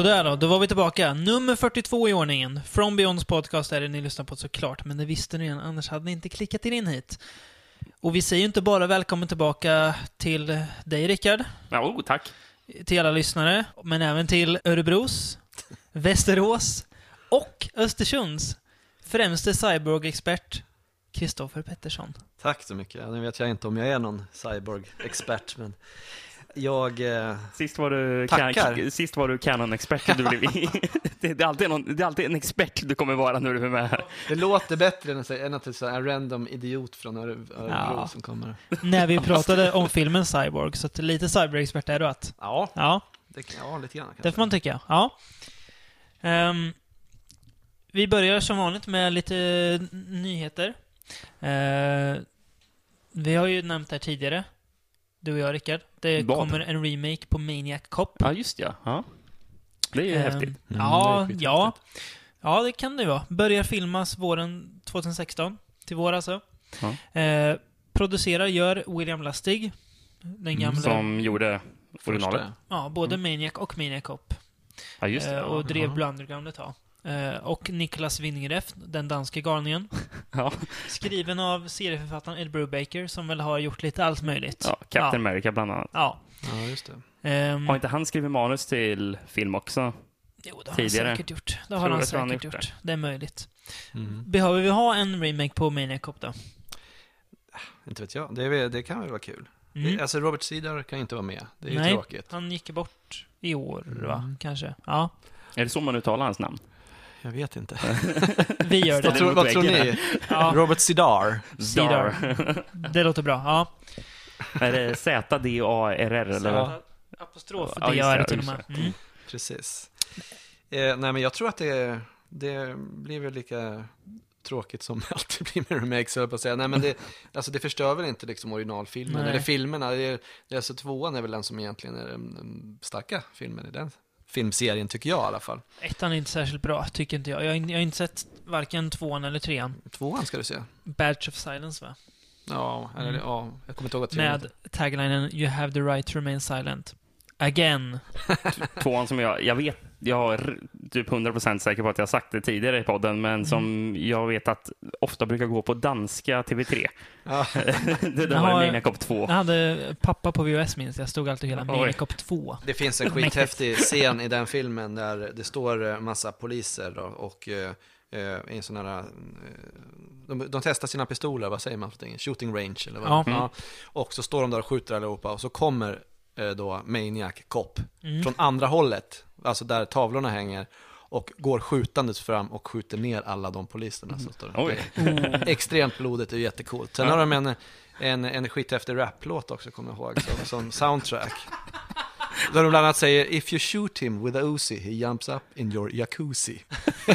Sådär då, då var vi tillbaka. Nummer 42 i ordningen. From Beyonds podcast är det ni lyssnar på såklart, men det visste ni redan, annars hade ni inte klickat er in hit. Och vi säger ju inte bara välkommen tillbaka till dig Rickard, Ja, oh, tack. till alla lyssnare, men även till Örebros, Västerås och Östersunds främste cyborg-expert, Kristoffer Pettersson. Tack så mycket. Nu vet jag inte om jag är någon cyborg-expert, men jag... Eh, Sist var du, Tackar. Can- sist var du Canon-expert. Du blev det, det, är alltid någon, det är alltid en expert du kommer vara när du är med här. det låter bättre än att säga än att det är en random idiot från Öre- Örebro Ja. som kommer. När vi pratade om filmen Cyborg, så att lite cyborg-expert är du att. Ja, Ja. det, kan- ja lite grann kanske. Det får man tycka. Ja. Ehm, vi börjar som vanligt med lite nyheter. Eh, vi har ju nämnt det här tidigare, du och jag Rickard. Det Vad? kommer en remake på Maniac Cop. Ja, just ja. ja. Det är ju Ehm, häftigt. Mm, det ja, är skithäftigt. ja. Ja, det kan det vara. Börjar filmas våren 2016. Till vår alltså. Ja. Eh, producerar gör William Lustig. Den gamla... Mm, Som gjorde originalet. Ja, både Maniac och Maniac Cop. Ja, just det. Eh, Ja. och drev ja. Blue Underground ett tag. Eh, och Niklas Winningref, den danske galningen. Ja. Skriven av serieförfattaren Ed Brubaker, som väl har gjort lite allt möjligt. ja, Captain America bland annat. Ja. Ja, just det. Ehm, Har inte han skrivit manus till film också? jo, det har tidigare? han säkert gjort. Det har han tror han säkert gjort gjort. Det är möjligt. Mm. Behöver vi ha en remake på Maniac Cop då? Inte vet jag. Det, det kan väl vara kul. Mm. Det, alltså Robert Cedar kan inte vara med. Det är ju Nej. tråkigt. Han gick ju bort i år, va? Mm. Kanske. Ja, Är det så man uttalar hans namn? Jag vet inte. vi gör vad det. tror, vad tror ni? Ja, Robert Cedar. Cedar. Det låter bra. Ja. Är det Z-D-A-R-R eller? Apostrof, det till och med. Mm. Precis. Eh, nej, men jag tror att det, det blir väl lika tråkigt som det alltid blir med remakes, höll jag på att säga. Nej, men det, alltså, det förstör väl inte liksom originalfilmen, Nej. eller filmerna. Det är, det är alltså tvåan är väl den som egentligen är den, den starka filmen i den filmserien, tycker jag i alla fall. Ettan är inte särskilt bra, tycker inte jag. Jag har, jag har inte sett varken tvåan eller trean. Tvåan ska du se. Badge of Silence, va? Ja, eller, Mm. ja jag kommer inte ihåg vad Med taglinen You have the right to remain silent. Again. Tvåan som jag, jag vet, jag är typ 100% säker på att jag har sagt det tidigare i podden, men som Mm. jag vet att ofta brukar gå på danska TV3. Ja. det där var Maniac Cop 2. Jag hade pappa på VHS minns jag. stod alltid hela. Maniac Cop 2. Det finns en skithäftig scen i den filmen där det står eh, massa poliser då, och eh, eh, i en sån här, de, de testar sina pistoler, vad säger man för? Shooting range eller vad? Ja. Mm. Och så står de där och skjuter allihopa och så kommer då Maniac Cop Mm. från andra hållet, alltså där tavlorna hänger och går skjutandes fram och skjuter ner alla de poliserna. Det är Extremt blodigt och jättecoolt. Sen Ja. har de en, en, en skithäftig raplåt också, kommer jag ihåg, som, som soundtrack. Där de bland annat säger If you shoot him with a Uzi, he jumps up in your jacuzzi.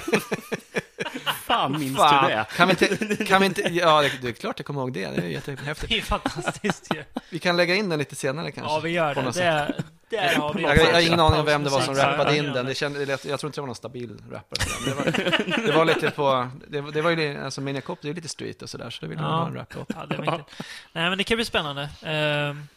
Fan, minns Fan, du det? Kan vi inte, kan vi inte, ja det, det är klart jag kommer ihåg det, det är jättehäftigt. Det är fantastiskt ju. Vi kan lägga in den lite senare kanske. Ja, vi gör på det. Det, är- där har vi Jag, jag har ingen aning om vem det var som rappade in den. Det kände, det lät, jag tror inte det var någon stabil rappare. Det var, det var lite på, det, var- det var ju, alltså Maniac Cop, det är lite street och sådär, så det ville man Ja. ha en raplåt. Ja, det var inte... Nej, men det kan bli spännande. Ehm,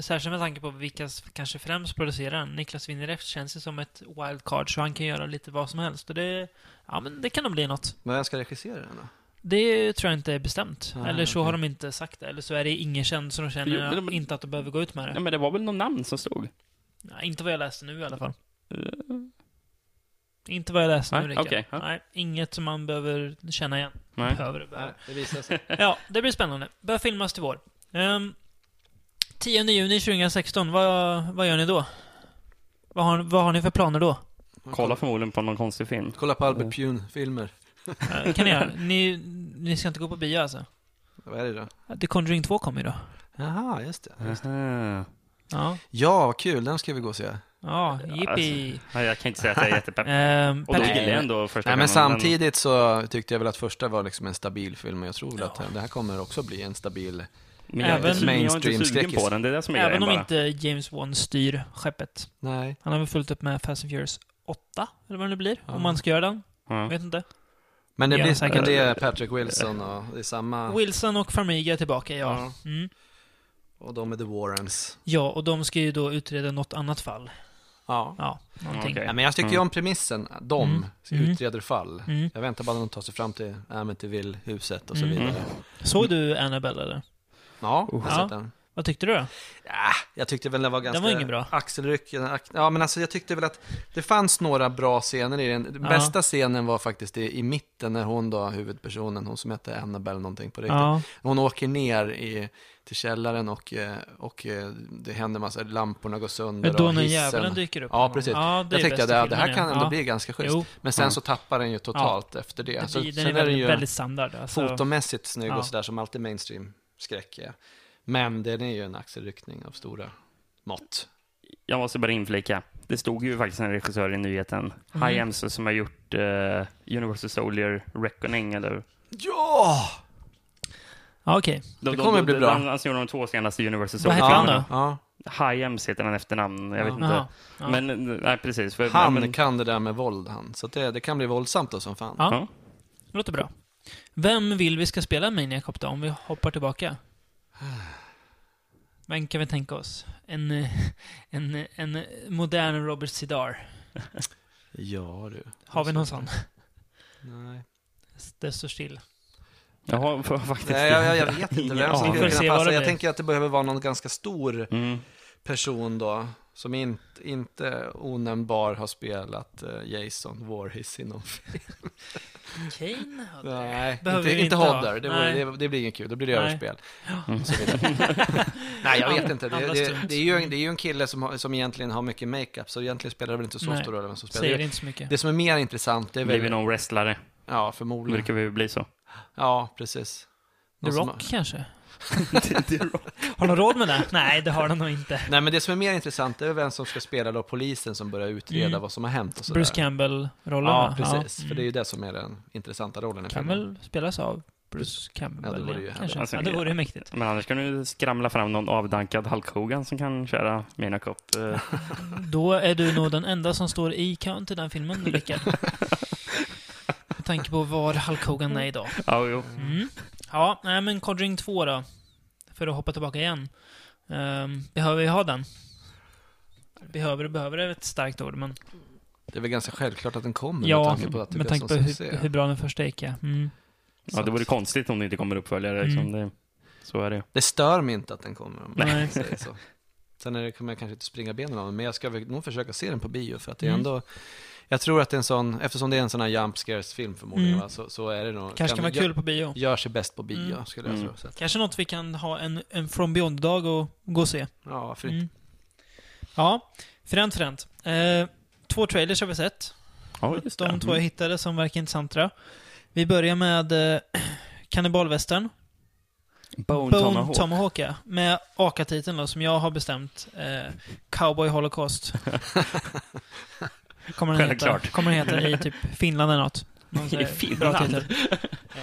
särskilt med tanke på vilka kanske främst producerar den. Niklas Winneref känns ju som ett wildcard, så han kan göra lite vad som helst. Och det, ja, men det kan nog bli något. Men vem ska regissera den då? Det tror jag inte är bestämt. Nej, eller så okej. har de inte sagt det. Eller så är det ingen känd, så de känner Jo, men- men- inte att de behöver gå ut med det. Ja, men det var väl någon namn som stod? Nej, inte vad jag läste nu i alla fall. Eh, Inte vad jag läste nu, Nej, Rickard. okej, ja. Nej, inget som man behöver känna igen. Nej. Behöver, behöver. Nej, det visar sig. Ja, det blir spännande. Börjar filmas till vår. Um, 10 juni 2016, vad, vad gör ni då? Vad har, vad har ni för planer då? Kolla förmodligen på någon konstig film. Kolla på Albert Pune-filmer. Eh, kan ni göra? Ni, ni ska inte gå på bio alltså? Vad är det då? The Conjuring 2 kommer ju då. Jaha, just det. Just det. Aha. Ja, Ja, vad kul, den ska vi gå och se. ja, jippi. Ja, jag kan inte säga att jag är jättepepp. Ehm, Och då gillar jag ändå första Nej, men samtidigt så tyckte jag väl att första var liksom en stabil film, men jag tror väl att Ja. det här kommer också bli en stabil... Men jag, Även- Även, jag är inte sugen mainstream-skräckis. på den, det är det som är Även om bara. inte James Wan styr skeppet. Nej. Han har väl fullt upp med Fast and Furious 8, eller vad det nu blir. Ja. Om man ska göra den. Ja. Vet inte. Men det, blir, säkert. det är Patrick Wilson och det är samma... Wilson och Farmiga är tillbaka, ja. Ja. Mm. Och de är The Warrens. Ja, och de ska ju då utreda något annat fall. Ja. Ja, någonting. Okej. Ja, men jag tycker ju om premissen. De Mm. Mm. utreder fall. Mm. Jag väntar bara när de tar sig fram till Amityville-huset och så Mm. vidare. Såg du Annabelle eller? Ja, jag har sett den. Vad tyckte du då? Ja, jag tyckte väl den var ganska... var ingen bra. Axelrycken. ax- Ja, men alltså jag tyckte väl att det fanns några bra scener i den. Den Ja. bästa scenen var faktiskt i, i mitten när hon då, huvudpersonen, hon som heter Annabelle någonting på riktigt. Ja, Hon åker ner i, till källaren och, eh, och eh, det händer massa, lamporna går sönder då och hissen. djävulen dyker upp. Ja, precis. Ja, det Jag tyckte att det, det här kan ändå Ja. bli ganska schysst. Jo, Men sen så tappar den ju totalt efter det. det Så, blir, den sen är den väldigt, ju väldigt standard. Alltså, fotomässigt snygg och sådär som alltid mainstream-skräck är. Men den är ju en axelryckning av stora mått. Jag måste bara inflika. Det stod ju faktiskt en regissör i nyheten, Mm. High Ems, som har gjort uh, Universal Soldier Reckoning, eller... Ja! Ja, okej. De, Det kommer bli bra. Han, han gjorde de två senaste Universal Vad Soldier. heter han då? Ja. Heter han efternamn, jag vet Ja. inte. Ja. Men, nej precis. För, Han men, kan det där med våld han. Så det, det kan bli våldsamt då som fan. Ja. ja. Låter bra. Vem vill vi ska spela Maniac Cop då, om vi hoppar tillbaka? Vem kan vi tänka oss? En, en, en modern Robert Sidar. Ja du. Har vi någon sån? Nej. Det står still. Jag har faktiskt Nej, jag, jag, jag vet inte vem som skulle kunna passa. Jag tänker att det behöver vara någon ganska stor Mm. person då. Som inte, inte onämnbar har spelat uh, Jason Voorhees i någon film. Kane hade Nej, Behöver inte, inte. Hodder. Det, vore- det, det blir inget kul. Då blir det Nej. överspel. Mm. Nej, jag vet inte. Det, det, är ju, det är ju en kille som, som egentligen har mycket makeup, så egentligen spelar det väl inte så Nej. stor roll vem som spelar. Säger Det, inte så mycket. det som är mer intressant, det är Blir vi väl... någon wrestlare? Ja, Det förmodligen. brukar vi bli så. Ja, precis. The Någon som Rock har- de råd med det? Nej, det har de nog inte. Nej, men det som är mer intressant är vem som ska spela då polisen som börjar utreda Mm. vad som har hänt och sådär. Bruce Campbell-rollen Ja, precis. Ja, För det är ju det som är den intressanta rollen i mm. Kan filmen. spelas av Bruce Campbell, Ja, det vore ju kanske. Alltså, ja, det vore ju mäktigt. Men annars kan du skramla fram någon avdankad Hulk Hogan som kan köra mina kopp. Eh, Då är du nog den enda som står i kön till den filmen, Rickard. Med tanke på var Hulk Hogan är idag. ja, jo. Mm. Ja, nej men Conjuring 2 då. För att hoppa tillbaka igen. Um, behöver vi ha den? Behöver, behöver är ett starkt ord, men Det är väl ganska självklart att den kommer med ja, tanke på att det med tanke på hur, hur bra den första gick, ja. Mm. Ja, det vore konstigt om det inte kommer uppföljare. Liksom. Mm. Det, så är det. Det stör mig inte att den kommer, om Nej. säger så. Sen är det, kommer jag kanske inte springa benen av den, men jag ska nog försöka se den på bio, för att det är Mm. ändå... Jag tror att det är en sån, eftersom det är en sån här jump scares-film förmodligen, Mm. va, så, så är det nog... Kanske kan vara kul på bio. Gör sig bäst på bio, Mm. skulle jag Mm. tro. Kanske något vi kan ha en, en From Beyond-dag och gå och se. ja, för, Mm. Ja, fränt, fränt. Eh, två trailers har vi sett. Ja, just De det. två jag hittade som verkar intressanta. Vi börjar med eh, Kannibalvästern. Bone, Bone Tomahawk. Tomahawk, ja. Med AKA-titeln då, som jag har bestämt. Eh, Cowboy Holocaust. Kommer den, heta, kommer den heta i typ Finland eller något. I Finland?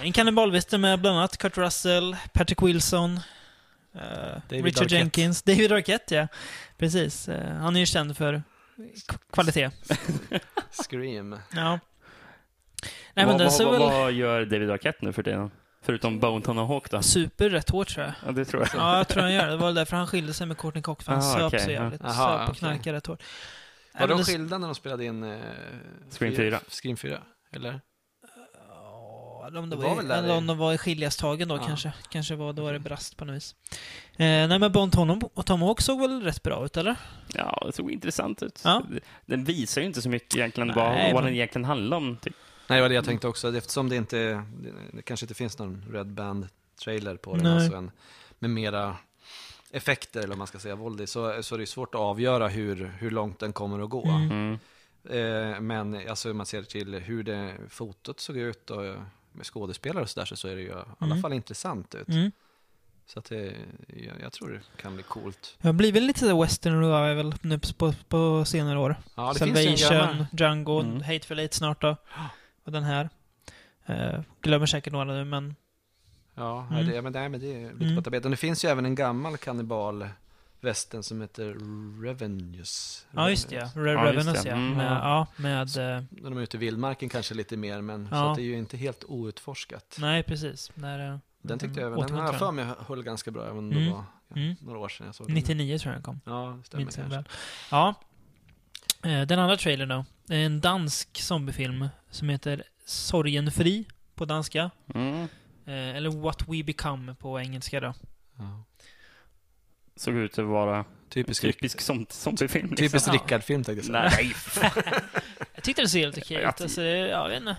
En kannibalvästern med bland annat Kurt Russell, Patrick Wilson, eh, Richard Arquette. Jenkins, David Arquette, ja. Precis. Eh, han är ju känd för kvalitet. Scream. Ja. Nej, men vad, vad, väl vad gör David Arquette nu för tiden? Förutom Bone Tomahawk då? super rätt hårt tror jag. Ja, det tror jag. Ja, jag tror han gör det. Det var väl därför han skilde sig med Courtney Cox, för han Ah, söp okej, så jävligt. Aha, söp och knarkade rätt hårt. Var de skilda när de spelade in eh, Scream fyra- 4? Scream 4, eller? Ja, eller om det Det var, var där eller i- om de var i skiljastagen då Ja. kanske. Kanske var, då var det brast på något vis. Eh, nej men Bond Tom och Tomahawk såg väl rätt bra ut, eller? Ja, det såg intressant ut. Ja. Den visar ju inte så mycket egentligen Nej, vad, vad den egentligen handlar om. Typ. Nej, det var det jag tänkte också. Eftersom det inte, det, det kanske inte finns någon Red Band-trailer på den, Nej. alltså en, med mera effekter, eller vad man ska säga, våld i, så, så är det svårt att avgöra hur, hur långt den kommer att gå. Mm. Mm. Eh, men alltså, om man ser till hur det fotot såg ut och med skådespelare och sådär, så, så är det ju i alla Mm. fall intressant ut. Mm. Så att det, jag, jag tror det kan bli coolt. Det har blivit lite så western revival nu på, på senare år. Ja, det Salvation. Django, Mm. Hateful Eight snart då. Och den här. Eh, glömmer säkert några nu, men Ja, Mm. det, men, nej, men det är lite Mm. på tapeten. Det finns ju även en gammal västen som heter Revenues. Ja, just det. Ja. Re- Ja, det. ja. Mm. Med, ja, med... eh, När de är ute i vildmarken kanske lite mer, men så Ja. att det är ju inte helt outforskat. nej, precis. Där, eh, Den tyckte jag även, den har jag för mig höll ganska bra, även om Mm. det var Mm. några år sedan jag såg den. 99 tror jag den kom. Ja, det stämmer Minns kanske. väl. Ja. Eh, Den andra trailern då. är En dansk zombiefilm som heter Sorgenfri på danska. Mm. Eh, Eller What We Become på engelska då. Ja. Såg ut att vara Typisk, typisk som, zombiefilm. Liksom. typisk. Rickard-film tänkte jag säga. Nej, Jag tyckte det såg helt okej ut. Alltså, jag vet inte.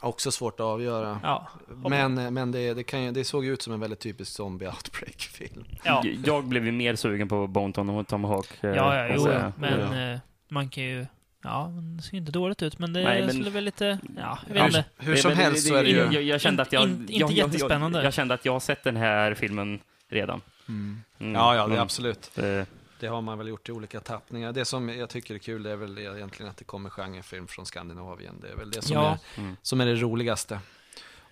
Också svårt att avgöra. Ja. Men, men det, det, kan ju, det såg ut som en väldigt typisk zombie outbreak-film. Ja, Jag blev ju mer sugen på Bonton och Tomahawk. eh, ja, ja jo, måste jag ja. Men eh, man kan ju... Ja, det ser inte dåligt ut, men det Nej, men- skulle väl lite... Ja, jag Ja, vet inte. Hur som helst så är det ju... Jag, jag kände att jag... In- inte jag, jättespännande. Jag, jag kände att jag har sett den här filmen redan. Mm. Mm, Ja, ja, det är men, absolut. eh, Det har man väl gjort i olika tappningar. Det som jag tycker är kul det är väl egentligen att det kommer genrefilm från Skandinavien. Det är väl det som, Ja. är, Mm. som är det roligaste.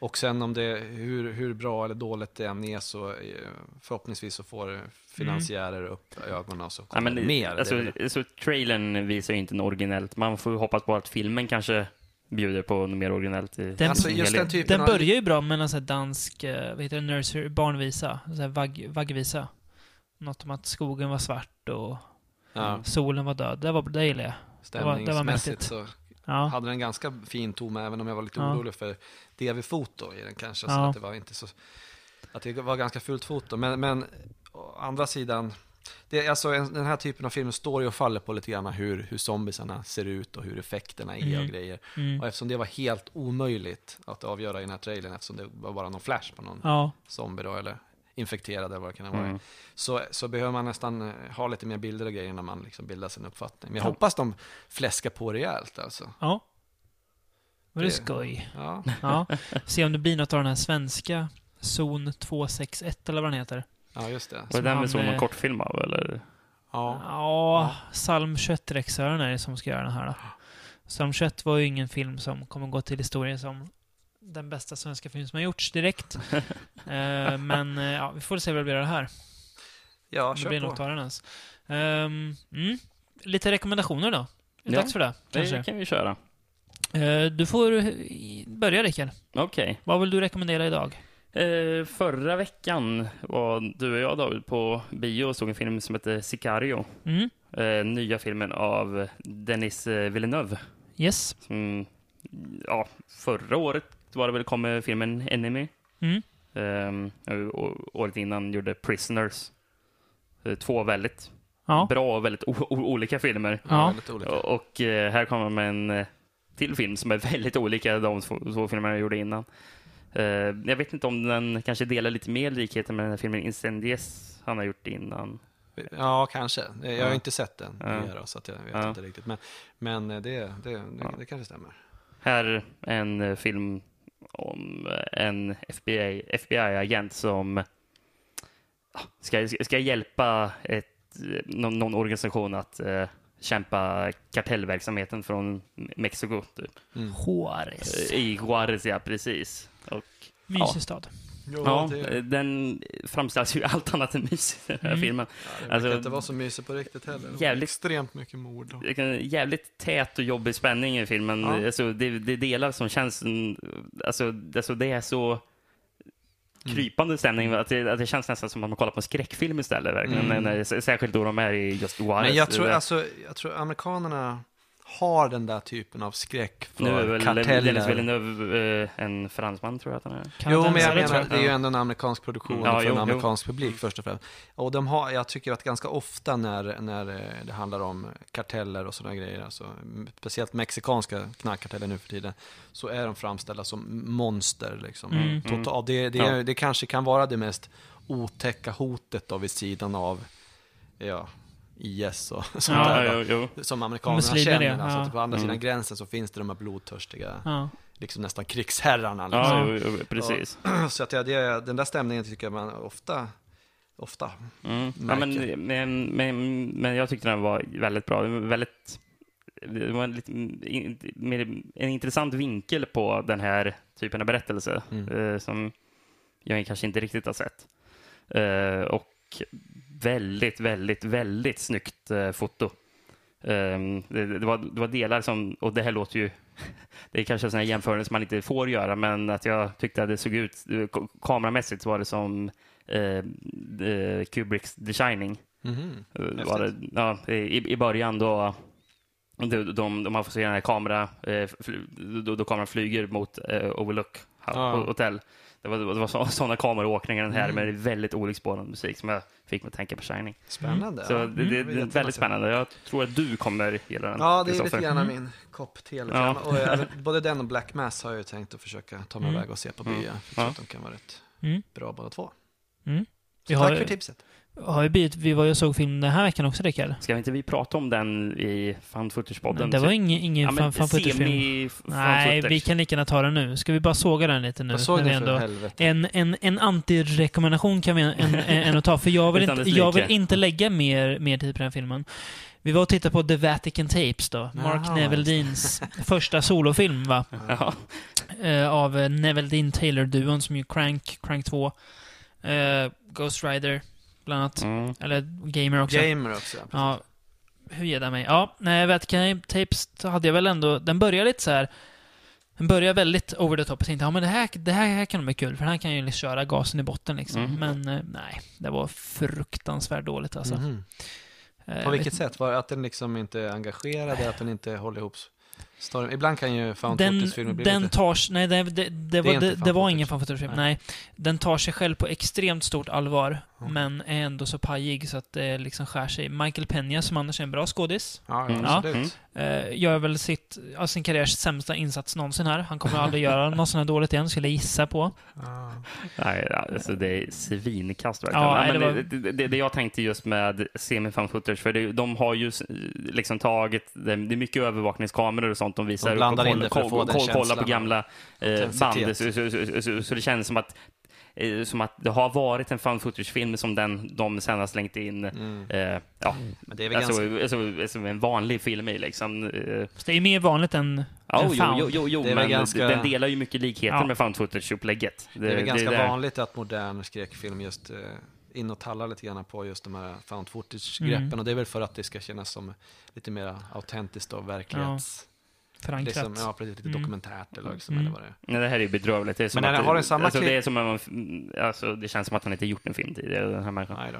Och sen om det, hur, hur bra eller dåligt det än är så eh, förhoppningsvis så får finansiärer upp ögonen och så Ja, kommer men, det mer. Alltså, det så trailern visar ju inte något originellt. Man får ju hoppas på att filmen kanske bjuder på något mer originellt. I Den- alltså i just den typen Den börjar ju bra med sån här dansk, eh, vad heter det, nursery, barnvisa. Så här vagg, vaggvisa. Något om att skogen var svart och Ja, solen var död. Det, var, det gillar jag. det var stämningsmässigt mäktigt. så Ja. hade den ganska fin ton, även om jag var lite Ja. orolig för DV-foto i den kanske. Så Ja. att det var inte så... Att det var ganska fult foto. Men, men å andra sidan, det, alltså, en, den här typen av film står ju och faller på lite grann hur, hur zombiesarna ser ut och hur effekterna är Mm. och grejer. Mm. Och eftersom det var helt omöjligt att avgöra i den här trailern, eftersom det var bara någon flash på någon Ja. zombie då, eller infekterad eller vad det kan varit. Mm. Så, så behöver man nästan eh, ha lite mer bilder och grejer när man liksom bildar sin uppfattning. Men jag Ja. hoppas de fläskar på rejält alltså. Ja. Var det Det- skoj? Ja. Ja. Se om det blir något av den här svenska Zon 261 eller vad den heter. Ja, just det. Var det den han, vi såg någon eh, kortfilm av, eller? Ja. Ja, Salm 21-regissören är det som ska göra den här då. Salm 21 var ju ingen film som kommer gå till historien som den bästa svenska film som har gjorts direkt. Eh, men eh, ja, vi får se vad det blir av det här. Ja, det kör blir på. av den ens. Ehm, mm. Lite rekommendationer då. Är det Ja, dags för det? Kanske? Det kan vi köra. Eh, du får börja Rickard. Okej. Vad vill du rekommendera idag? Eh, förra veckan var du och jag David på bio och såg en film som heter Sicario. Mm. Eh, nya filmen av Denis Villeneuve. Yes. Som, ja, förra året var det väl kom med filmen Enemy. Mm. Och året innan gjorde Prisoners. Eh, två väldigt Ja. bra och väldigt olika filmer. Ja, olika. Och, och eh, här kommer med en eh, till film som är väldigt olika de två, filmerna jag gjorde innan. Eh, jag vet inte om den kanske delar lite mer likheter med den här filmen Incendies han har gjort innan. Ja, kanske. Jag har Ja. inte sett den Ja. så att jag vet Ja. inte riktigt. Men, men det, det, det, Ja. det kanske stämmer. Här en eh, film om eh, en FBI, FBI-agent som ah, ska, ska hjälpa ett, eh, någon, någon organisation att eh, kämpa kartellverksamheten från Mexiko. Typ. Mm. Juarez. Eh, I Juarez, ja precis. Och, Mysig stad. Ja, det, eh, den framställs ju allt annat än mysigt i den här Mm. filmen. ja, det alltså, inte vara så mysigt på riktigt heller. Jävligt- Extremt mycket mord. och- Jävligt tät och jobbig spänning i filmen. Ja. Alltså, det, det är delar som känns... mm, Alltså, alltså det är så krypande stämning att det, att det känns nästan som att man kollar på en skräckfilm istället. Verkligen. Mm. Särskilt då de är i just Juarez. Men jag tror, alltså, jag tror amerikanerna har den där typen av skräck nu är för väl Dennis karteller. Villeneuve eh, en fransman, tror jag att han är. Jo, men jag menar, det är ju ändå en amerikansk produktion Mm. Ja, för en jo, jo. amerikansk publik först och främst. Och de har, jag tycker att ganska ofta när, när eh, det handlar om karteller och sådana grejer, alltså, speciellt mexikanska knarkkarteller nu för tiden, så är de framställda som monster. Liksom. Mm. Total, det, det, Ja. det kanske kan vara det mest otäcka hotet då vid sidan av ja, IS och sånt Ja, där. Då. jo, jo. Som amerikanerna känner. det, Alltså, ja. att på andra sidan Mm. gränsen så finns det de här blodtörstiga, Ja. liksom nästan krigsherrarna. Liksom. Ja, jo, jo, precis. Så att ja, det, den där stämningen tycker jag man ofta, ofta. Mm. Ja, men, men, men, men jag tyckte den var väldigt bra. Väldigt... Det var en, lite, en intressant vinkel på den här typen av berättelse Mm. eh, som jag kanske inte riktigt har sett. Eh, och väldigt, väldigt, väldigt snyggt eh, foto. Ehm, det, det, var, det var delar som, och det här låter ju, det är kanske en sån här jämförelse man inte får göra, men att jag tyckte att det såg ut, ka- kameramässigt var det som eh, eh, Kubricks The Shining. Mhm. Eh, Var det, ja, i, I början då de, de, de har fått se den här kamera, eh, då, då kameran flyger mot eh, Overlook Ja. ho- hotell. Det var, det var så, sådana kameråkningar den här Mm. med väldigt olycksbådande musik som jag fick mig att tänka på Shining. Spännande. Så ja. det, det, det är jättemassa. väldigt spännande. Jag tror att du kommer gilla den. Ja, det är lite grann min kopp te. Ja. Och även, både den och Black Mass har jag ju tänkt att försöka ta mig Mm. iväg och se på Mm. bio. Jag tror Ja. att de kan vara rätt Mm. bra båda två. Mm. Så Vi har tack för tipset. Har ju blivit, vi var ju och såg film den här veckan också, Rickard. Ska inte vi prata om den i Fan Footage-podden? Det var ingen, ingen ja, fan, fan footage-film. semi Nej, vi kan lika gärna ta den nu. Ska vi bara såga den lite nu? Vad såg vi ni för ändå- helvete? En, en, en antirekommendation kan vi att ta, för jag vill, inte, jag vill inte lägga mer, mer tid på den filmen. Vi var och tittade på The Vatican Tapes då, Mark det. Deans första solofilm va? Ja. Eh, av Neville Dean Taylor-duon som ju Crank, Crank 2, eh, Ghost Rider, bland annat. Mm. Eller Gamer också. Gamer också. ja, Ja, hur ger det mig? Ja, nej, Vatican Tapes hade jag väl ändå... Den börjar lite så här... Den börjar väldigt over the top. Jag tänkte, ja men det här, det här, här kan bli kul, för här kan ju liksom köra gasen i botten liksom. Mm. Men eh, nej, det var fruktansvärt dåligt alltså. Eh, På vet- vilket sätt? Var det att den liksom inte är engagerad, att den inte håller ihop storyn? Ibland kan ju found Den, footage-filmer bli den lite... tar nej det, det, det, var, det, fan det var ingen fan footage-film, Nej. nej. Den tar sig själv på extremt stort allvar, Mm. men är ändå så pajig så att det liksom skär sig. Michael Peña, som annars är en bra skådis, Ja, Mm. ja, absolut. Eh, gör väl sitt, ja, sin karriärs sämsta insats någonsin här. Han kommer aldrig göra något sånt här dåligt igen, skulle jag gissa på. Ja. Nej, alltså det är svinkast verkligen. Ja, nej, men det det, det, det, det jag tänkte just med semi-fan footage, för det, de har ju liksom tagit, det, är mycket övervakningskameror och sånt de visar. De blandar och in det för att få den kolla, på gamla eh, band, så, så, så, så, så det känns som att eh, som att det har varit en fan footage-film som den de sen har slängt in Mm. eh, ja, Men det är väl alltså, ganska... alltså, alltså, en vanlig film i liksom. Eh, Så det är mer vanligt än, ja, än jo, found. jo, jo, jo Det men ganska- den delar ju mycket likheter Ja. med found footage-upplägget. Det är väl ganska där- vanligt att modern skräckfilm just eh, in och tallar lite grann på just de här found footage-greppen. Mm. Och det är väl för att det ska kännas som lite mer autentiskt och verklighets... förankrat. Liksom, ja, precis. Lite Mm. dokumentärt eller liksom, Mm. eller vad det är. Nej, det här är ju bedrövligt. Det är som Men att, har den samma alltså, klipp- det är som om man, alltså, det känns som att han inte gjort en film tidigare, den här människan. Nej då.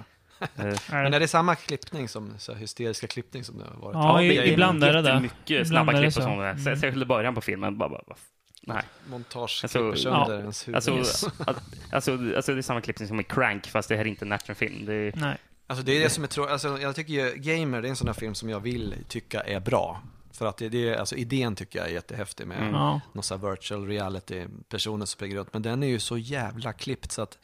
Eh. Men är det samma klippning som, så här, hysteriska klippning som det har varit? Ja, det är ibland är det det. Ibland snabba det klipp och så. sånt. Mm. Mm. Särskilt i början på filmen. Bara, bara, bara, nej. Montage Alltså, klipper sönder ja. ens huvud. Alltså, Yes. alltså, alltså, det är samma klippning som i Crank, fast det här är inte en actionfilm. Det är, Nej. Alltså det är det som är tråkigt. Alltså, jag tycker ju Gamer, det är en sån här film som jag vill tycka är bra. För att det, det är, alltså idén tycker jag är jättehäftig med Mm. Någon sån här virtual reality, personer som springer runt. Men den är ju så jävla klippt så att,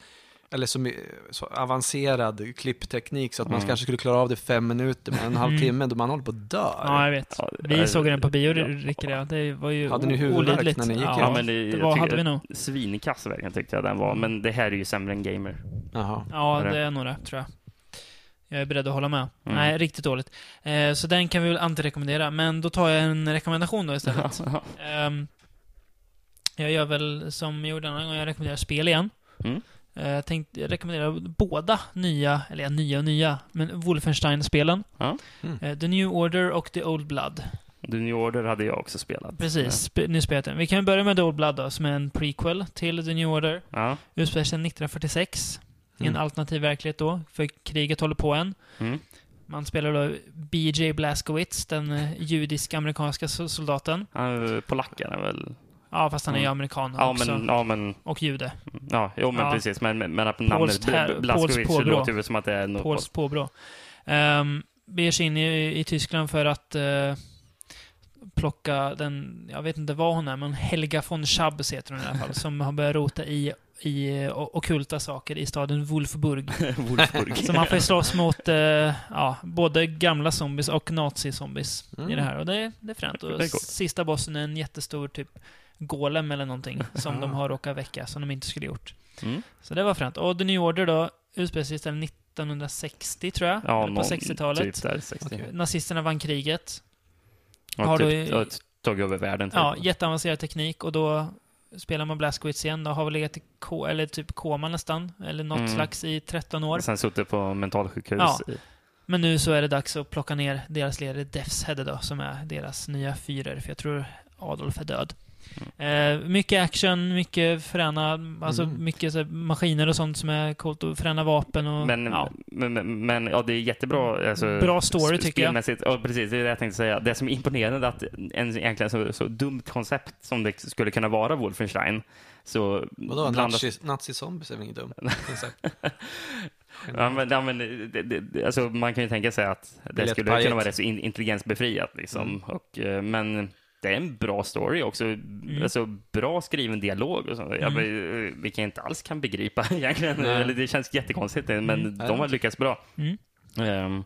eller så, så avancerad klippteknik så att man Mm. kanske skulle klara av det fem minuter, men en Mm. halvtimme då man håller på att dö. ja, jag vet. Ja, Vi såg den på bio. Rickard. Ja. Det var ju Hade ni huvudvärk när ni gick Ja, Ja, men det, det jag var, hade vi nog. Svinkass verkligen tyckte jag den var, men det här är ju sämre än Gamer. Jaha. Ja, det är nog det, tror jag. Jag är beredd att hålla med. Mm. Nej, riktigt dåligt. Eh, så den kan vi väl antirekommendera, men då tar jag en rekommendation då istället. Ehm, jag gör väl som jag gjorde den här gången, jag rekommenderar spel igen. Mm. Eh, Jag tänkte rekommendera båda nya, eller ja, nya och nya, men Wolfenstein-spelen. Ja. Mm. Eh, The New Order och The Old Blood. The New Order hade jag också spelat. Precis, sp- nu spelat den. Vi kan börja med The Old Blood då, som är en prequel till The New Order. Ja. Utspelar sig 1946, i en Mm. alternativ verklighet då, för kriget håller på än. Mm. Man spelar då B.J. Blazkowicz, den eh, judisk-amerikanska so- soldaten. Han, Polacken är väl... Ja, fast han är ju Mm. amerikan Ja, också. men, ja, men, Och jude. ja, jo, men Ja. precis. Men, men men namnet Polskt här- Bl- Blaskowicz polskt påbrå. låter ju som att det är något Pauls påbrå. Um, beger sig in i, i Tyskland för att eh, plocka den, jag vet inte vad hon är, men Helga von Schabs heter hon i alla fall, som har börjat rota i, i ockulta saker i staden Wolfburg. Wolfsburg. Så man får slåss mot eh, ja, både gamla zombies och nazi-zombies i Mm. det här. Och det, det är fränt. Det Och sista bossen är en jättestor typ golem eller någonting som de har råkat väcka, som de inte skulle gjort. Mm. Så det var fränt. Och The New Order då, utspelar sig istället 1960 tror jag, Ja, eller på någon 60-talet. Typ där, 60. Okej. Nazisterna vann kriget. Ja, Har typ, du- ja, tagit över världen. Typ. Ja, jätteavancerad teknik och då spelar man Blazkowicz igen då, har väl legat i ko, eller typ koma nästan, eller något Mm. slags i 13 år. Sen suttit på mentalsjukhus. Ja. Men nu så är det dags att plocka ner deras ledare Defshead då, som är deras nya fyrer, för jag tror Adolf är död. Eh, mycket action, mycket fräna, alltså Mm. mycket så här, maskiner och sånt som är coolt, och fräna vapen och... Men, ja. men, men, men ja, det är jättebra. Alltså, Bra story, tycker jag. Ja, precis. Det är det jag tänkte säga. Det som är imponerande är att en egentligen så, så dumt koncept som det skulle kunna vara Wolfenstein, så Vadå, blandas... nazi- nazi-zombies är väl inget dumt? Ja, men, ja, men det, det, alltså, man kan ju tänka sig att det skulle pajet. kunna vara rätt så in, intelligensbefriat. Liksom. Mm. Och, eh, men det är en bra story också. Alltså, bra skriven dialog och så. Jag, Mm. eh, vilket jag inte alls kan begripa egentligen. Nej. Eller, det känns jättekonstigt, men Mm. de har lyckats bra. Mm. Ehm,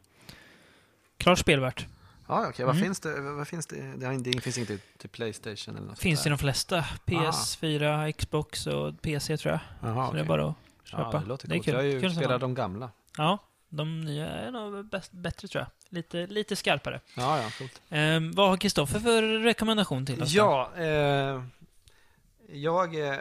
Klart spelvärt. Ja, okej. Vad Mm. finns det? Vad finns det? Det, finns inte till Playstation eller något Finns i sånt de flesta. PS4, Xbox och PC tror jag. Jaha, Så det är bara att köpa. Ja, det låter Det är coolt. kul. Jag har ju spelat de gamla. Ja, de nya är nog bäst, bättre tror jag. Lite, lite skarpare. Ja, ja, coolt. Ehm, vad har Kristoffer för rekommendation till oss? Ja, eh, jag... Eh,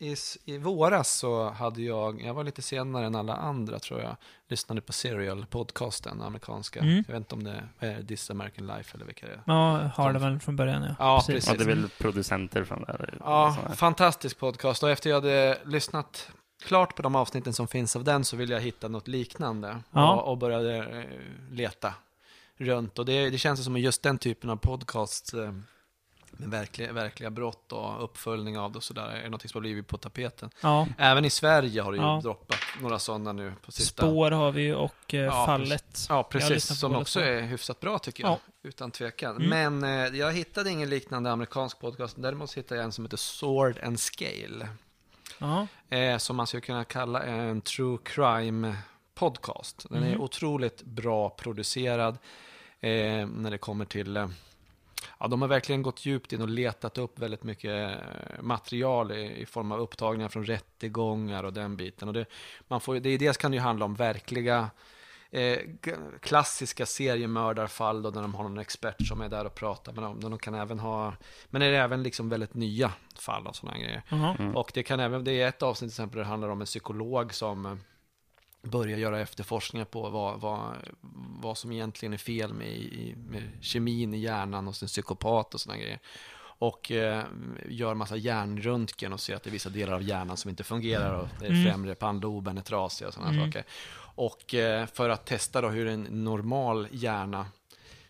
i, I våras så hade jag, jag var lite senare än alla andra tror jag, lyssnade på Serial, podcasten, amerikanska. Mm. Jag vet inte om det är This American Life eller vilka det är. Ja, har det väl från början ja. Ja, precis. ja, det är väl producenter från där. Ja, fantastisk podcast. Och efter jag hade lyssnat klart på de avsnitten som finns av den så ville jag hitta något liknande. Ja. Och, och började eh, leta runt. Och det, det känns som att just den typen av podcast eh, med verkliga, verkliga brott och uppföljning av det och sådär är något som har blivit på tapeten. Ja, Även i Sverige har det ju Ja. droppat några sådana nu på sista. Spår har vi ju och eh, Ja, Fallet. Ja, precis. Som också är hyfsat bra tycker jag. Ja. Utan tvekan. Mm. Men eh, jag hittade ingen liknande amerikansk podcast. Däremot hittade jag en som heter Sword and Scale. Eh, som man skulle kunna kalla en true crime podcast. Den är Mhm. otroligt bra producerad eh, när det kommer till eh, Ja, de har verkligen gått djupt in och letat upp väldigt mycket material i, i form av upptagningar från rättegångar och den biten. Och det, man får, det, dels kan det ju handla om verkliga eh, klassiska seriemördarfall då, när de har någon expert som är där och pratar med dem. Men de kan även ha, men det är även liksom väldigt nya fall och sådana grejer. Jaha. Mm. Och det kan även, det är ett avsnitt till exempel där det handlar om en psykolog som eh, börjar göra efterforskningar på vad, vad, vad som egentligen är fel med, i- med kemin i hjärnan hos en psykopat och sådana grejer. Och eh, gör massa hjärnröntgen och ser att det är vissa delar av hjärnan som inte fungerar och det är Mm. främre pannloben är trasig och sådana Mm. saker. Och eh, för att testa då hur en normal hjärna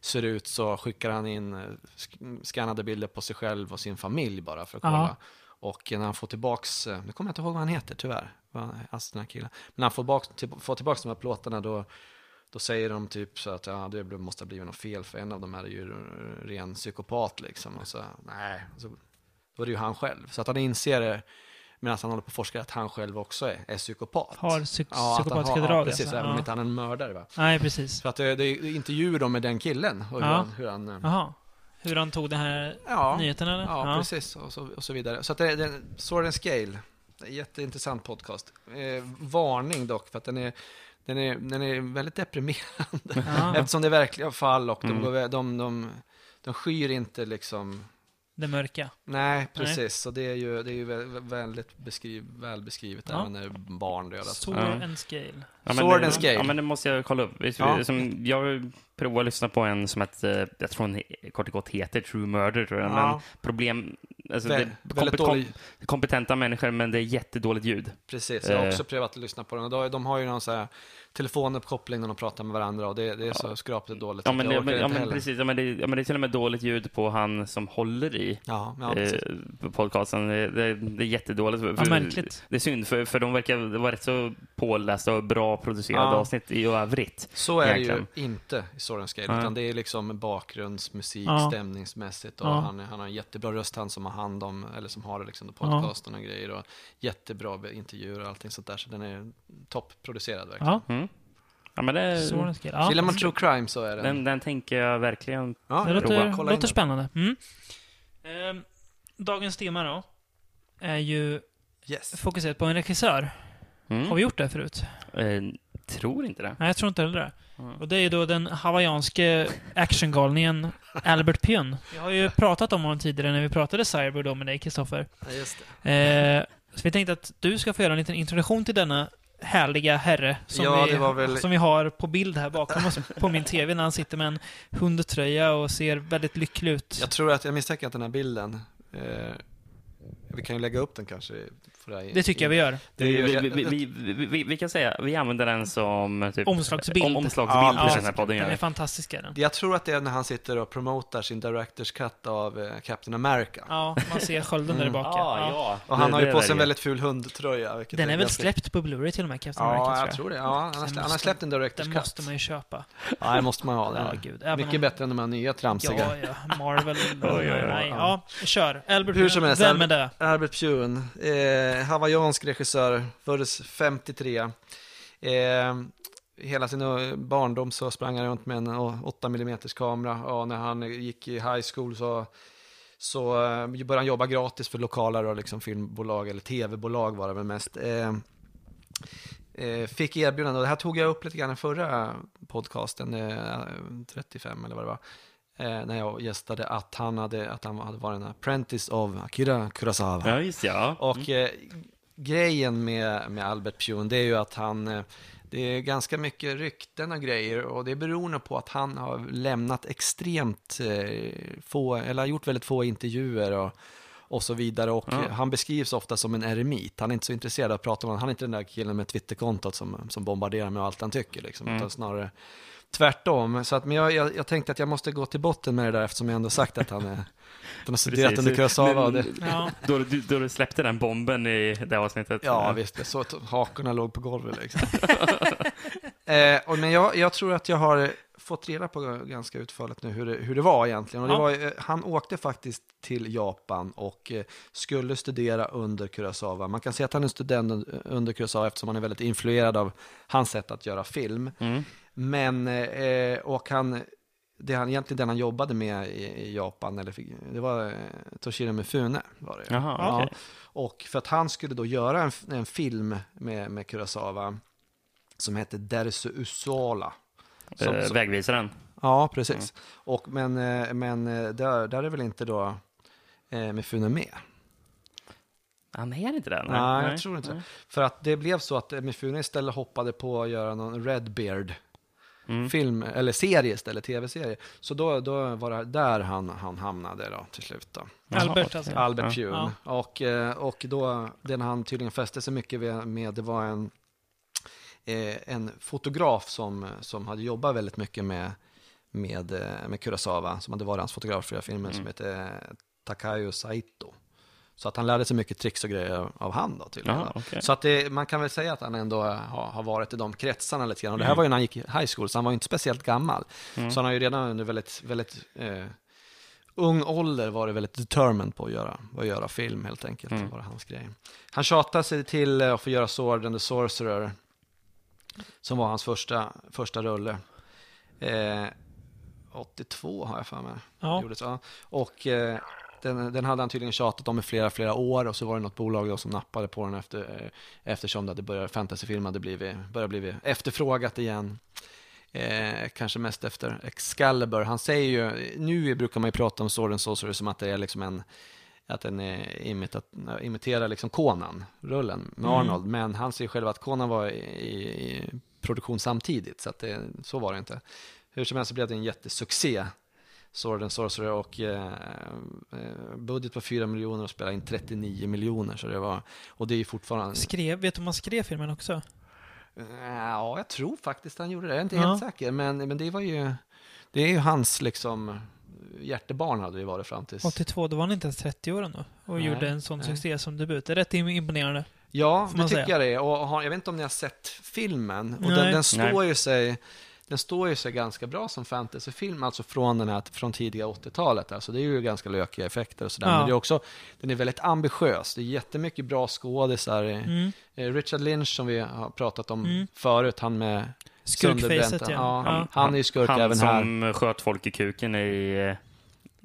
ser ut så skickar han in eh, sk- skannade bilder på sig själv och sin familj bara för att kolla. Ja. Och när han får tillbaks, eh, nu kommer jag inte ihåg vad han heter tyvärr, alltså den här killen. Men när han får, bak, till, får tillbaks de här plåtarna då, då säger de typ så att ja, det måste ha blivit något fel för en av dem är ju ren psykopat liksom. Och så, nej, så, då är det ju han själv. Så att han inser medan han håller på att forska att han själv också är, är psykopat. Har psyk- Ja, att han psykopatiska har- drag Ja, precis, alltså. även om Ja. inte han är en mördare. Va? Nej, precis. För att det, det är intervjuer då med den killen och hur Ja. han, hur han eh. Hur han tog den här Ja, nyheten eller? Ja, precis. Och så, och så vidare. Så att det, det, Sword and Scale, jätteintressant podcast. Eh, varning dock, för att den är, den är, den är väldigt deprimerande. Ja, Eftersom det är verkliga fall och de, Mm. går, vä- de, de, de skyr inte liksom... det mörka. Nej, precis. Så det är ju, det är ju vä- väldigt beskriv, väl beskrivet Ja. även när barn dödas. Sword Ja. and scale. Ja, Sword det, and Scale. Ja, men det måste jag kolla upp. Ja. Som, jag provade att lyssna på en som hette, jag tror hon kort och gott heter True Murder, tror jag. Ja. Men problem, alltså Vä- det är väldigt kompet- dålig- kompetenta människor, men det är jättedåligt ljud. Precis, jag har Eh. också prövat att lyssna på den. De har ju någon så här telefonuppkoppling när de pratar med varandra och det, det är så skrapligt dåligt. Ja, men, det, men, ja, men precis. Ja, men, det, ja, men det är till och med dåligt ljud på han som håller i Ja, ja, eh, podcasten. Det, det, det är jättedåligt. För, Ja, märkligt. Det är synd, för, för de verkar vara rätt så pålästa och bra producerade Ja. avsnitt i övrigt. Så är det egentligen. ju inte i Scale, Nej. utan det är liksom bakgrundsmusik, Ja. stämningsmässigt och Ja. han, han har en jättebra röst, han som har hand om, eller som har det liksom, podcasten och grejer och jättebra intervjuer och allting sånt där, så den är toppproducerad verkligen. Ja, Mm. Ja, men det, scale. Ja. Gillar man true crime så är den... den, den tänker jag verkligen ja, Det prova. låter, kolla in låter spännande. Mm. Ehm, dagens tema då är ju Yes. fokuserat på en regissör. Mm. Har vi gjort det förut? Eh, tror inte det. Nej, jag tror inte heller det. Mm. Och det är ju då den hawaiianske actiongalningen Albert Pyun. Vi har ju pratat om honom tidigare när vi pratade Cyber då med dig, Kristoffer. Ja, just det. Eh, så vi tänkte att du ska få göra en liten introduktion till denna härliga herre som, Ja, vi, väl- som vi har på bild här bakom oss på min TV när han sitter med en hundtröja och ser väldigt lycklig ut. Jag tror att, jag misstänker att den här bilden, eh, vi kan ju lägga upp den kanske. För det, Det tycker jag vi gör. Vi, vi, vi, vi, vi, vi kan säga, vi använder den som typ, Omslagsbild. Om, omslagsbild Ja, den här podden. Den är fantastisk är den. Jag tror att det är när han sitter och promotar sin Directors Cut av eh, Captain America. Ja, man ser skölden där Mm. bak. Ah, ja. ja. Och han Det- har ju på sig en väldigt ful hundtröja. Den är väl släppt på Blu-ray till och med, Captain America, Ja, jag tror det. Ja, han, har Den släppt en Directors Den Cut. måste man ju köpa. Ja, det måste man ha. Ja. Även Mycket om- bättre än de här nya tramsiga. Ja, ja. Marvel. ja, kör. Albert Hur som helst, Vem är det? Albert Pune, eh, Eh, hawaiiansk regissör, föddes 53. Eh, hela sin eh, barndom så sprang han runt med en 8 mm kamera och när han gick i high school så, så eh, började han jobba gratis för lokala då, liksom filmbolag eller tv-bolag var det väl mest. Eh, eh, fick erbjudande och det här tog jag upp lite grann i förra podcasten, eh, 35 eller vad det var. Eh, när jag gästade att han hade, att han hade varit en apprentice av Akira Kurosawa. Ja, just ja. Och eh, grejen med, med Albert Pune, det är ju att han, eh, det är ganska mycket rykten och grejer och det beror på att han har lämnat extremt eh, få, eller har gjort väldigt få intervjuer och, och så vidare. Och Ja. han beskrivs ofta som en eremit. Han är inte så intresserad av att prata om Han är inte den där killen med Twitterkontot som, som bombarderar med allt han tycker. Liksom, Mm. utan snarare tvärtom. Så att, men jag, jag, jag tänkte att jag måste gå till botten med det där eftersom jag ändå sagt att han, är, att han har studerat Precis. under Kurosawa. Men- Ja. Då, du, då du släppte den bomben i det avsnittet. Ja, visst. Det är så att hakorna låg på golvet liksom. eh, och, men jag, jag tror att jag har fått reda på ganska utförligt nu hur det, hur det var egentligen. Och det var, eh, han åkte faktiskt till Japan och eh, skulle studera under Kurosawa. Man kan säga att han är student un- under Kurosawa eftersom han är väldigt influerad av hans sätt att göra film. Mm. Men, eh, och han, det han egentligen den han jobbade med i, Japan, eller, det var Toshiro Mifune. Var det. Jaha, Ja. Och för att han skulle då göra en, en film med, med Kurosawa som hette Dersu Usuala. Som, Eh, som, Vägvisaren. ja, precis. Och, men men, men eh, där, där är väl inte då eh, Mifune med. Han är inte det? Nej, jag tror inte det. För att det blev så att eh, Mifune istället hoppade på att göra någon Redbeard Mm. film, eller serie istället, tv-serie. Så då, då var det där han, han hamnade då till slut. Då. Albert alltså. Albert Ja. Pune. Och, eh, och då, den han tydligen fäste sig mycket med, det var en, eh, en fotograf som, som hade jobbat väldigt mycket med, med, eh, med Kurosawa, som hade varit hans fotograf för filmen, som heter eh, Takayo Saito. Så att han lärde sig mycket tricks och grejer av- han då tydligen. Jaha, då. okej. Så att det, man kan väl säga att han ändå har, har varit i de kretsarna lite grann. Och det här Mm. var ju när han gick i high school, så han var ju inte speciellt gammal. Mm. Så han har ju redan under väldigt, väldigt eh, ung ålder varit väldigt determined på att göra, att göra film helt enkelt. Mm. Var hans grej. Han tjatade sig till eh, att få göra Sword and the Sorcerer, som var hans första, första rulle. Eh, 82 har jag för mig. Ja. Gjordes, ja. Och eh, den, den hade han tydligen tjatat om i flera, flera år och så var det något bolag då som nappade på den efter, eh, eftersom det hade börjat, fantasyfilm hade blivit, börjat blivit efterfrågat igen. Eh, kanske mest efter Excalibur. Han säger ju, nu brukar man ju prata om Sword and Sorcerer som att det är liksom en att den är imita, imiterar liksom Conan-rullen med Mm. Arnold. Men han säger själv att Conan var i, i, produktion samtidigt, så att det, så var det inte. Hur som helst så blev det en jättesuccé, Sword and Sorcerer, och eh, eh, budget på 4 miljoner och spelade in 39 miljoner. Så det var, och det är ju fortfarande... Skrev, vet du om han skrev filmen också? Ja, jag tror faktiskt han gjorde det. Jag är inte Ja. helt säker, men, men det var ju... Det är ju hans liksom hjärtebarn hade det varit fram tills... 82, då var han inte ens 30 år ändå. Och Nej, gjorde en sån nej. succé som debut. Det är rätt imponerande. Ja, det tycker säga. jag det är. Och har, jag vet inte om ni har sett filmen. Och den, den, står ju sig, den står ju sig ganska bra som fantasyfilm, alltså från, den här, från tidiga 80-talet. Alltså det är ju ganska lökiga effekter och sådär. Ja. Men det är också, den är väldigt ambitiös. Det är jättemycket bra skådisar. Mm. Eh, Richard Lynch som vi har pratat om Mm. förut, han med Sönderbränta- ja. ja. ja. Han är ju skurk Han även här. som sköt folk i kuken i eh,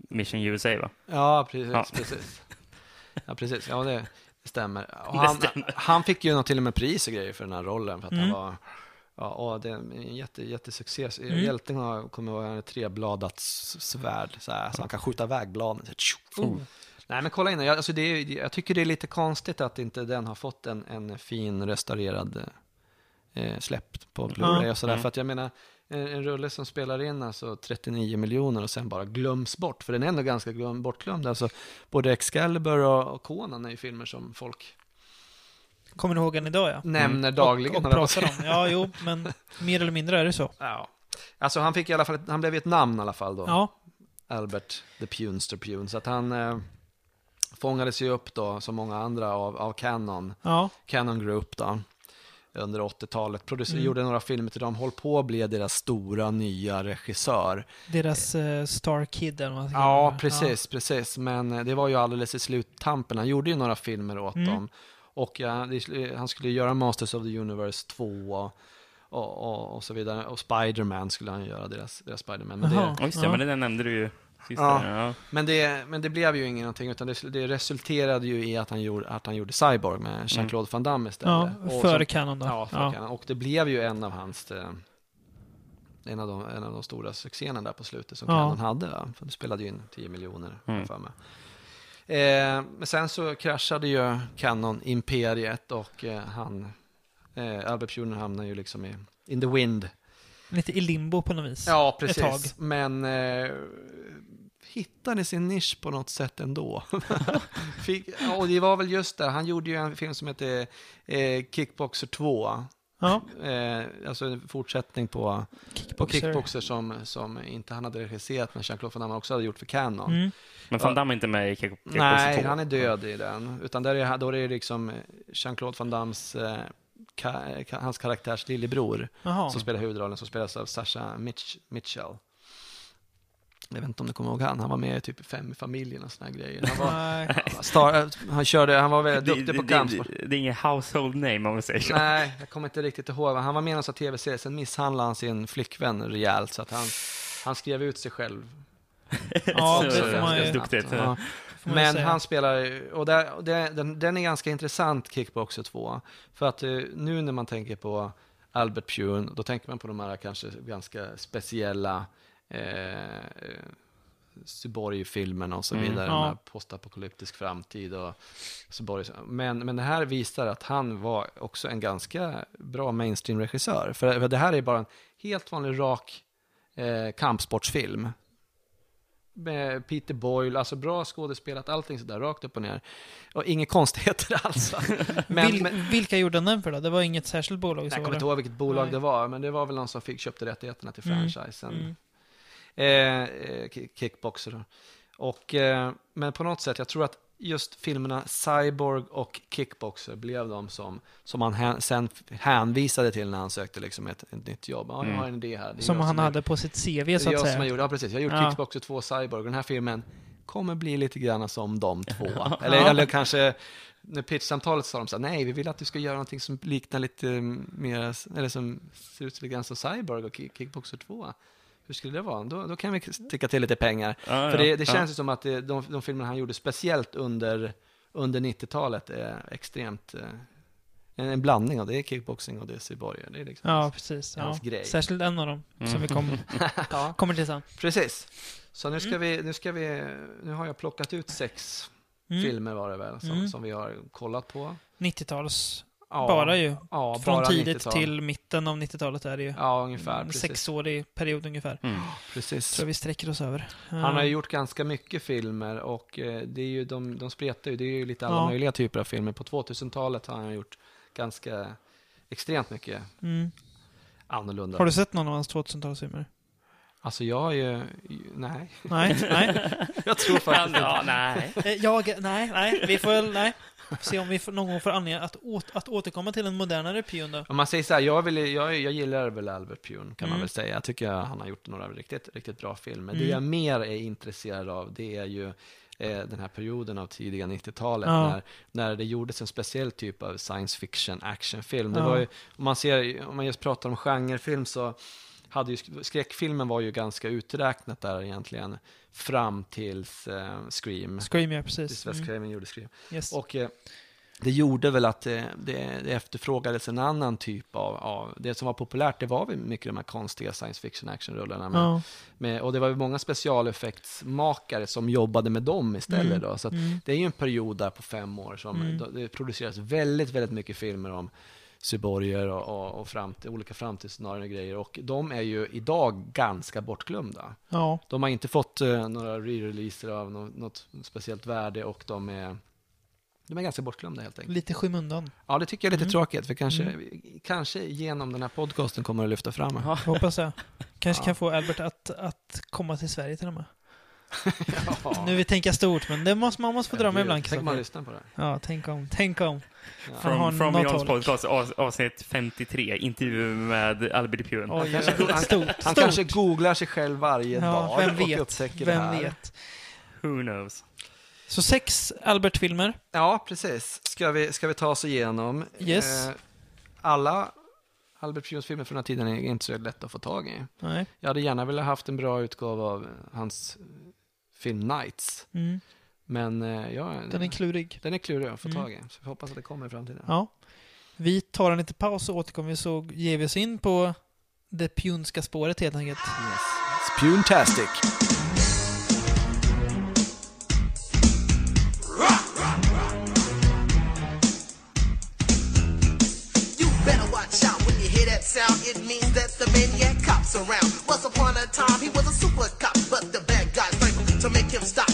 Mission USA, va? Ja, precis. Ja. precis. Ja, precis. Ja, det, det stämmer. Och Det han, stämmer. han fick ju något till och med pris och grejer för den här rollen. För att Mm. han var Ja, och det är en jätte, jättesuccé. Mm. Hjälten har, kommer att vara ett trebladat svärd, så, här, så han kan skjuta iväg bladen. Oh. Nej, men kolla in. Jag, alltså det är, jag tycker det är lite konstigt att inte den har fått en, en fin restaurerad eh, släpp på Blu-ray och sådär. Mm. För att jag menar, en, en rulle som spelar in alltså 39 miljoner och sen bara glöms bort. För den är ändå ganska glöm, bortglömd. Alltså, både Excalibur och, och Conan är ju filmer som folk Kommer ihåg den idag ja? nämner dagligen. Och, och pratar om. Ja, jo, men mer eller mindre är det så. Ja. Alltså han fick i alla fall, han blev ett namn i alla fall då. Ja, Albert the Punster Pune. Så att han eh, fångades ju upp då, som många andra, av, av Canon. ja. Canon Group då. Under 80-talet. Producer, Mm. Gjorde några filmer till dem. Håll på att bli deras stora nya regissör. Deras eh, Star Kid eller vad man Ja, kalla det. precis, precis. Men eh, det var ju alldeles i sluttampen. Han gjorde ju några filmer åt Mm. dem. Och ja, det, han skulle göra Masters of the Universe 2 och, och, och, så vidare. Och Spider-Man skulle han göra, deras, deras Spider-Man. Men det, Ja, just det, Ja. men den nämnde du ju sist. Ja. Ja. Men det, men det blev ju ingenting, utan det, det resulterade ju i att han gjorde, att han gjorde Cyborg med Jean-Claude Van Damme istället. Ja, före Canon då. Ja, för Canon. och det blev ju en av hans, eh, en av de, en av de stora succéerna där på slutet som Ja. Canon hade. Va? För det spelade ju in 10 miljoner, Mm. för mig. Eh, men sen så kraschade ju Canon-imperiet och eh, han, eh, Albert Puner hamnade ju liksom i, in the wind. Lite i limbo på något vis. Ja, Ett precis. tag. Men eh, hittade sin nisch på något sätt ändå. Fick, och det var väl just där, han gjorde ju en film som heter eh, Kickboxer 2. Ja, Eh, alltså en fortsättning på, på kickboxer. Kickboxer som, som inte han hade regisserat, men Jean-Claude Van Damme också hade gjort för Canon. Mm. Men Van Damme är inte med i Kick- Kickboxer Nej, 2. han är död i den. Utan där är, då är det liksom Jean-Claude Van Dammes, eh, ka, ka, hans karaktärs lillebror, Jaha. som spelar huvudrollen, som spelas av Sasha Mitch, Mitchell. Jag vet inte om du kommer ihåg han, han var med i typ Fem i familjen och såna här grejer. Han var, star, han körde, han var väldigt Det, duktig det, på det, kampsport. det, det är ingen household name om man säger så. Nej, jag kommer inte riktigt ihåg. Han var med i någon tv-serie, sen misshandlade han sin flickvän rejält så att han, han skrev ut sig själv. Ja, det får man ju, ganska duktigt. Ja. Får man ju Men säga. han spelar, och, där, och det, den, den är ganska intressant, Kickboxer 2. För att eh, nu när man tänker på Albert Pune, då tänker man på de här kanske ganska speciella eh, Suborg-filmerna och så Mm. vidare. Ja. Med postapokalyptisk framtid och Suborg. Men, men det här visar att han var också en ganska bra mainstream-regissör. För, för det här är bara en helt vanlig rak eh, kampsportsfilm. Med Peter Boyle, alltså bra skådespelat, allting sådär rakt upp och ner. Och inga konstigheter alls. Men, Vil, men, vilka gjorde den för då? Det var inget särskilt bolag? jag kommer inte ihåg vilket bolag Nej. det var, men det var väl någon som fick köpte rättigheterna till Mm, franchisen. Mm. Eh, eh, ki- kickboxer. då. Och, eh, men på något sätt, jag tror att just filmerna Cyborg och Kickboxer blev de som, som han hän, sen hänvisade till när han sökte liksom ett, ett nytt jobb. Ja, jag har en idé här. Det är Som jag han är- hade på sitt CV det så är att jag som har säga. gjort, ja precis. Jag har gjort Ja. Kickboxer 2 Cyborg och den här filmen kommer bli lite grann som de två. Ja. Eller, eller kanske när pitchsamtalet sa de så här, nej, vi vill att du ska göra någonting som liknar lite mm, mer, eller som ser ut lite grann som Cyborg och Kick- Kickboxer 2. Hur skulle det vara? Då, då kan vi sticka till lite pengar. Ja, För ja, det, det ja. känns ju som att det, de, de filmer han gjorde, speciellt under, under 90-talet, är extremt... Eh, en, en blandning av det är kickboxing och det är Cyborg. Det är liksom Ja, precis. Ja. hans grej. Särskilt en av dem som vi kom, ja. kommer till sen. Precis. Så nu ska, vi, nu ska vi, nu har jag plockat ut sex Mm. filmer var det väl, som, Mm. som vi har kollat på. 90-tals, Ja, bara ju. Ja, Från bara tidigt 90-tal. till mitten av 90-talet är det ju. Ja, ungefär. en Precis. sexårig period ungefär. Mm. precis. Tror vi sträcker oss över. Han har ju gjort ganska mycket filmer och eh, det är ju, de, de spretar ju. Det är ju lite alla Ja. möjliga typer av filmer. På 2000-talet har han gjort ganska extremt mycket Mm. annorlunda. Har du sett någon av hans 2000-talsfilmer? Alltså jag är ju, nej, Nej, nej. jag tror faktiskt inte. Ja, nej. Eh, Jag, nej, nej. Vi får väl, nej. Se om vi någon gång får anledning att, åt, att återkomma till en modernare pion då. Om man säger så här, jag, vill, jag, jag gillar väl Albert Pune kan man Mm. väl säga. Jag tycker han har gjort några riktigt, riktigt bra filmer. Det Mm. jag mer är intresserad av, det är ju eh, den här perioden av tidiga 90-talet Ja. när, när det gjordes en speciell typ av science fiction actionfilm. Det Ja. var ju, om, man ser, om man just pratar om genrefilm så hade ju, sk- skräckfilmen var ju ganska uträknat där egentligen fram tills eh, Scream. Scream, ja Tills precis. Wes Mm. Gjorde Scream. Yes. Och, eh, det gjorde väl att det, det, det efterfrågades en annan typ av, av... Det som var populärt, det var väl mycket de här konstiga science fiction action-rullarna. Med, Ja. med, och det var ju många specialeffektsmakare som jobbade med dem istället. Mm, Då, så mm. det är ju en period där på fem år som Mm. det produceras väldigt, väldigt mycket filmer om cyborger och, och, och framt, olika framtidsscenarier och grejer. Och de är ju idag ganska bortglömda. Ja. De har inte fått eh, några re-releaser av något, något speciellt värde och de är, de är ganska bortglömda helt enkelt. Lite skymundan. Ja, det tycker jag är lite Mm. tråkigt, för kanske, Mm. kanske genom den här podcasten kommer att lyfta fram. Ja. Hoppas jag. Kanske Ja. kan få Albert att, att komma till Sverige till och med. Ja. Nu vill tänka stort, men det måste, man måste få drömma ibland. Tänk om man lyssnar på det. Ja, tänk om. Tänk om. Han From, from håll. podcast, av- avsnitt 53, intervju med Albert Pune. Oj, kanske- stort. han- stort. Han kanske googlar sig själv varje Ja, dag vem och vet? upptäcker det Vem här. vet? Who knows? Så sex Albert-filmer. Ja, precis. Ska vi, ska vi ta oss igenom? Yes. Eh, alla Albert Pujols filmer från den här tiden är inte så lätt att få tag i. Nej. Jag hade gärna velat haft en bra utgåva av hans film Nights. Mm. Men eh, ja, Den är klurig. den är klurig att få Mm. tag i. Så vi hoppas att det kommer i framtiden. Ja. Vi tar en liten paus och återkommer så ger vi oss in på det pjunska spåret helt enkelt. Yes. Spuntastic. Sound. It means that the maniac cop's around. Once upon a time, he was a super cop, but the bad guys strangled to make him stop.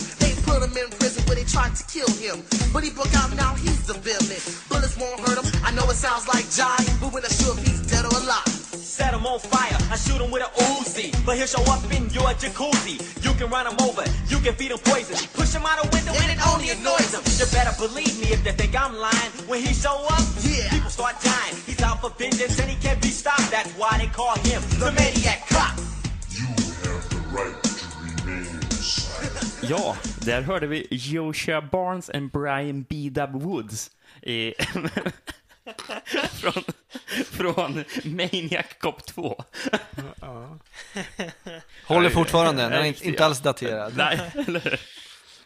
They put him in prison where they tried to kill him. But he broke out, now he's the villain. Bullets won't hurt him. I know it sounds like jive, but we're not sure if he's dead or alive. Set him on fire, I shoot him with an Uzi. But he'll show up in your jacuzzi. You can run him over, you can feed him poison. Push him out a window and it only annoys him. You better believe me if they think I'm lying. When he show up, Yeah. people start dying. He's out for vengeance and he can't be stopped. That's why they call him the Maniac Cop. You have the right to remain silent. Ja, där hörde vi Joshua Barnes and Brian B. Dub Woods i, från, från Maniac Cop 2. Håller fortfarande, den är inte, inte alls daterad. Nej, eller hur?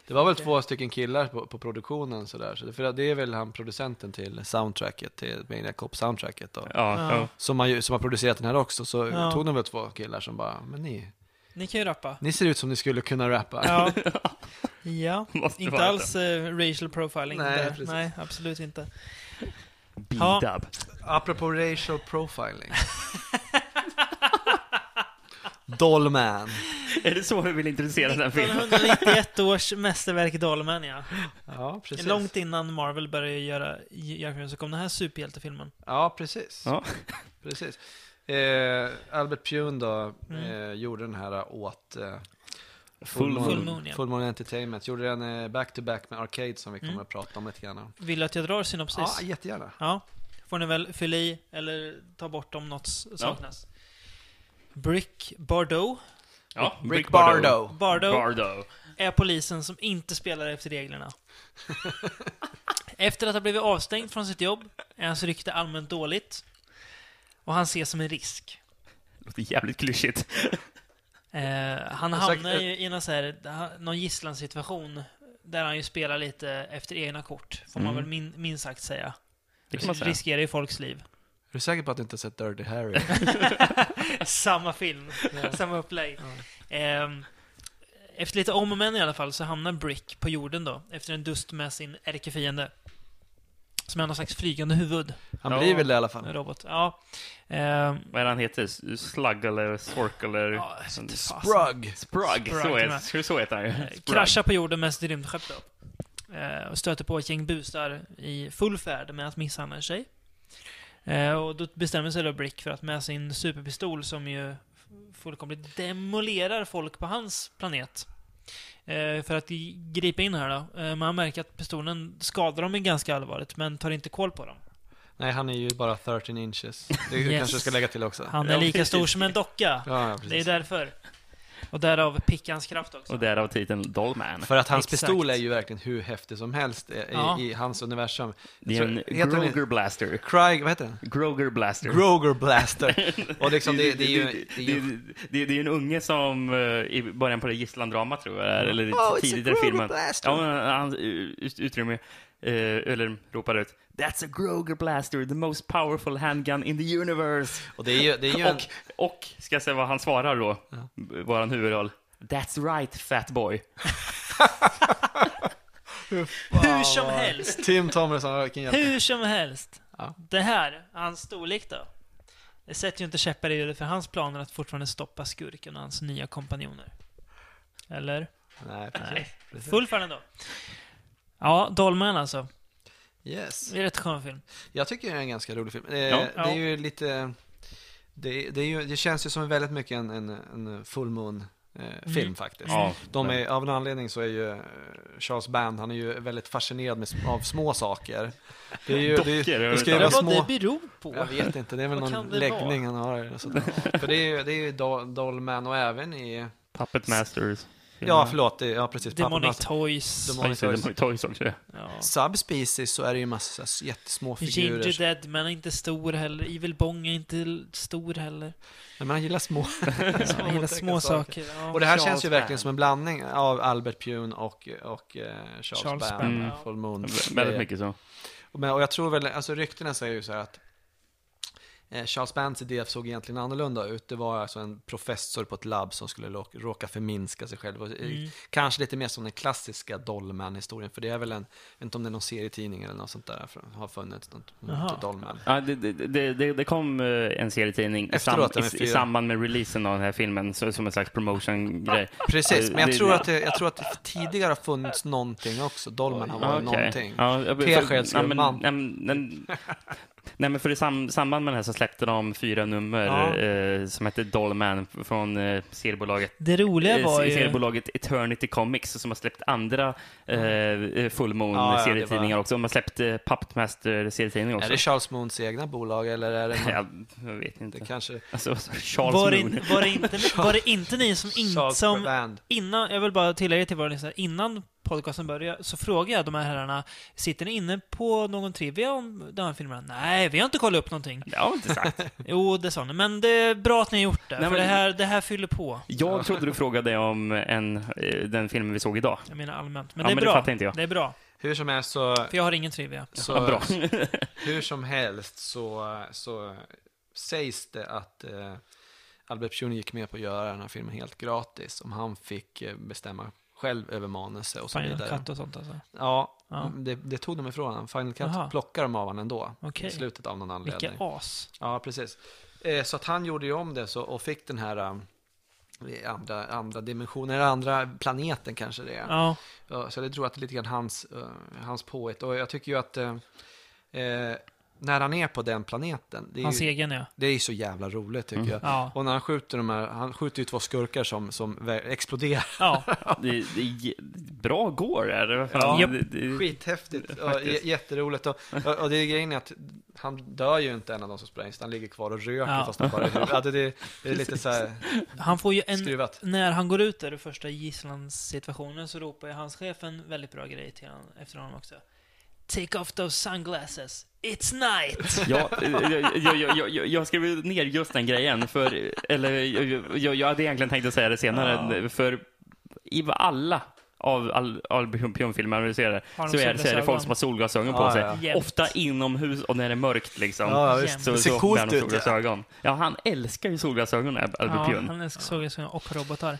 Det var väl två stycken killar på, på produktionen sådär. Så det, för det är väl han producenten till soundtracket, till Maniac Cop soundtracket då. Ja, ja. Som har, ju- som har producerat den här också, så Ja. tog de väl två killar som bara, men ni, Ni kan ju rappa. ni ser ut som ni skulle kunna rappa. Ja. Ja, Måste inte vara alls eh, racial profiling. Nej, där. precis. Nej, absolut inte. B. Ja. Dub. Apropå racial profiling. Dollman. Är det så vi vill introducera den filmen? 1991 års mästerverk Dolmen, ja. Ja, precis. Långt innan Marvel började göra, göra film så kom den här superhjältefilmen. Ja, precis. Ja. precis. Eh, Albert Pune då, Mm. eh, gjorde den här åt eh, Full Moon, Full Moon, ja. Full Moon Entertainment. Gjorde den eh, back-to-back med Arcade som vi kommer Mm. att prata om lite grann. om. Vill du att jag drar synopsis? Ja, jättegärna. Ja, får ni väl fylla i eller ta bort om något saknas. Brick Bardot Ja, Rick Bardo. Bardo Bardo. är polisen som inte spelar efter reglerna. Efter att ha blivit avstängd från sitt jobb är hans rykte allmänt dåligt. Och han ses som en risk. Låter jävligt klyschigt. Eh, han hamnar sagt- ju i någon, så här, någon gisslansituation där han ju spelar lite efter egna kort, får man Mm. väl min, minst sagt säga. Det kan man säga. Riskerar ju folks liv. Är du säker på att du inte har sett Dirty Harry? samma film, samma upplägg. Ehm, efter lite om och men i alla fall så hamnar Brick på jorden då, efter en dust med sin ärkefiende. Som är någon slags flygande huvud, Han Ja. blir väl det i alla en fall. robot. Ja. Ehm, Vad är han heter? Slug eller Sork eller? ja. Sprug! Sprug, Sprug, så, heter, så heter han ju. Eh, kraschar på jorden med sitt rymdskepp då. Eh, och stöter på ett gäng busar i full färd med att misshandla en tjej. Eh, och då bestämmer sig då Brick för att med sin superpistol som ju fullkomligt demolerar folk på hans planet. Eh, för att gripa in här då. Eh, man märker att pistolen skadar dem ganska allvarligt, men tar inte koll på dem. Nej, han är ju bara 13 inches. Det Yes. kanske jag ska lägga till också. Han är lika stor som en docka. Ja, ja, Det är därför. Och därav pickans kraft också. Och därav titeln Dollman. För att hans Exakt. pistol är ju verkligen hur häftig som helst i, Ja. i hans universum. Det är en Groger Blaster. Craig, vad heter den? Groger Blaster. Groger Blaster. Och liksom det, det är ju... Det är det, ju det, det är en unge som eh, i början på det gisslandramat tror jag, eller Oh, tidigare filmen. Blaster. Ja, han ut- utrymmer eh, eller ropar ut That's a Groger Blaster, the most powerful handgun in the universe. Och det är ju, det är ju en, Och, och, ska jag säga vad han svarar då? Våran huvudroll. That's right, fat boy. Hur som helst. Tim Tomlinson, vilken jävla... Hur som helst. Ja. Det här, hans storlek då. Det sätter ju inte käppar i hjulet för hans planer att fortfarande stoppa skurken och hans nya kompanjoner. Eller? Nej, precis. precis. Full fan ändå. Ja, Dolmen alltså. Yes. Det är rätt skön film. Jag tycker det är en ganska rolig film. Eh, Ja. Det är ju lite... Det, det, är ju, det känns ju som väldigt mycket en, en, en full moon eh, film faktiskt. Ja, De är, av en anledning så är ju eh, Charles Band, han är ju väldigt fascinerad med, av små saker. Det är ju, det, Dockor, det, är det ska ju vara små... det beror på. Jag vet inte, det är väl någon det läggning han har. För det är ju, det är ju Do- Dollman och även i... Puppet Masters. Ja, förlåt. Ja, precis. Demonic. Toys. Demonic Toys. Demonic Toys också. Ja. Subspecies så är det ju massa så jättesmå figurer. Ginger Deadman är inte stor heller. Evil Bong är inte stor heller. Nej, men han gillar små, Han gillar små saker. Ja. Och det här Charles känns ju verkligen Band. som en blandning av Albert Pune och, och eh, Charles, Charles Band, Band, Mm. Full Moon. Väldigt mycket så. Men, och jag tror väl, alltså ryktena säger ju så här att Charles Bands idé såg egentligen annorlunda ut. Det var alltså en professor på ett labb som skulle råka förminska sig själv. Eh, Mm. Kanske lite mer som den klassiska Dollman-historien, för det är väl en, jag vet inte om det är någon serietidning eller något sånt där, för, har funnits något Dollman. Ja, det, det, det, det- kom eh, en serietidning i, sam, Efteråt, ja, med i, i samband med releasen av den här filmen, så, som en slags promotion-grej. Precis, men jag tror, att det, jag tror att det tidigare har funnits någonting också. Dolman har varit Okej. någonting. Ja, jag- för- Teskedsgumman. nej, men- för i sam, samband med det här så släppte de fyra nummer Ja. eh, som hette Dollman från eh, seriebolaget Det roliga eh, var ju... seriebolaget Eternity Comics som har släppt andra eh, Ja, Fullmoon ja, det serietidningar var- också. De har släppt eh, Puppet Master serietidningar också. Är det Charles Moons egna bolag eller är det, jag, jag vet inte. det kanske Alltså, Charles Var Moon. det, var, det inte, var det inte ni som, in, som innan, jag vill bara tillägga till våra lyssnare, innan podcasten började så frågade jag de här herrarna, sitter ni inne på någon trivia om de här filmerna? Nej, vi har inte kollat upp någonting. Det har jag inte sagt. Jo, det sa ni, men det är bra att ni har gjort det, Nej, för men- det, här, det här fyller på. Jag trodde du frågade om en, eh, den filmen vi såg idag. Jag menar allmänt. Men Ja, det är men det bra. fattar inte jag. Det är bra, Hur som helst så, för jag har ingen trivia. så Ja, bra. hur som helst så, så sägs det att eh, Albert Pune gick med på att göra den här filmen helt gratis om han fick eh, bestämma själv över manuset och så Final vidare. Cut och sånt alltså. Ja, Ja. Det, det tog de ifrån honom. Final Cut Jaha. plockade de av honom ändå. Okej. I slutet av någon anledning. Vilka as. Ja, precis. Eh, så att han gjorde ju om det så, och fick den här eh, andra, andra dimensionen, eller andra planeten kanske det är. Ja, så jag tror att det är lite grann hans, eh, hans påhitt. Och jag tycker ju att eh, när han är på den planeten, det är, hans ju, egen ja. det är ju så jävla roligt tycker jag. Ja. Och när han skjuter de här, han skjuter ju två skurkar som, som exploderar. Ja, Det, det är ge- bra går är det. Ja. det, det, Skithäftigt och jätteroligt. Och, och, och det är grejen är att han dör ju inte en av de som sprängs, han ligger kvar och röker Ja. fast han bara är ja, det, det, det är lite så här han får ju en... skruvat. När han går ut där i första gisslans-situationen så ropar ju hans chef en väldigt bra grej till honom, efter honom också. Take off those sunglasses. It's night! Ja, jag, jag, jag, jag, jag skrev ner just den grejen, för, eller jag, jag, hade egentligen tänkt att säga det senare, för i alla av all, all Pion-filmer jag ser det, så är, det- så är det folk som har solglasögon på Ja, sig. ja. Jämt. Ofta inomhus och när det är mörkt liksom. Ja, visst. Så, Det ser så coolt ut, solglasögon. Ja, han älskar ju solglasögon, Albert Ja, Pion. han älskar solglasögon och robotar.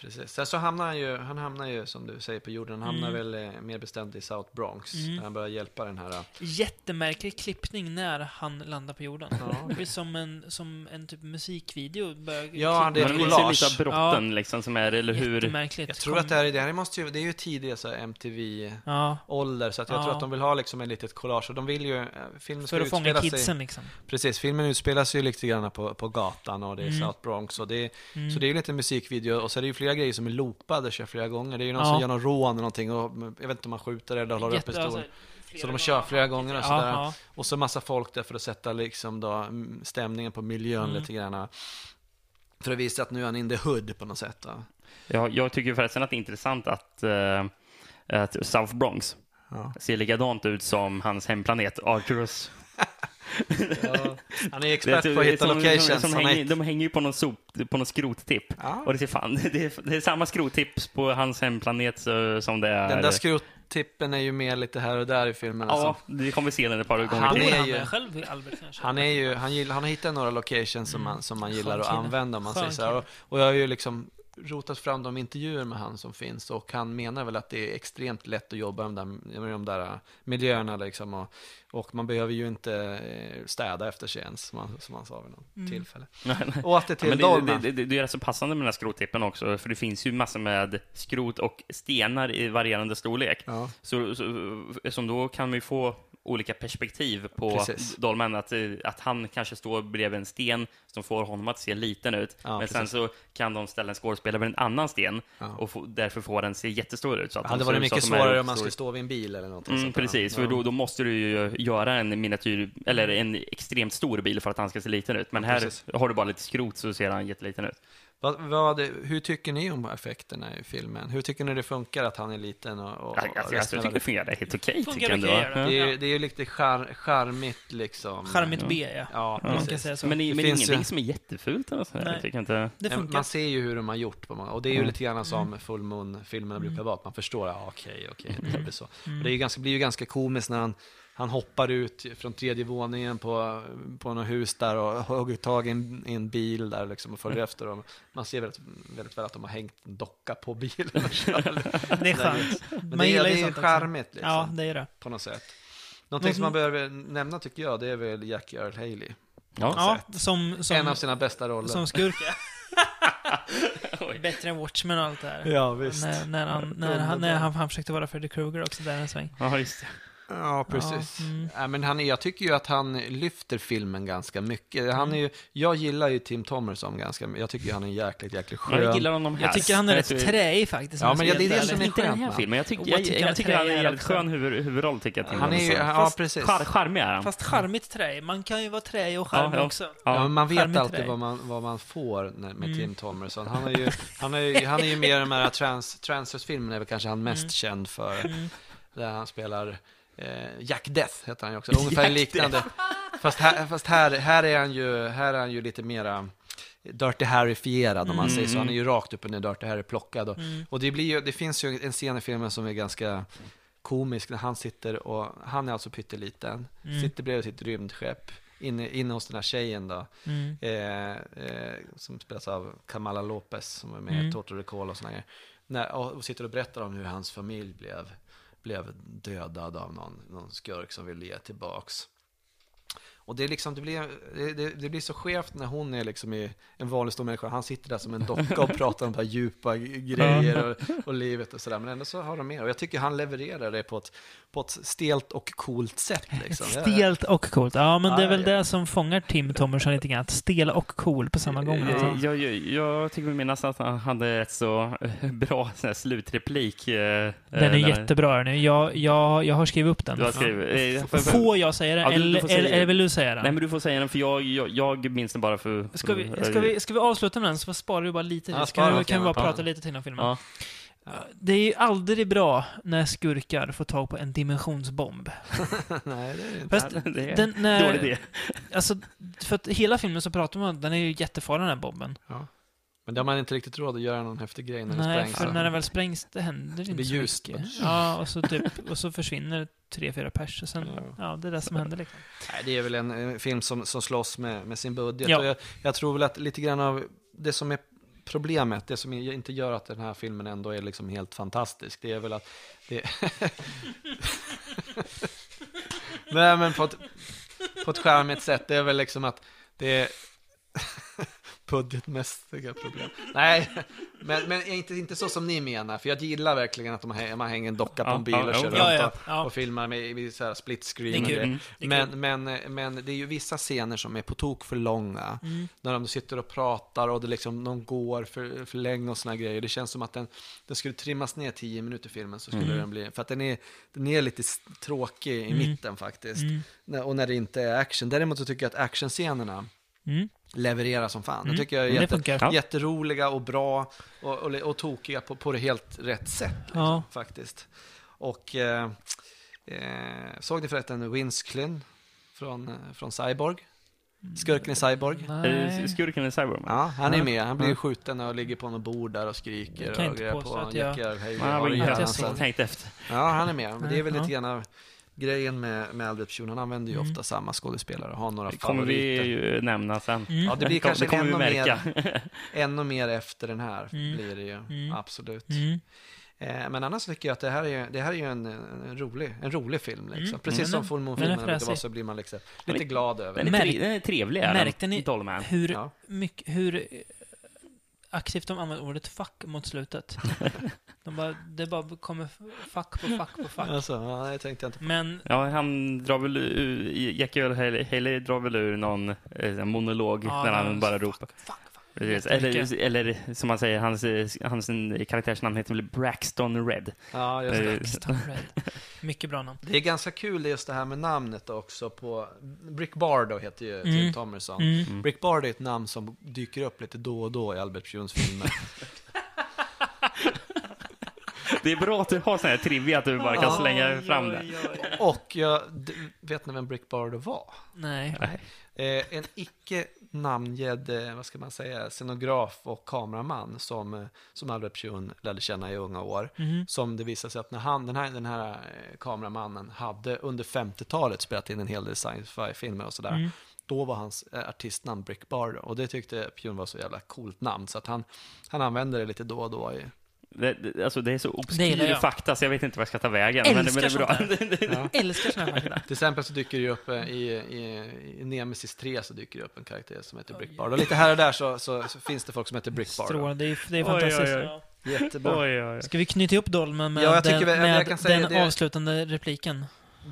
Precis. Sen så hamnar han ju, han hamnar ju som du säger på jorden, han hamnar Mm. väl eh, mer bestämt i South Bronx. Mm. Där han börjar hjälpa den här. eh, Jättemärklig klippning när han landar på jorden. Ja. Det blir som en, som en typ musikvideo. Börjar Ja, det är ett det collage. visar lite av brotten liksom som är, eller hur? Jättemärkligt. Jag tror att det här, är- det här måste ju, det är ju tidiga så här MTV-ålder, Ja, så att jag Ja. tror att de vill ha liksom en litet collage. Och de vill ju, eh, filmen för att fånga utspela sig, kidsen liksom. Precis, filmen utspelar sig ju lite grann på, på gatan och det är Mm. South Bronx. Och det Mm. Så det är ju lite musikvideo och så är det ju flera grejer som är loopade kör flera gånger. Det är ju någon Ja. som gör någon rån eller någonting och jag vet inte om man skjuter eller håller upp pistol. alltså, Så de kör flera gånger och Ja, sådär. ja. Och så massa folk där för att sätta liksom då mm, stämningen på miljön Mm. lite grann. För att visa att nu är han in the hood på något sätt. Då. Ja, jag tycker förresten att det är intressant att, eh, att South Bronx Ja. ser likadant ut som hans hemplanet Arcturus. Han är expert Det är- på att är hitta som- locations. Som, som Han är- hänger, de hänger ju på någon, sop, på någon skrottipp. Ja. Och det, ser fan, det, är, det är samma skrottipp på hans hemplanet så, som det är... Den där skrot, skrottippen är ju med lite här och där i filmen. Ja, Alltså. det kommer vi se den ett par gånger Han till. är han ju- själv, Albert? Han, är ju, han, gillar, han har hittat några locations som man, som man Skön gillar att använda om man säger så här. Och, och jag har ju liksom rotat fram de intervjuer med han som finns och han menar väl att det är extremt lätt att jobba med de där, med de där miljöerna liksom och, och man behöver ju inte eh, städa efter sig ens som han, som han sa vid något Mm. tillfälle. Nej, nej. Och att det till Men det, det, det, det är rätt så passande med den här skrottippen också, för det finns ju massor med skrot och stenar i varierande storlek. Ja. Så, så, som då kan ju få olika perspektiv på Precis. Dolmen, att, eh, att han kanske står bredvid en sten som får honom att se liten ut, Ja, men sen precis. så kan de ställa en skådespelare vid en annan sten Ja. och få, därför får den se jättestor ut. Så att Det de hade varit mycket svårare om man skulle stå vid en bil eller någonting Mm, sånt precis, för Ja. då, då måste du ju göra en miniatyr, eller en extremt stor bil för att han ska se liten ut. Men Ja, här precis. har du bara lite skrot så ser han jätteliten ut. Vad, vad, hur tycker ni om effekterna i filmen? Hur tycker ni det funkar att han är liten och, och, Ja, alltså, jag tycker det fungerar helt okej. Tycker jag ändå. gör det. Det är, ju- Ja. det är ju lite char, charmigt liksom. Charmigt B, ja. Ja, Man kan säga så. Men, Det men finns ingenting ju- som är jättefult eller så. Nej. Jag tycker inte... det Ja, funkar. Man ser ju hur de har gjort på många, och det är ju Mm. lite grann som Mm. Full Moon-filmerna brukar vara, att man förstår, ja, okej, okej, det Mm. blir så. Och det är ju ganska, blir ju ganska komiskt när han, han hoppar ut från tredje våningen på, på något hus där och hugger tag i en, i en bil där liksom och Mm. följer efter. Och man ser väldigt, väldigt väl att de har hängt en docka på bilen. Det är skönt. Men Man det, är- gillar det ju är charmigt liksom, Ja, det är det. på något sätt. Någonting som Mm. man behöver nämna tycker jag, det är väl Jackie Earl Haley. Ja. Ja, som, som, en av sina bästa roller. som skurk. Bättre än Watchmen och allt det här. Ja, visst. När, när, han, när, han, när han, han försökte vara Freddy Krueger också där en sväng. Ja, just det. Ja, precis. Ja, mm. Ja, men han, är- jag tycker ju att han lyfter filmen ganska mycket. Han är ju, jag gillar ju Tim Thomerson ganska mycket. Jag tycker han är jäkligt, jäkligt skön. Jag gillar honom här. Jag tycker han är rätt träig faktiskt. Ja, men jag det är det som är skönt med filmen. Jag tycker, jag, jag tycker jag, han tycker han är är en jävligt skön huvud, huvudroll, tycker jag. Tim Han är ja, Fast- precis. Char, charmig är han. Fast charmigt träig. Man kan ju vara träig och charmig Ja, ja. också. Ja, man vet Charmigt alltid träig. vad man, vad man får när, med Mm. Tim Thomerson. Han är ju, han är, ju- han är ju mer de här trans, Transfers-filmerna är väl kanske han mest Mm. känd för. Mm. Där han spelar Jack Death, heter han ju också. Ungefär liknande. Fast, här, fast här, här, är han ju, här är han ju lite mera Dirty Harry-fierad om man Mm. säger så. Han är ju rakt upp och ner Dirty Harry-plockad. Och, Mm. och det, blir ju, det finns ju en scen i filmen som är ganska komisk när han sitter och, han är alltså pytteliten, Mm. sitter bredvid sitt rymdskepp inne, inne hos den här tjejen då. Mm. Eh, eh, som spelas av Kamala Lopez som är med i Mm. Total Recall och sådana grejer. När, och, och sitter och berättar om hur hans familj blev, blev dödad av någon, någon skurk som ville ge tillbaks. Och det, är liksom, det, blir, det, det, blir så skevt när hon är liksom i en vanlig stor människa. Han sitter där som en docka och pratar om de här djupa grejer och, och livet och sådär. Men ändå så har de med. Och jag tycker han levererar det på ett, på ett stelt och coolt sätt. Liksom. Stelt och coolt. Ja, men det är Ja, väl ja. det som fångar Tim Thomerson lite grann. Stel och cool på samma gång. Jag, Liksom. jag, jag, jag tycker mig minnas att han hade ett så eh, bra här slutreplik. eh, Den är när- jättebra nu. Jag, jag, jag har skrivit upp den. Du har skrivit... för- Får jag säga den? Ja, eller, säga eller, det. eller vill du säga den? Nej, men du får säga den, för jag, jag, jag minns den bara för... Ska vi, ska, vi, ska vi avsluta med den så sparar vi bara lite Ja, spara Kan, vi, lite kan vi bara prata lite till om filmen? Ja. Det är ju aldrig bra när skurkar får tag på en dimensionsbomb. Nej, det är inte. Fast det är den, när, dålig idé. Alltså, för att hela filmen så pratar man om att den är ju jättefarlig den här bomben. Men det har man inte riktigt råd att göra någon häftig grej när det Nej, sprängs. för så. när den väl sprängs, det händer Det inte blir så ljust. mycket. Ja, och så, typ, och så försvinner tre, fyra pers. Och sen, Ja. ja, det är det som händer liksom. Nej, det är väl en eh, film som, som slåss med, med sin budget. Ja. Och jag, jag tror väl att lite grann av det som är problemet, det som inte gör att den här filmen ändå är liksom helt fantastisk, det är väl att det... Nej, men på ett, på ett charmigt sätt, det är väl liksom att det är budgetmässiga problem. Nej, men, men inte, inte så som ni menar, för jag gillar verkligen att de hä- man hänger en docka på en bil och kör ja, runt och, och filmar med, med så här split screen och grejer. Men, men, men det är ju vissa scener som är på tok för långa. Mm. När de sitter och pratar och det liksom, de går för, för länge och såna grejer. Det känns som att den, den skulle trimmas ner 10 minuter filmen så skulle Mm. den bli, för att den är, den är lite tråkig i Mm. mitten faktiskt. Mm. Och när det inte är action. Däremot så tycker jag att actionscenerna Mm. Levererar som fan. Mm. Det tycker jag är Det jätte, funkar. Ja. jätteroliga och bra och, och, och tokiga på, på det helt rätt sätt. Liksom, Ja. Faktiskt. Och eh, eh, såg ni förresten Vince Klyn från, eh, från Cyborg? Skurken i Cyborg. Nej. Skurken i Cyberman. Ja, han är med. Han blir skjuten och ligger på något bord där och skriker Jag kan och inte grejer påstå på att jag- Earl Haley. Man har jag tänkt efter. Ja, han är med. Men det är väl lite grann av grejen med, med Albert Pune. Han använder ju Mm. ofta samma skådespelare och har några Det kommer vi favoriter. ju nämna sen. Mm. Ja, det blir Det kanske vi ännu märka. mer, ännu mer efter den här. Mm. Blir det ju. Mm. Absolut. Mm. Eh, men annars tycker jag att det här är, det här är ju en, en, rolig, en rolig film. Liksom. Mm. Precis Mm. som Full brukar vara fräsig. så blir man liksom lite Men- glad över Den det. är, tre, den är trevlig, är Märkte den. ni Dollman. hur, Ja. mycket, hur aktivt de använder ordet fuck mot slutet? De bara, det bara kommer fuck på fuck på fuck. Alltså, ja, det tänkte jag inte på. Men Ja, han drar väl ur, Jackie Earl Haley, Haley drar väl ur någon eh, monolog Ja, när han bara ropar. fuck, fuck. Precis. Eller, eller som man säger, hans, eh, hans karaktärsnamn heter väl Braxton Red. Ja, just det. Eh, Braxton Red. Mycket bra namn. Det är ganska kul just det här med namnet också på... Brick Bardo heter ju Tim Mm. Thomerson. Mm. Brick Bardo är ett namn som dyker upp lite då och då i Albert Punes filmer. Det är bra att du har sån här trivia att du bara kan slänga fram det. och jag vet ni vem Brick Bardo var? Nej. Eh, en icke namngedd, eh, vad ska man säga, scenograf och kameraman som, eh, som Albert Pune lärde känna i unga år. Mhm. Som det visade sig att när han, den här, den här eh, kameramannen hade under 50-talet spelat in en hel del science fi-filmer och sådär. Mm. Då var hans eh, artistnamn Brick Bardo och det tyckte Pune var så jävla coolt namn så att han, han använde det lite då och då. I, Det, det, alltså det är så obskyr jag. fakta så jag vet inte vad jag ska ta vägen. Älskar Men, det- men det är bra. ja. Älskar här fakta. Till exempel så dyker det ju upp eh, i, i, i Nemesis 3 så dyker det upp en karaktär som heter Brick Bardo. Och lite här och där så, så, så finns det folk som heter Brick Bardo. Strålande. Det är, det är Oj, oj, fantastiskt. oj. Ja. Jättebra. Oj, oj, oj. Ska vi knyta ihop Dolmen med Ja, jag den, väl- jag med kan säga den det- avslutande repliken?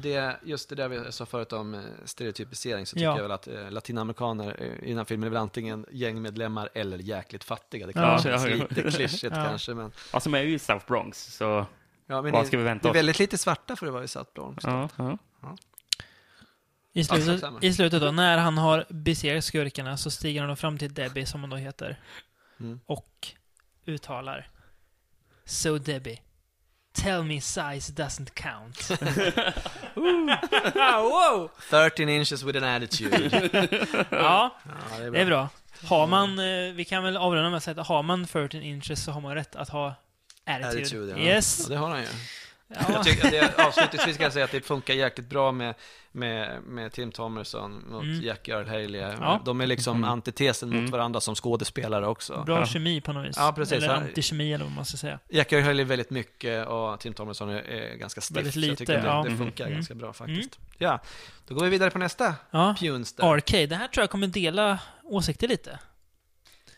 Det, just det där vi sa förut om eh, stereotypisering så tycker Ja. jag väl att eh, latinamerikaner eh, i den här filmen är väl antingen gängmedlemmar eller jäkligt fattiga. Det Ja. kanske Ja, ja, ja. lite klyschigt Ja. kanske men... Men jag är ju i South Bronx, så Ja, men vad det, ska vi det vänta är oss? väldigt lite svarta för att vara i South Bronx. Ja, ja. I slutet. I slutet då, när han har besegrat skurkarna så stiger han fram till Debbie, som hon då heter, Mm. och uttalar So Debbie, tell me size doesn't count. wow! 13 inches with an attitude. Ja, Ja, det är bra. det är bra. Har man, eh, vi kan väl avrunda med att säga att har man 13 inches så har man rätt att ha attitude. Attitude, ja. Yes. Ja, det har han ju. Ja. Jag tycker, det, avslutningsvis ska jag säga att det funkar jäkligt bra med, med, med Tim Thomerson mot Mm. Jackie Earl Haley. Ja. De är liksom Mm. antitesen mot Mm. varandra som skådespelare också. Bra Ja. kemi på något vis. Ja, precis. Eller antikemi eller vad man ska säga. Jackie Earl Haley är väldigt mycket och Tim Thomerson är, är ganska stiff. Väldigt så jag lite, tycker det, ja. det funkar Mm. ganska bra faktiskt. Ja, då går vi vidare på nästa. Ja. Punes där. Arcade, det här tror jag kommer dela åsikter lite.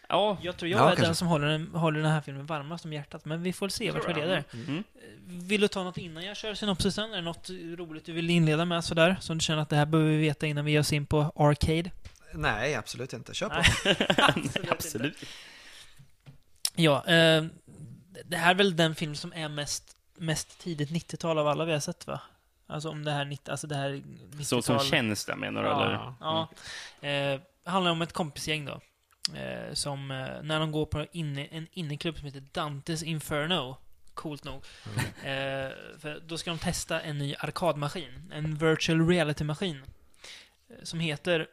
Ja. Jag tror jag Ja, är kanske. den som håller den, håller den här filmen varmast om hjärtat, men vi får se vart det leder. Mm. Vill du ta något innan jag kör synopsisen? Är det något roligt du vill inleda med sådär? Som du känner att det här behöver vi veta innan vi ger oss in på Arcade? Nej, absolut inte. Kör på. Nej. Absolut. Ja, eh, det här är väl den film som är mest, mest tidigt 90-tal av alla vi har sett va? Alltså om det här, 90, alltså det här 90-tal... Så, som känns det menar du? Ja, eller? ja. Eh, det handlar om ett kompisgäng då. Eh, som, eh, när de går på inne, en inneklubb som heter Dantes Inferno. Coolt nog. Eh, för då ska de testa en ny arkadmaskin. En virtual reality-maskin. Eh, som heter,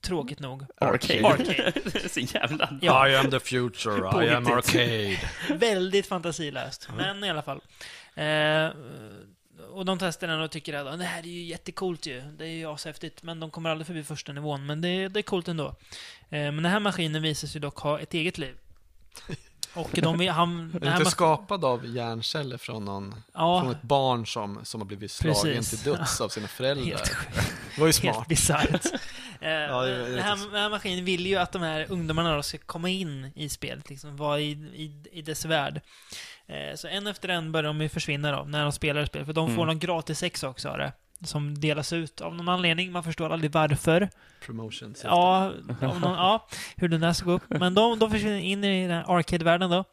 tråkigt nog, Arcade. Arcade. Så jävla... Ja. I am the future, I am arcade. Väldigt fantasilöst. Men i alla fall. Eh, och de testar den och tycker att det här är ju jättecoolt ju. Det är ju ashäftigt. Men de kommer aldrig förbi första nivån. Men det, det är coolt ändå. Eh, men den här maskinen visar sig dock ha ett eget liv. Och de, han, Är inte skapad av hjärnceller från, någon, från ja, ett barn som, som har blivit slagen Precis. till döds av sina föräldrar? helt. Det var ju Helt smart. bisarrt. Eh, Ja, den, här, här maskinen vill ju att de här ungdomarna då ska komma in i spelet, liksom vara i, i, i dess värld. Eh, så en efter en börjar de ju försvinna då, när de spelar spel. För de får Mm. någon gratis ex också av det. Som delas ut av någon anledning, man förstår aldrig varför. Promotion. Ja, någon, ja hur den där ska gå upp. Men de, de försvinner in i den här arcade-världen då.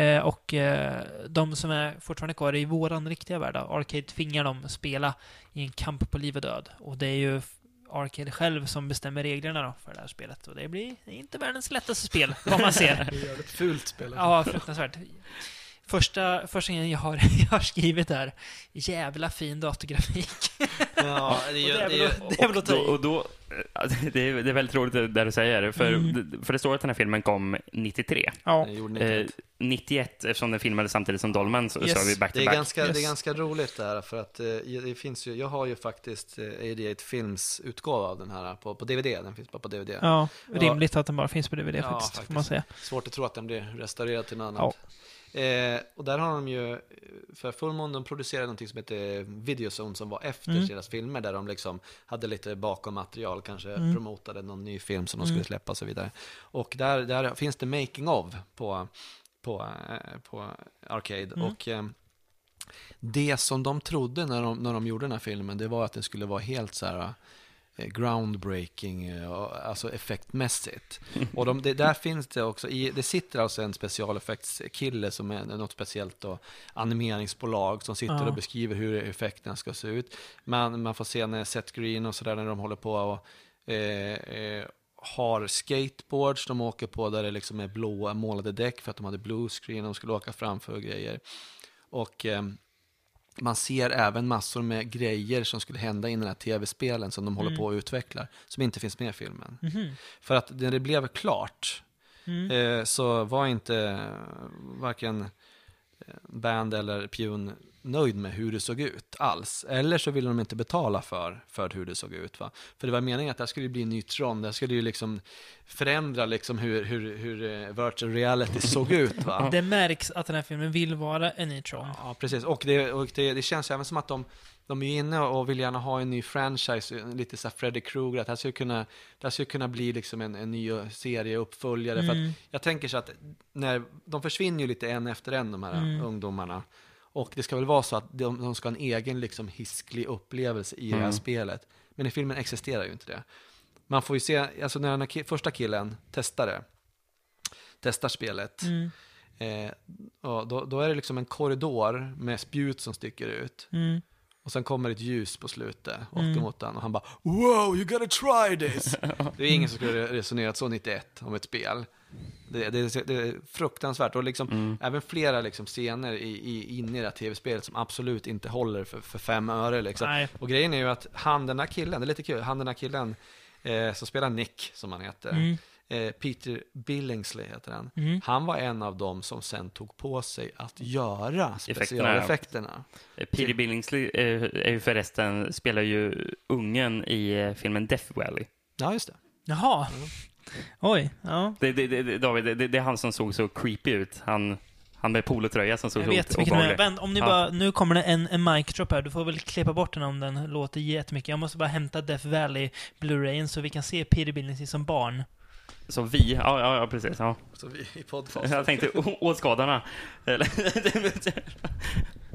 Eh, och eh, de som är fortfarande kvar i våran riktiga värld, då, Arcade tvingar dem spela i en kamp på liv och död. Och det är ju Arcade själv som bestämmer reglerna då för det här spelet. Och det blir inte världens lättaste spel, vad man ser. Det är jävligt fult spel. Ja, fruktansvärt. Första, första grejen jag har, jag har skrivit där, jävla fin datorgrafik. Ja, det är det är det är väl- det är att ta då, i. och då, eh, det, är, det är väldigt roligt det där du säger, för, Mm. för det står att den här filmen kom 93. Ja. det gjorde ni Eh, inte. 91, eftersom den filmades samtidigt som Dolmen, så, Yes. så är vi back to Det är, back. ganska, det Yes. är ganska roligt det här för att eh, det finns ju, jag har ju faktiskt eh, 88 Films utgåva av den här på, på DVD, den finns bara på DVD. Ja, Ja. rimligt att den bara finns på DVD Ja, faktiskt, får man säga. Svårt att tro att den blir restaurerad till något annat. Eh, och där har de ju, för Full Moon, de producerade någonting som heter Videozone som var efter Mm. deras filmer där de liksom hade lite bakom material, kanske Mm. promotade någon ny film som de Mm. skulle släppa och så vidare. Och där, där finns det making of på, på, eh, på Arcade. Mm. Och eh, det som de trodde när de, när de gjorde den här filmen, det var att det skulle vara helt så här eh, groundbreaking, eh, alltså effektmässigt. Och de, det, där finns det också, i, det sitter alltså en specialeffektskille som är något speciellt då, animeringsbolag som sitter Ja. och beskriver hur effekterna ska se ut. Man, man får se när Seth Green och sådär när de håller på och eh, eh, har skateboards de åker på där det liksom är blåa målade däck för att de hade blue screen och de skulle åka framför och grejer. Och eh, man ser även massor med grejer som skulle hända i den här tv-spelen som de håller Mm. på att utveckla, som inte finns med i filmen. Mhm. För att när det blev klart Mm. eh, så var inte varken eh, Band eller Pune nöjd med hur det såg ut alls. Eller så ville de inte betala för, för hur det såg ut. Va? För det var meningen att det här skulle bli en ny Tron, det här skulle ju liksom förändra liksom hur, hur, hur eh, virtual reality såg ut. Va? Det märks att den här filmen vill vara en E-tron. Ja, precis. Och, det, och det, det känns ju även som att de, de är inne och vill gärna ha en ny franchise, lite så Freddy Krueger, att det här skulle kunna, det här skulle kunna bli liksom en, en ny serie, uppföljare. För Mm. att jag tänker så att när, de försvinner ju lite en efter en, de här Mm. ungdomarna. Och det ska väl vara så att de, de ska ha en egen liksom hisklig upplevelse i det här Mm. spelet. Men i filmen existerar ju inte det. Man får ju se, alltså när den första killen testar det, testar spelet, Mm. Eh, då, då är det liksom en korridor med spjut som sticker ut. Mm. Och sen kommer ett ljus på slutet och Mm. mot den och han bara Wow, you gotta try this! det är ingen som skulle resonerat så 91 om ett spel. Det, det, det är fruktansvärt och liksom Mm. även flera liksom scener i, i, inne i det här tv-spelet som absolut inte håller för, för fem öre liksom. Nej. Och grejen är ju att han den här killen, det är lite kul, han den här killen eh, som spelar Nick som han heter, Mm. eh, Peter Billingsley heter han. Mm. Han var en av dem som sen tog på sig att göra Effekterna, specialeffekterna. Eh, Peter Billingsley eh, är ju förresten, spelar ju ungen i eh, filmen Death Valley. Ja, just det. Jaha. Oj, ja. Det, det, det, David, det, det är han som såg så creepy ut. Han, han med polotröja som såg Jag så vet obehaglig. Vänt, om ni Ja. bara, nu kommer det en, en mic drop här. Du får väl klippa bort den om den låter jättemycket. Jag måste bara hämta Death Valley Blu-rayen så vi kan se Peter Billingsley som barn. Så vi, ja, ja, ja precis. Ja. Så vi i podcast. Jag tänkte å- åskådarna. Eller-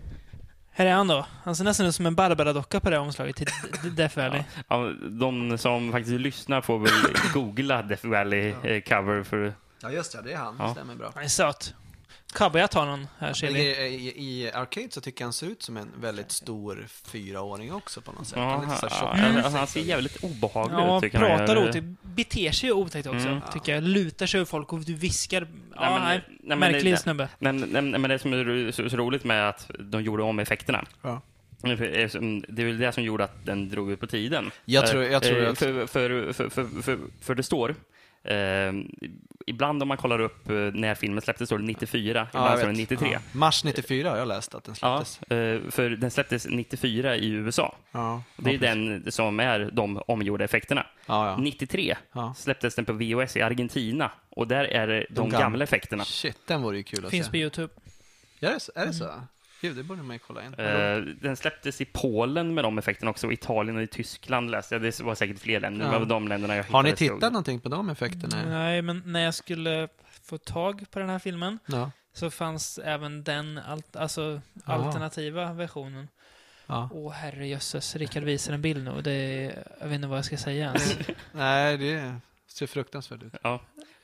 Här är han då. Han ser nästan ut som en Barbara-docka på det här omslaget till Death Valley. ja, de som faktiskt lyssnar får väl googla Death Valley eh, cover för Ja, just det. Det är han. Ja. Det stämmer bra. Han är söt. Cowboy, jag tar någon. Här ser vi. i, i, I Arcade så tycker jag han ser ut som en väldigt stor fyraåring också på något sätt. Han, är lite så här ja, tjock. Mm. alltså, han ser jävligt obehaglig Ja, ut tycker jag. pratar otäckt. Beter sig otäckt också, Mm. tycker jag. Lutar sig över folk och du viskar. Ja, Nej, men- nej. nej, men Märklig det- snubbe. Men, nej, men det som är så, så roligt med att de gjorde om effekterna. Ja. är som- Det är väl det som gjorde att den drog ut på tiden. Jag tror- jag tror Eh, att- För, för, för, för, för, för det står, eh, ibland om man kollar upp eh, när filmen släpptes står det 94, Ja, ibland står det vet. 93. Ja. Mars 94 har jag läst att den Ja, släpptes. eh, för den släpptes 94 i USA. Ja, Det är ja, den som är de omgjorda effekterna. Ja, ja. 93 Ja. släpptes den på VHS i Argentina och där är det de, De gamla. gamla effekterna. Shit, den vore ju kul att Finns se. på YouTube. Är det, så- är det så? Gud, det borde man ju kolla in. Eh, den släpptes i Polen med de effekterna också, och Italien och i Tyskland läste jag. Det var säkert fler länder, Ja. men de länderna jag Har ni hittade stod- tittat någonting på de effekterna? Nej, men när jag skulle få tag på den här filmen Ja. så fanns även den alt alltså, Aha. alternativa versionen. ja. Åh herrejösses, Rickard visar en bild nu och det är, jag vet inte vad jag ska säga ens. Nej, det ser fruktansvärt ut. Ja,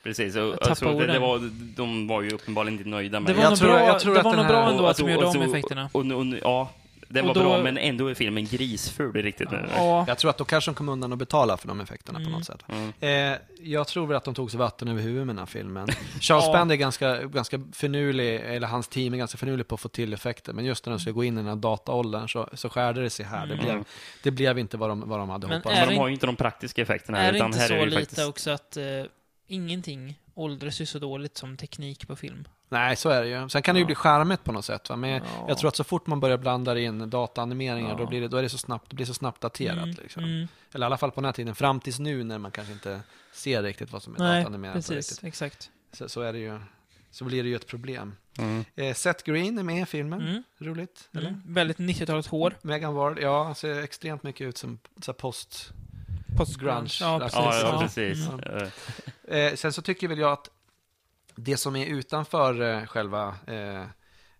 precis. Och, alltså, det, det var, de var ju uppenbarligen inte nöjda med Det var Jag tror- bra, jag tror det att var nog bra ändå att de alltså- gjorde om så- effekterna. Och, och, och, ja, Den Och var då- bra, men ändå är filmen grisful riktigt nu. Ja, Jag tror att då kanske de kom undan och betala för de effekterna på något sätt. Mm. Eh, jag tror väl att de tog sig vatten över huvudet med den här filmen. Charles Ja. Band är ganska, ganska finurlig, eller hans team är ganska finurlig på att få till effekter. Men just när de skulle gå in i den här dataåldern så, så skärde det sig här. Det, blev, det blev inte vad de, vad de hade Men hoppats. är Men det de har ju inte de praktiska effekterna är här, det utan inte här så är det lite faktiskt... också att eh, ingenting åldras ju så dåligt som teknik på film? Nej, så är det ju. Sen kan det ju Ja. bli charmigt på något sätt. Va? Men jag, Ja. jag tror att så fort man börjar blanda in dataanimeringar, Ja. då, blir det, då är det så snabbt, det blir så snabbt daterat. Mm, Liksom. mm. Eller i alla fall på den här tiden, fram tills nu när man kanske inte ser riktigt vad som är Nej, dataanimerat. precis. riktigt. Exakt. Så, så är det ju. Så blir det ju ett problem. Mm. Eh, Seth Green är med i filmen. Mm. Roligt, eller? Mm. Väldigt 90-talet hår. Megan Ward, ja, ser extremt mycket ut som så post... Post-grunge. Ja, Ja, precis. Ja, precis. Mm. Eh, Eh, sen så tycker väl jag att det som är utanför eh, själva eh,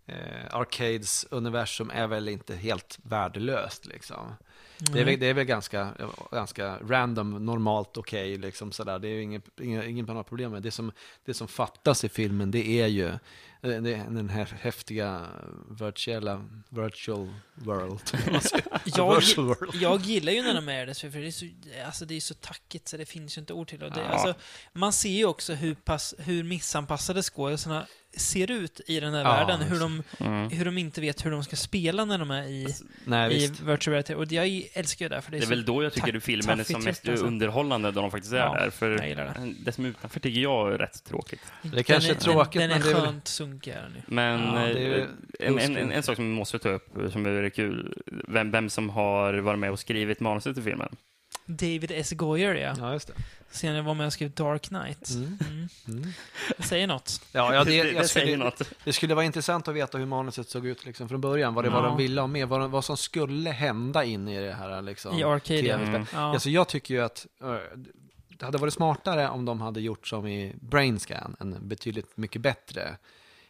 eh, Arcades universum är väl inte helt värdelöst liksom. Det är, väl, det är väl ganska, ganska random, normalt okej liksom sådär. Det är ju inget, inget, ingen några problem med det. Som, det som fattas i filmen det är ju den här häftiga virtuella, virtual world. Jag, Virtual world. jag gillar ju när de är det, för det är så, alltså det är så tackigt så det finns ju inte ord till det. det Ja. alltså, man ser ju också hur, pass, hur missanpassade skådisarna ser ut i den här Ja, världen. Hur de, mm. hur de inte vet hur de ska spela när de är i, Nej, i visst. virtual reality. Och jag älskar ju det, för det är, Det är väl då jag tycker att filmen är som mest alltså. underhållande, då de faktiskt är Ja, där. För det. det som är utanför tycker jag är rätt tråkigt. Det kanske är den tråkigt, Den, men den är det är väl- skönt sunkig är den ju. Men Ja, det är ju eh, en, en, en, en sak som vi måste ta upp, som är väldigt kul, vem, vem som har varit med och skrivit manuset till filmen. David S. Goyer, ja. Ja, just det. Sen jag var med och skrev Dark Knight. Mm. Mm. Mm. Det säger något. Ja, ja, det, det, det säger skulle, något. det skulle vara intressant att veta hur manuset såg ut liksom, från början. Vad det var Ja. de ville ha med, vad, vad som skulle hända in i det här. Liksom, I. TV-spel. Mm. Ja. Alltså, jag tycker ju att eh, det hade varit smartare om de hade gjort som i Brainscan, en betydligt mycket bättre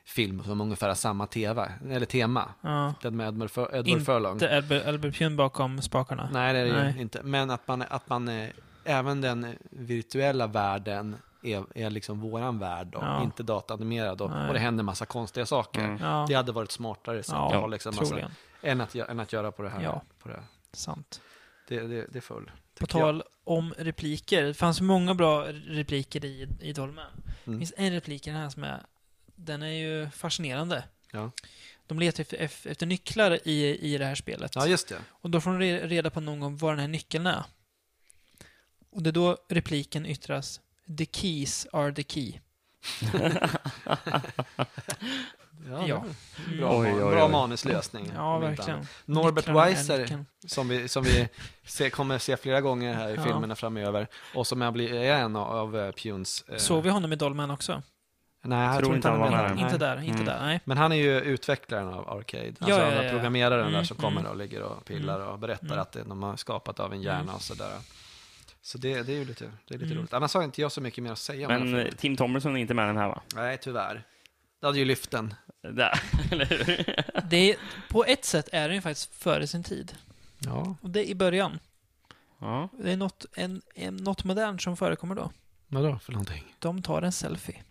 film som ungefär har samma TV, eller tema. ja. Den med Edward, Fur- Edward Furlong. Inte Albert, Pune bakom spakarna. Nej, det är det Nej. ju inte. Men att man, att man eh, även den virtuella världen är, är liksom våran värld då, Ja. inte datanimerad och, och det händer massa konstiga saker. Mm. Ja, Det hade varit smartare ja att ha liksom massa, än, att, än att göra på det här. Ja. På det. Sant. Det, det, det är full. På tycker jag. tal om repliker. Det fanns många bra repliker i, i Dolmen. Det Mm. finns en replik i den här som är... Den är ju fascinerande. Ja. De letar efter, nycklar i, i det här spelet. ja, just det. Och då får de re- reda på någon gång vad den här nyckeln är. Och det är då repliken yttras The keys are the key. Ja, Ja. det var Bra, Oj, oj, bra oj. manuslösning. Ja, verkligen. Norbert Weiser, som vi, som vi se, kommer se flera gånger här i Ja. filmerna framöver, och som jag blir, är en av, av eh, Punes... eh, Såg vi honom i Dolmen också? Nej, jag Tror tror inte han var med. där. Inte där, inte Mm. där. Nej. Men han är ju utvecklaren av Arcade. Alltså Ja, ja, han ja, är ja. programmeraren där Mm, som kommer mm. och ligger och pillar Mm. och berättar Mm. att det, de har skapat av en hjärna Mm. och sådär. Så det, det är ju lite, det är lite Mm. roligt. Annars har inte jag så mycket mer att säga om Men. Tim Thomerson är inte med den här va? Nej, tyvärr. Det hade ju lyft den. Där, eller hur? Det är, på ett sätt är den ju faktiskt före sin tid. Ja, Och det är i början. Ja. Det är något, en, en, något modernt som förekommer då. vadå för någonting? De tar en selfie.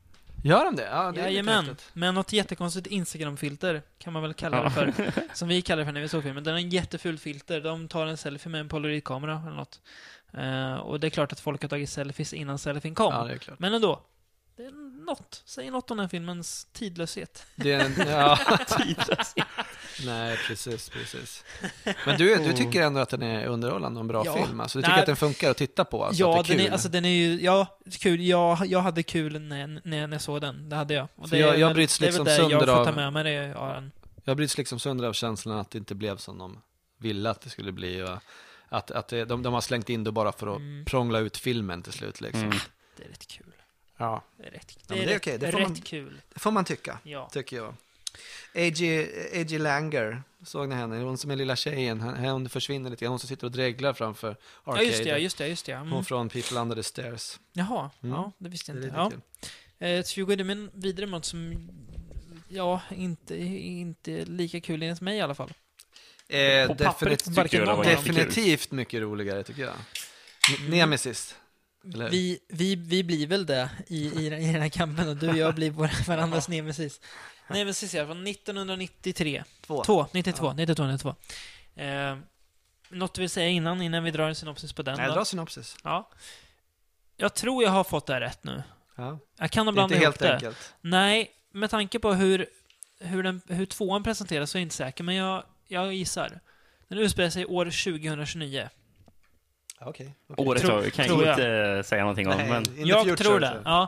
Gör de det? Ja, det Jajamän. Med något jättekonstigt Instagram-filter, kan man väl kalla det för. Som vi kallar det för när vi såg filmen. Den är en jätteful filter. De tar en selfie med en polaroidkamera eller något. Eh, och det är klart att folk har tagit selfies innan selfien kom. Ja, det är klart. Men ändå. Det är något. Säger något om den här filmens tidlöshet. Det är en, ja. Nej, precis, precis. Men du, du tycker ändå att den är underhållande och en bra Ja. film? Alltså, du Nej. tycker att den funkar att titta på? Alltså, ja, att det är den kul? är, alltså den är ju, ja, kul. Jag, jag hade kul när, när, när jag såg den. Det hade jag. Och det jag- jag bryts det är liksom väl det jag får ta av- med mig det. Ja, den. Jag bryts liksom sönder av känslan att det inte blev som de ville att det skulle bli. Och att, att det, de, de har slängt in det bara för att Mm. prångla ut filmen till slut. Liksom. Mm. det är rätt kul. Ja, Det är rätt, Ja, det är det är rätt, okej, det rätt man- kul. det får man tycka, Ja. tycker jag. A.G. Langer, såg ni henne? Hon som är lilla tjejen, hon- försvinner lite grann. Hon som sitter och dreglar framför ja, Arcade. just det, ja, just det, just det. ja. Hon Mm. från People Under the Stairs. Jaha, Mm. ja, det visste Det jag är inte. lite Ja. kul. Eh, ska vi gå vidare- vidare med något som, ja, inte, inte lika kul enligt mig i alla fall. Eh, På pappret definit- tycker jag det var Varken jättekul. definitivt mycket roligare, tycker jag. N- Mm. Nemesis. Eller? Vi, vi, vi blir väl det i, i, den- i den här kampen och du och jag blir våra, varandras nemesis. Nemesis är från 1993. Två. Två, 92, 92, 92. Eh, något du vill säga innan, innan vi drar en synopsis på den? Nej, dra synopsis. Ja. Jag tror jag har fått det här rätt nu. Ja. Jag kan ha Det är inte blandat ihop helt det. enkelt. Nej, med tanke på hur, hur, den, hur tvåan presenteras så är jag inte säker, men jag, jag gissar. Den utspelar sig år 2029. Okej. Året Tror- kan tror jag jag. inte säga någonting om, Nej, men jag future, tror det. så- Ja,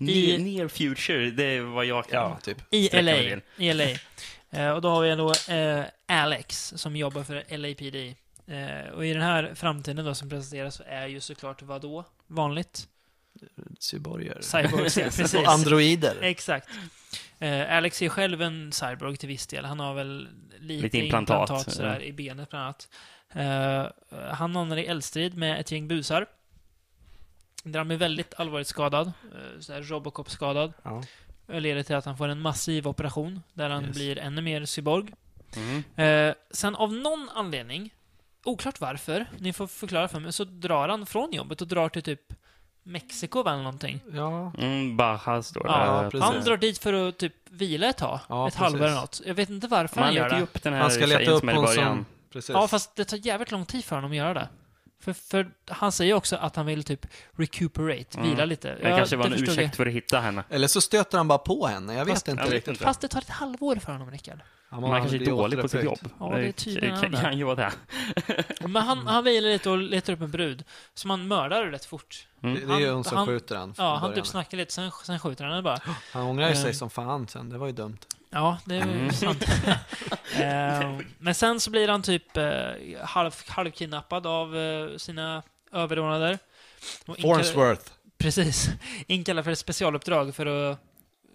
I- near, future, det är vad jag kan. Ja, typ. i LA. I LA. Eh, och då har vi då eh, Alex som jobbar för LAPD. Eh, och i den här framtiden då som presenteras så är ju såklart vad då? Vanligt? Cyborger. Cyborgs, ja, precis. Och androider. Exakt. Alex är själv en cyborg till viss del. Han har väl lite, Lite implantat, implantat, sådär, ja. i benet bland annat. Eh, han hamnar i eldstrid med ett gäng busar. Där han blir väldigt allvarligt skadad. Uh, sådär Robocop-skadad. Ja. Det leder till att han får en massiv operation där han Yes. blir ännu mer cyborg. Mm. Eh, sen av någon anledning, oklart varför, ni får förklara för mig, så drar han från jobbet och drar till typ Mexiko eller någonting. Ja. Mm, Baja står det. Ja, precis. han drar dit för att typ vila ett tag. Ja, ett halvår eller något. Jag vet inte varför Man han gör det. upp den här Han ska leta upp hon som... Precis. Ja, fast det tar jävligt lång tid för honom att göra det. För, för han säger också att han vill typ recuperate, Mm. vila lite. Det kanske var en förstod ursäkt för att hitta henne. Eller så stöter han bara på henne. Jag vet Fast- inte jag vet riktigt. inte. Fast det tar ett halvår för honom, Rickard. Han Man kanske är dålig på sitt jobb. Ja, det är tydligen kan, han där. kan ju vara det. Men han, han vilar lite och letar upp en brud. Som han mördar rätt fort. Det, det är Han- ju hon som han- skjuter han. från Ja, han början. typ snackar lite, sen, sen skjuter han henne bara. Han ångrar ju sig Ehm. som fan sen. Det var ju dumt. Ja, det är Mm. ju sant. Eh, men sen så blir han typ eh, halv, halvkidnappad av eh, sina överordnade. Farnsworth. Precis. Inkallad för ett specialuppdrag för att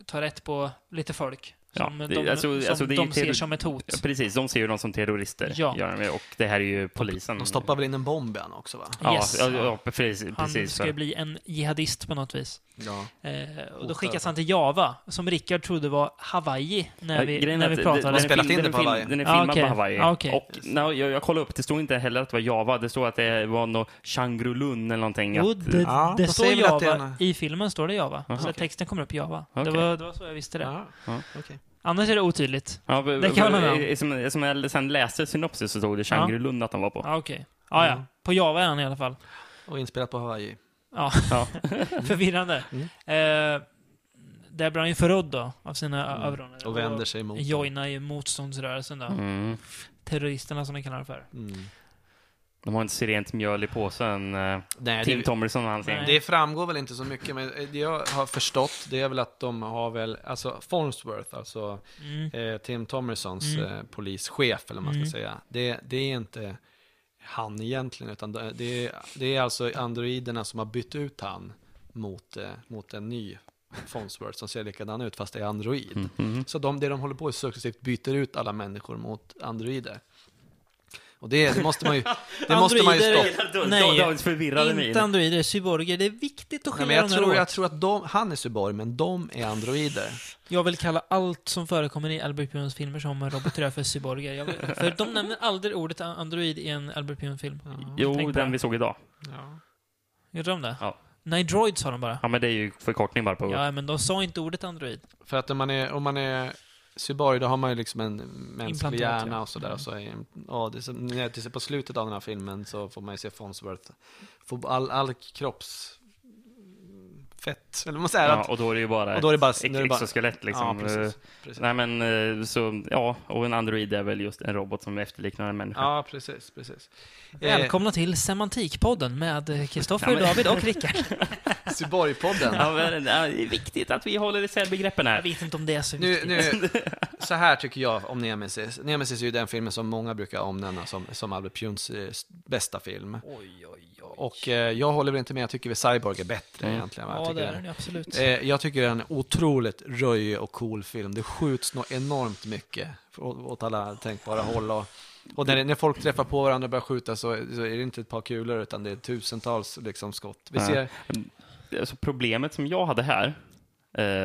ta rätt på lite folk. Ja, Som det- de, alltså- som alltså, det är de ser terror- som ett hot. Ja, precis, de ser ju dem som terrorister. Ja. Gör de, och det här är ju polisen. De stoppar väl in en bomb i han också va? Ja, Yes. ja, ja precis. Han precis ska ju bli en jihadist på något vis. Ja. Eh, och då skickas han till Java, som Rickard trodde var Hawaii när Ja, vi, grejen när är vi pratade. Den, spelat in den, på film, Hawaii. den är Ja, filmad okej. på Hawaii. Ja, okej. Och när jag, jag kollade upp, det stod inte heller att det var Java. Det stod att det var något Shangri-Lun eller någonting. Jo, att, det, Ja, det står det är Java. I filmen står det Java. Aha, så okej. texten kommer upp Java. Det, var, det var så jag visste det. Ja. Ja. Annars är det otydligt. Ja, Det kan jag hålla med som, som jag sen läste synopsis så stod det Shangri-Lun att de var på. Ja, okej. Ja, ja. På Java är han i alla fall. Och inspelat på Hawaii. Ja, Ja. förvirrande. Mm. Eh, där blir han ju förrådd då, av sina Mm. överordnade. Och vänder sig mot joinar ju motståndsrörelsen då. Mm. Terroristerna som de kallar det för. Mm. De har inte så rent mjöl i påsen. eh, Nej, Tim det, Thomerson och hans Nej. gäng. det framgår väl inte så mycket, men det jag har förstått det är väl att de har väl, alltså Farnsworth, alltså Mm. eh, Tim Thomersons Mm. eh, polischef, eller vad man ska Mm. säga. Det, det är inte han egentligen, utan det, det, är, det är alltså androiderna som har bytt ut han mot, eh, mot en ny Farnsworth som ser likadan ut, fast det är android. Mm. Mm. Så de, det de håller på är successivt byter ut alla människor mot androider. Och det, det måste man ju, det måste man ju Androider- stoppa. Nej, då förvirrade mig. Inte androider, cyborger. Det är viktigt att Nej, skilja men jag, de här tror, åt. jag tror att de, han är cyborg, men de är androider. Jag vill kalla allt som förekommer i Albert Pyons filmer som robotar för cyborger. Jag vill, för de nämner aldrig ordet android i en Albert Pion-film. Jo, Tänk på den det. vi såg idag. Ja. Gjorde de det? Ja. Nej, droids har de bara. Ja, men det är ju förkortning bara på... Ja, men de sa inte ordet android. För att om man är, om man är cyborg, då har man ju liksom en mänsklig hjärna ja. och sådär. Och så är, ja, det är så, på slutet av den här filmen så får man ju se Farnsworth få all, all kropps fett, eller man säger. Ja, att, och då är det ju bara och då är det bara, ett nu är det bara exoskelett liksom. Ja, precis. precis. Nej men, eh, så, ja, och en android är väl just en robot som efterliknar en människa. Ja, precis, precis. Eh, Välkomna till Semantikpodden med Kristoffer, Ja, men- David och Rickard. Cyborgpodden. Ja, men, ja, det är viktigt att vi håller isär begreppen Jag här. vet inte om det är så Nu, viktigt. nu, så här tycker jag om Nemesis. Nemesis är ju den filmen som många brukar omnämna som, som Albert Pyuns eh, bästa film. Oj, oj, oj. Och eh, jag håller väl inte med, jag tycker väl Cyborg är bättre Mm. egentligen. va? Jag Ja, tycker det är den- absolut. Eh, jag tycker det är en otroligt röjig och cool film. Det skjuts nog enormt mycket åt, alla tänkbara håll. Och, och när, när folk träffar på varandra och börjar skjuta så, så är det inte ett par kulor utan det är tusentals liksom, skott. Vi Ja. ser, Alltså, problemet som jag hade här,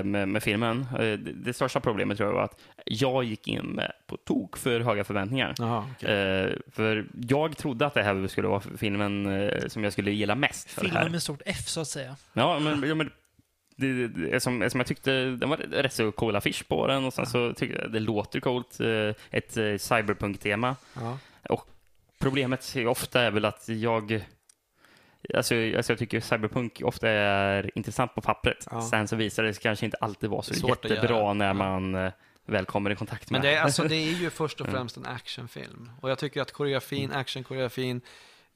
med, med filmen. Eh, Det, största problemet tror jag var att jag gick in med på tok för höga förväntningar. Jaha, okej. Eh, för jag trodde att det här skulle vara filmen eh, som jag skulle gilla mest. Filmen med stort F, så att säga. Ja, men, ja, men det, det, eftersom, eftersom jag tyckte den var rätt så cool affisch på den och sen så tyckte jag det låter coolt. eh, Ett eh, cyberpunk-tema. Ja. Och problemet är ofta är väl att jag Alltså, alltså jag tycker cyberpunk ofta är intressant på pappret. Ja. Sen så visar det sig kanske inte alltid vara så jättebra när Ja. man eh, väl kommer i kontakt med Men det är, alltså, det är ju först och främst en actionfilm. Och jag tycker att koreografin, actionkoreografin,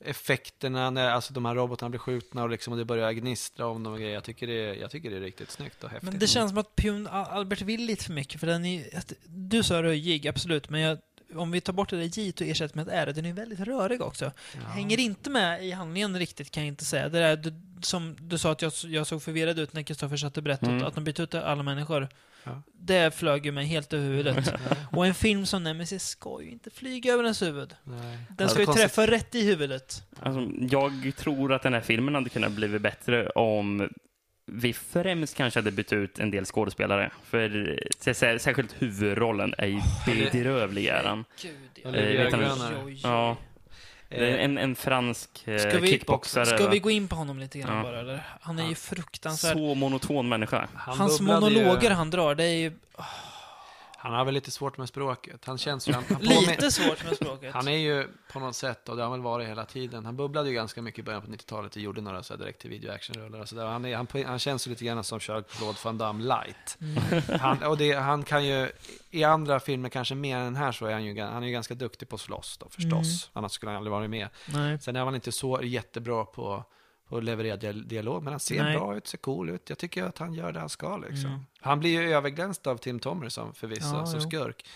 effekterna när alltså, de här robotarna blir skjutna och liksom, och det börjar gnistra om dem och grejer. Jag tycker det är, jag tycker det är riktigt snyggt och häftigt. Men det känns som att Pune Albert vill lite för mycket, för den är... att- Du sa röjig, absolut, men jag, om vi tar bort det där J och ersätter med ett R, den är väldigt rörig också. Hänger inte med i handlingen riktigt, kan jag inte säga. Det där du, som du sa att jag, jag såg förvirrad ut när Kristoffer satt och berättade Mm. att de bytte ut alla människor. Ja. Det flög ju mig helt över huvudet. och en film som Nemesis ska ju inte flyga över ens huvud. Nej. Den ska ju Alltså, träffa rätt i huvudet. Alltså, jag tror att den här filmen hade kunnat bli bättre om vi främst kanske hade bytt ut en del skådespelare. För sär- särskilt huvudrollen är ju bedrövlig, är han. Gud, ja. Eh, en, en fransk eh, Ska vi- kickboxare. Ska vi gå in på honom lite grann Ja. bara, eller? Han är ju Ja. fruktansvärd. Så monoton människa. han Hans bubblade ju- monologer han drar, det är ju Han har väl lite svårt med språket. Han känns ju... Han, han, lite svårt med språket. han är ju på något sätt, och det har han väl varit hela tiden, han bubblade ju ganska mycket i början på 90-talet och gjorde några så här direkt till video actionrullar och så där. Han, är, han, han känns ju lite grann som Jean-Claude Van Damme light. Han, och det, han kan ju, i andra filmer kanske mer än här så är han ju, han är ju ganska duktig på att slåss då förstås. Annars skulle han aldrig varit med. Nej. Sen är han inte så jättebra på att leverera dial- dialog, men han ser Nej. bra ut, ser cool ut. Jag tycker att han gör det han ska liksom. Mm. Han blir ju överglänst av Tim Thomerson förvisso, Ja, som jo. skurk.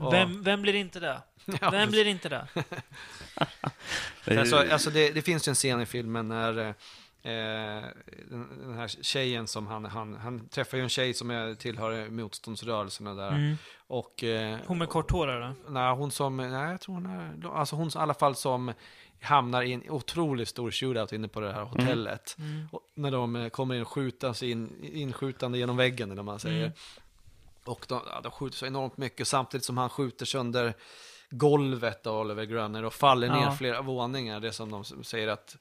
Och- Vem, vem blir inte det? Ja, Vem blir inte det? Alltså, alltså det, det finns ju en scen i filmen när eh, den, den här tjejen som han, han, han träffar ju en tjej som är, tillhör motståndsrörelserna där. Mm. Och, eh, Hon med kort hår eller? nej, hon som, nej jag tror hon är, alltså hon som, i alla fall som hamnar i en otroligt stor shootout inne på det här hotellet. Mm. Och när de eh, kommer in och skjutas in, inskjutande genom väggen, eller man säger. Mm. Och de, ja, de skjuter så enormt mycket samtidigt som han skjuter sönder golvet av Oliver Gröner och faller ner Ja. flera våningar. Det som de säger att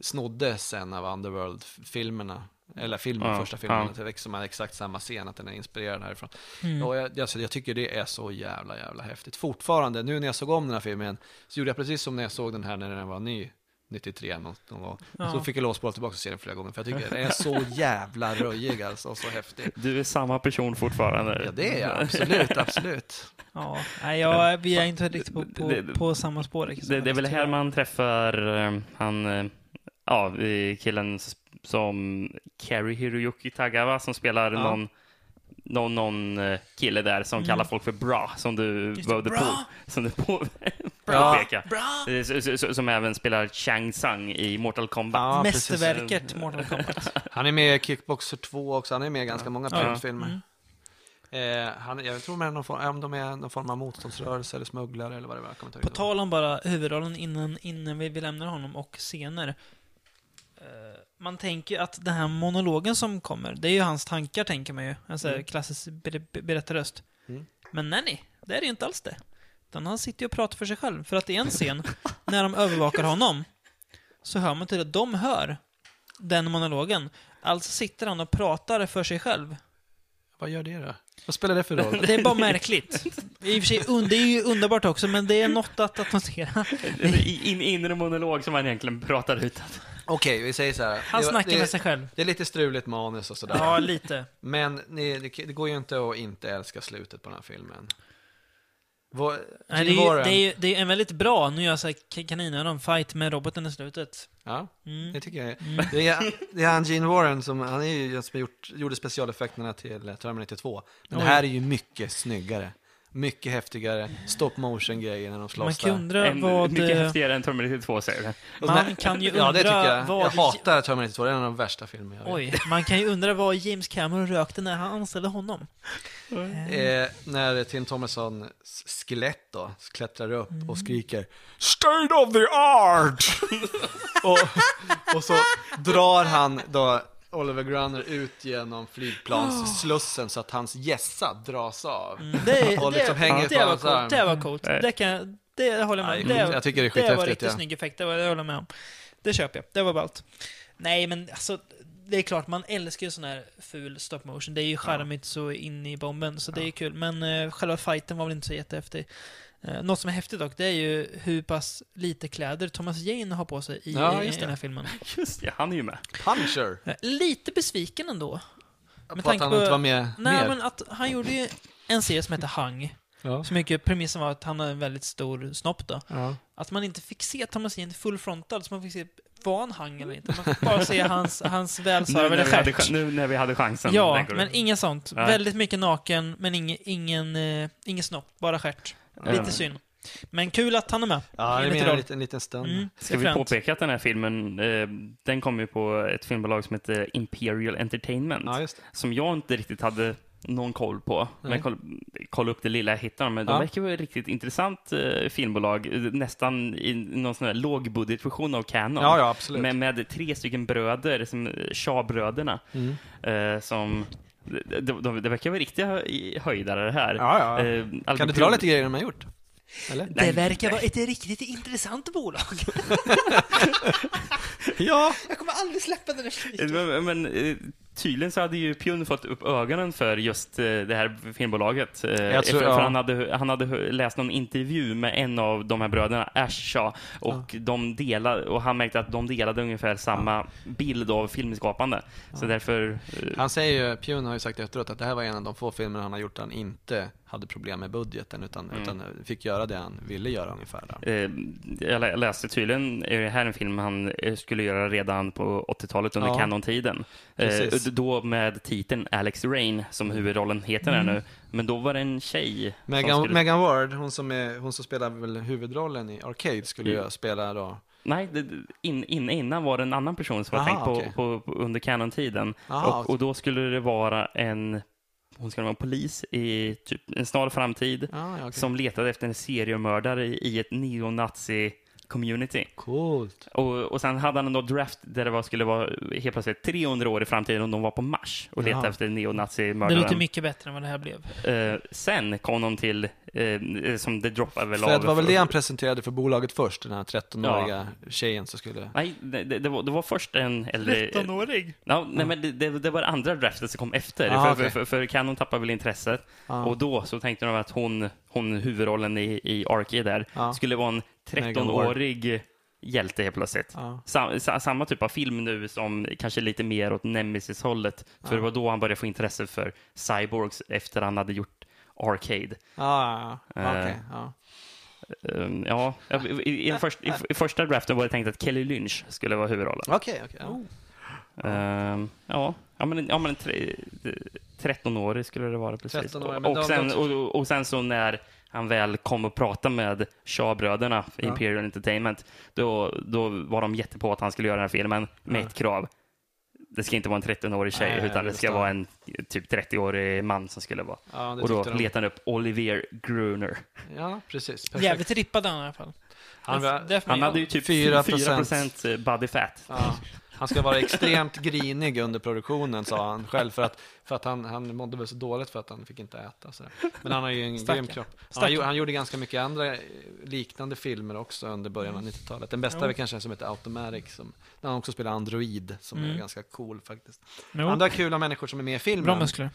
snoddes en av Underworld-filmerna. Eller filmen, Ja, första filmen, ja. att det liksom är exakt samma scen, att den är inspirerad härifrån. Mm. Och jag, alltså, jag tycker det är så jävla, jävla häftigt. Fortfarande, nu när jag såg om den här filmen, så gjorde jag precis som när jag såg den här när den var ny. 93 någon, någon gång. Ja. Så fick jag låsbolla tillbaka och se den flera gånger. För jag tycker den är så jävla röjig alltså, och så häftig. Du är samma person fortfarande. Ja, det är jag. Absolut, absolut. Ja, nej, jag, vi är inte riktigt på, på, på samma spår. riktigt. Det, det är väl här man träffar eh, han, eh, ja, killen som Kerry Hiroyuki Tagawa som spelar Ja. någon, någon, någon eh, kille där som Mm. kallar folk för bra, som du behövde på, som du på, Ja. påpeka. Bra! Eh, Som även spelar Chang Tsung i Mortal Kombat. Ja. Mästerverket Mortal Kombat. Han är med i Kickboxer 2 också. Han är med i ganska många Ja. Prince-filmer. Mm. Eh, han, jag tror med någon form, om de är någon form av motståndsrörelse eller smugglare eller vad det var. På tal om bara huvudrollen innan, innan vi, vi lämnar honom och scener. Eh, Man tänker att den här monologen som kommer, det är ju hans tankar tänker man ju. En sån här Mm. klassisk ber- ber- berättarröst. Mm. Men nej, nej, det är det ju inte alls det. Utan han sitter ju och pratar för sig själv. För att i en scen, när de övervakar honom, så hör man till att de hör den monologen. Alltså sitter han och pratar för sig själv. Vad gör det då? Vad spelar det för roll? Det är bara märkligt. I och för sig, det är ju underbart också, men det är något att, att notera. In, inre monolog som han egentligen pratar ut. Okej, vi säger så här. Han Det- snackar det, med sig själv. Det är lite struligt manus och sådär. Ja, lite. Men ni, det, det går ju inte att inte älska slutet på den här filmen. Vår, Nej, det, Gene är ju, Warren- det, är ju, det är en väldigt bra, nu gör jag så här ka- kaninöron, fight med roboten i slutet. Ja, Mm. det tycker jag. Det, är, det är han Gene Warren som, han är ju den som gjort, gjorde specialeffekterna till Terminator 2. Men det här är ju mycket snyggare. Mycket häftigare stop motion grejer när de slåss Man kan där. undra En, vad... mycket eh, häftigare än Terminator 2 säger du. Och Man när- kan ju Ja, det tycker undra jag. vad- Jag hatar Terminator 2, det är en av de värsta filmer jag vet. Oj, man kan ju undra vad James Cameron rökte när han anställde honom. Eh, när Tim Thomerson skelett då klättrar upp Mm. och skriker State of the art! och, och så drar han då Oliver Grunner ut genom flygplansslussen så att hans gässa dras av. Mm, Det, Och liksom det, hänger det, var coolt. Det var coolt. Det, kan, jag- det håller jag med om. Det, jag tycker det är det var riktigt ja. snygg effekt. Det, var, det håller jag med om. Det köper jag. Det var ballt. Nej, men alltså, det är klart, man älskar ju sån här ful stop motion. Det är ju charmigt så in i bomben, så det är kul. Men uh, själva fighten var väl inte så jättehäftig. Uh, något som är häftigt dock, det är ju hur pass lite kläder Thomas Jane har på sig i, Ja, i, den här filmen. Just det, han är ju med. Punisher. Eh, Lite besviken ändå. På tanke att han på- inte var med Nej, mer. men att han gjorde ju en serie som heter Hang. Ja. Så mycket premissen var att han har en väldigt stor snopp då. Ja. Att man inte fick se Thomas Jane full frontal, så man fick se var han hang eller inte. Man fick bara se hans, hans välsvarvade stjärt. nu när vi hade chansen. Ja, men inget sånt. Nej. Väldigt mycket naken, men ingen, ingen, eh, ingen snopp, bara stjärt. Lite synd. Men kul att han är med. Ja, det är en liten, en liten stund. Mm, Ska vi påpeka att den här filmen, eh, den kom ju på ett filmbolag som heter Imperial Entertainment. Ja, just det. Som jag inte riktigt hade någon koll på. Men Nej. jag koll, kollade upp det lilla jag hittade. Men de Ja. verkar vara ett riktigt intressant eh, filmbolag. Nästan i någon sån här lågbudgetversion av Canon. Ja, ja, absolut. Med, med tre stycken bröder, som eh, Shaw-bröderna. Mm. Eh, som, det, de, det verkar vara riktiga hö- höjdare det här. Ja, ja. Eh, Kan du dra lite grejer de har gjort? Eller? Det verkar vara ett riktigt intressant bolag. Ja! Jag kommer aldrig släppa den här skiten. Eh, Men, men eh, tydligen så hade ju Pune fått upp ögonen för just eh, det här filmbolaget. Eh, tror- för, ja. för han, hade, han hade läst någon intervju med en av de här bröderna, Ash Shaw, och, de delade, och han märkte att de delade ungefär samma bild av filmskapande. Så därför... eh, Han säger ju, Pune har ju sagt efteråt att det här var en av de få filmer han har gjort där han inte hade problem med budgeten utan, Mm. utan fick göra det han ville göra ungefär. Där. Eh, jag lä- läste tydligen, är det här en film han eh, skulle göra redan på 80-talet under Ja. Canon-tiden. Eh, Precis. då med titeln Alex Rain, som huvudrollen heter Mm. nu. Men då var det en tjej Megan, skulle... Megan Ward, hon som, är, hon som spelar väl huvudrollen i Arcade, skulle Mm. ju spela då. Nej, in, in, innan var det en annan person som var Aha, tänkt på, okej. på, på under Canon-tiden. Och, och då skulle det vara en, hon skulle vara polis i typ en snar framtid Ja, ja, okej. som letade efter en seriemördare i, ett neonazi-community. Coolt. Och, och sen hade han en draft där det var, skulle vara helt plötsligt 300 år i framtiden och de var på Mars och letade Jaha. efter Det neonazi-mördaren. låter mycket bättre än vad det här blev. Eh, sen kom de till, eh, som det droppade väl För det av- var väl det han presenterade för bolaget först, den här 13-åriga tjejen som skulle... Nej, det, det, det, var, det var först en äldre... 13-årig? Ja, nej, men det, det, det var det andra draftet som kom efter. Ah, för, okej. för, för, för Canon tappade väl intresset. Ja. Och då så tänkte de att hon, hon huvudrollen i, i Arky där, Ja. skulle vara en. 13-årig hjälte helt plötsligt. Ja. Sam, sa, samma typ av film nu som kanske lite mer åt Nemesis-hållet. För det var då han började få intresse för cyborgs efter han hade gjort Arcade. Ja, ja, ja. Eh. Okej, ja. Um, ja, i, i, först, i, i första draften var det tänkt att Kelly Lynch skulle vara huvudrollen. Okej, okej. ja. Ehm, ja, ja, men, ja, men tre, 13-årig skulle det vara precis. 13-årig, men och, sen, och, och sen så när han väl kom och pratade med Shaw-bröderna i Ja. Imperial Entertainment, då, då var de jättepå att han skulle göra den här filmen med Ja. ett krav. Det ska inte vara en 13-årig tjej, Nej, utan det det ska förstår vara en typ 30-årig man som skulle vara. Ja, det och då de. letade han upp Olivier Gruner. Ja, precis. Perfekt. Jävligt rippad han i alla fall. Han, Det för mig, Han hade ju typ 4%. 4% body fat. ja, han ska vara extremt grinig under produktionen, sa han själv. För att, för att han, han mådde väl så dåligt för att han fick inte äta. Så. Men han har ju en Stackarn. grym kropp. Han, han gjorde ganska mycket andra eh, liknande filmer också under början av 90-talet. Den bästa Jo. är kanske en som heter Automatic, som, där han också spelar Android, som är Mm. ganska cool faktiskt. Jo, Andra kul människor som är med i filmen. Bra muskler.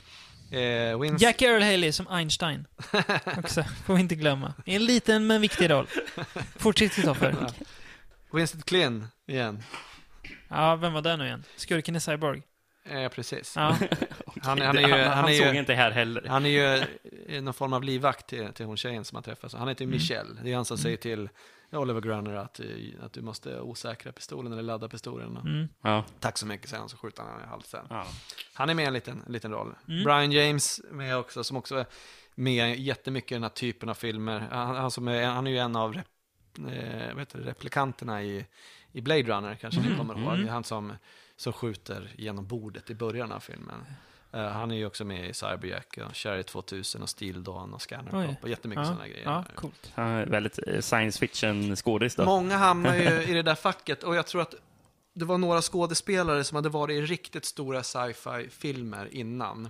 Eh, Wins- Jack Earl Haley som Einstein. Också, får vi inte glömma. En liten men viktig roll. Fortsätt Kristoffer. Winston Klin igen. Ja, vem var det nu igen? Skurken i Cyborg? Eh, precis. Ja. Han, han är ju, han, han är såg ju, inte här heller. han är ju eh, någon form av livvakt till, till hon tjejen som han träffar. Så han heter Mm. ju Michelle. Det är han som säger till Oliver Grunner att, eh, att du måste osäkra pistolen eller ladda pistolen. Mm. Ja, Tack så mycket, säger han, så skjuter han i halsen. ja. Han är med i en liten, en liten roll. Mm. Brian James med också, som också är med jättemycket i den här typen av filmer. Han, han, som är, han är ju en av rep, eh, vad heter det, replikanterna i, i Blade Runner, kanske ni kommer ihåg. Mm. Han som, som skjuter genom bordet i början av filmen. Eh, han är ju också med i Cyberjack, och Cherry 2000 och Steel Dawn och Scanner Oj. Och jättemycket Ja, sådana grejer. ja, coolt. Han är väldigt eh, science fiction skådis då. Många hamnar ju i det där facket och jag tror att det var några skådespelare som hade varit i riktigt stora sci-fi-filmer innan.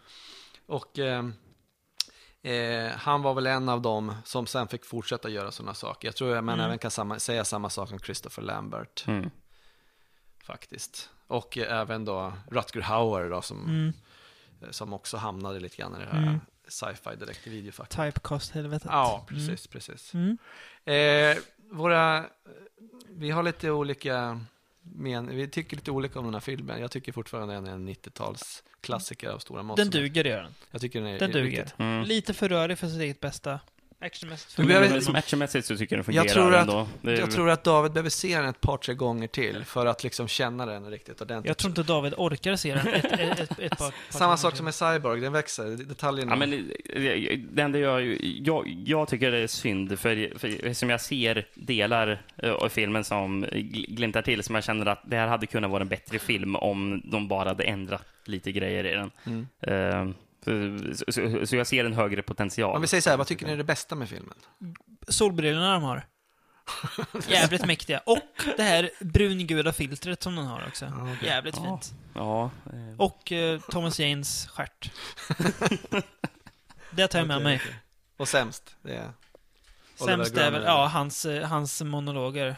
Och eh, eh, han var väl en av dem som sen fick fortsätta göra sådana saker. Jag tror att man även kan samma, säga samma sak om Christopher Lambert, Mm. faktiskt. Och eh, även då Rutger Hauer då, som, Mm. eh, som också hamnade lite grann i det här Mm. sci-fi direkt i videofacket. Typecast-helvetet. Ja, precis, precis. Mm. Eh, våra, vi har lite olika men vi tycker lite olika om den här filmen. Jag tycker fortfarande den är en 90-tals klassiker av stora mått. Den duger, gör den. Jag tycker den är Den duger. riktigt- Mm. Lite för rörig för sitt eget bästa. Actionmässigt behöver- som actionmässigt så tycker jag den fungerar Jag tror, att, ändå. Det är- jag tror att David behöver se den ett par, tre gånger till för att liksom känna den riktigt ordentligt. Jag tror inte David orkar se den ett, ett, ett, ett par, par Samma sak som med Cyborg, den växer, detaljerna. Ja, men eh, det enda jag, jag, jag tycker det är synd, för, för som jag ser delar eh, av filmen som gl- glimtar till, som jag känner att det här hade kunnat vara en bättre film om de bara hade ändrat lite grejer i den. Mm. Eh, så, så, så jag ser en högre potential. Om vi säger så här, vad tycker ni är det bästa med filmen? Solbrillorna de har. Jävligt mäktiga. Och det här brungula filtret som den har också. Jävligt Ja. fint. Ja, eh, Och eh, Thomas Janes stjärt. det tar jag med mig. Och sämst, det är... Oliver Sämst är väl, ja, hans, eh, hans monologer.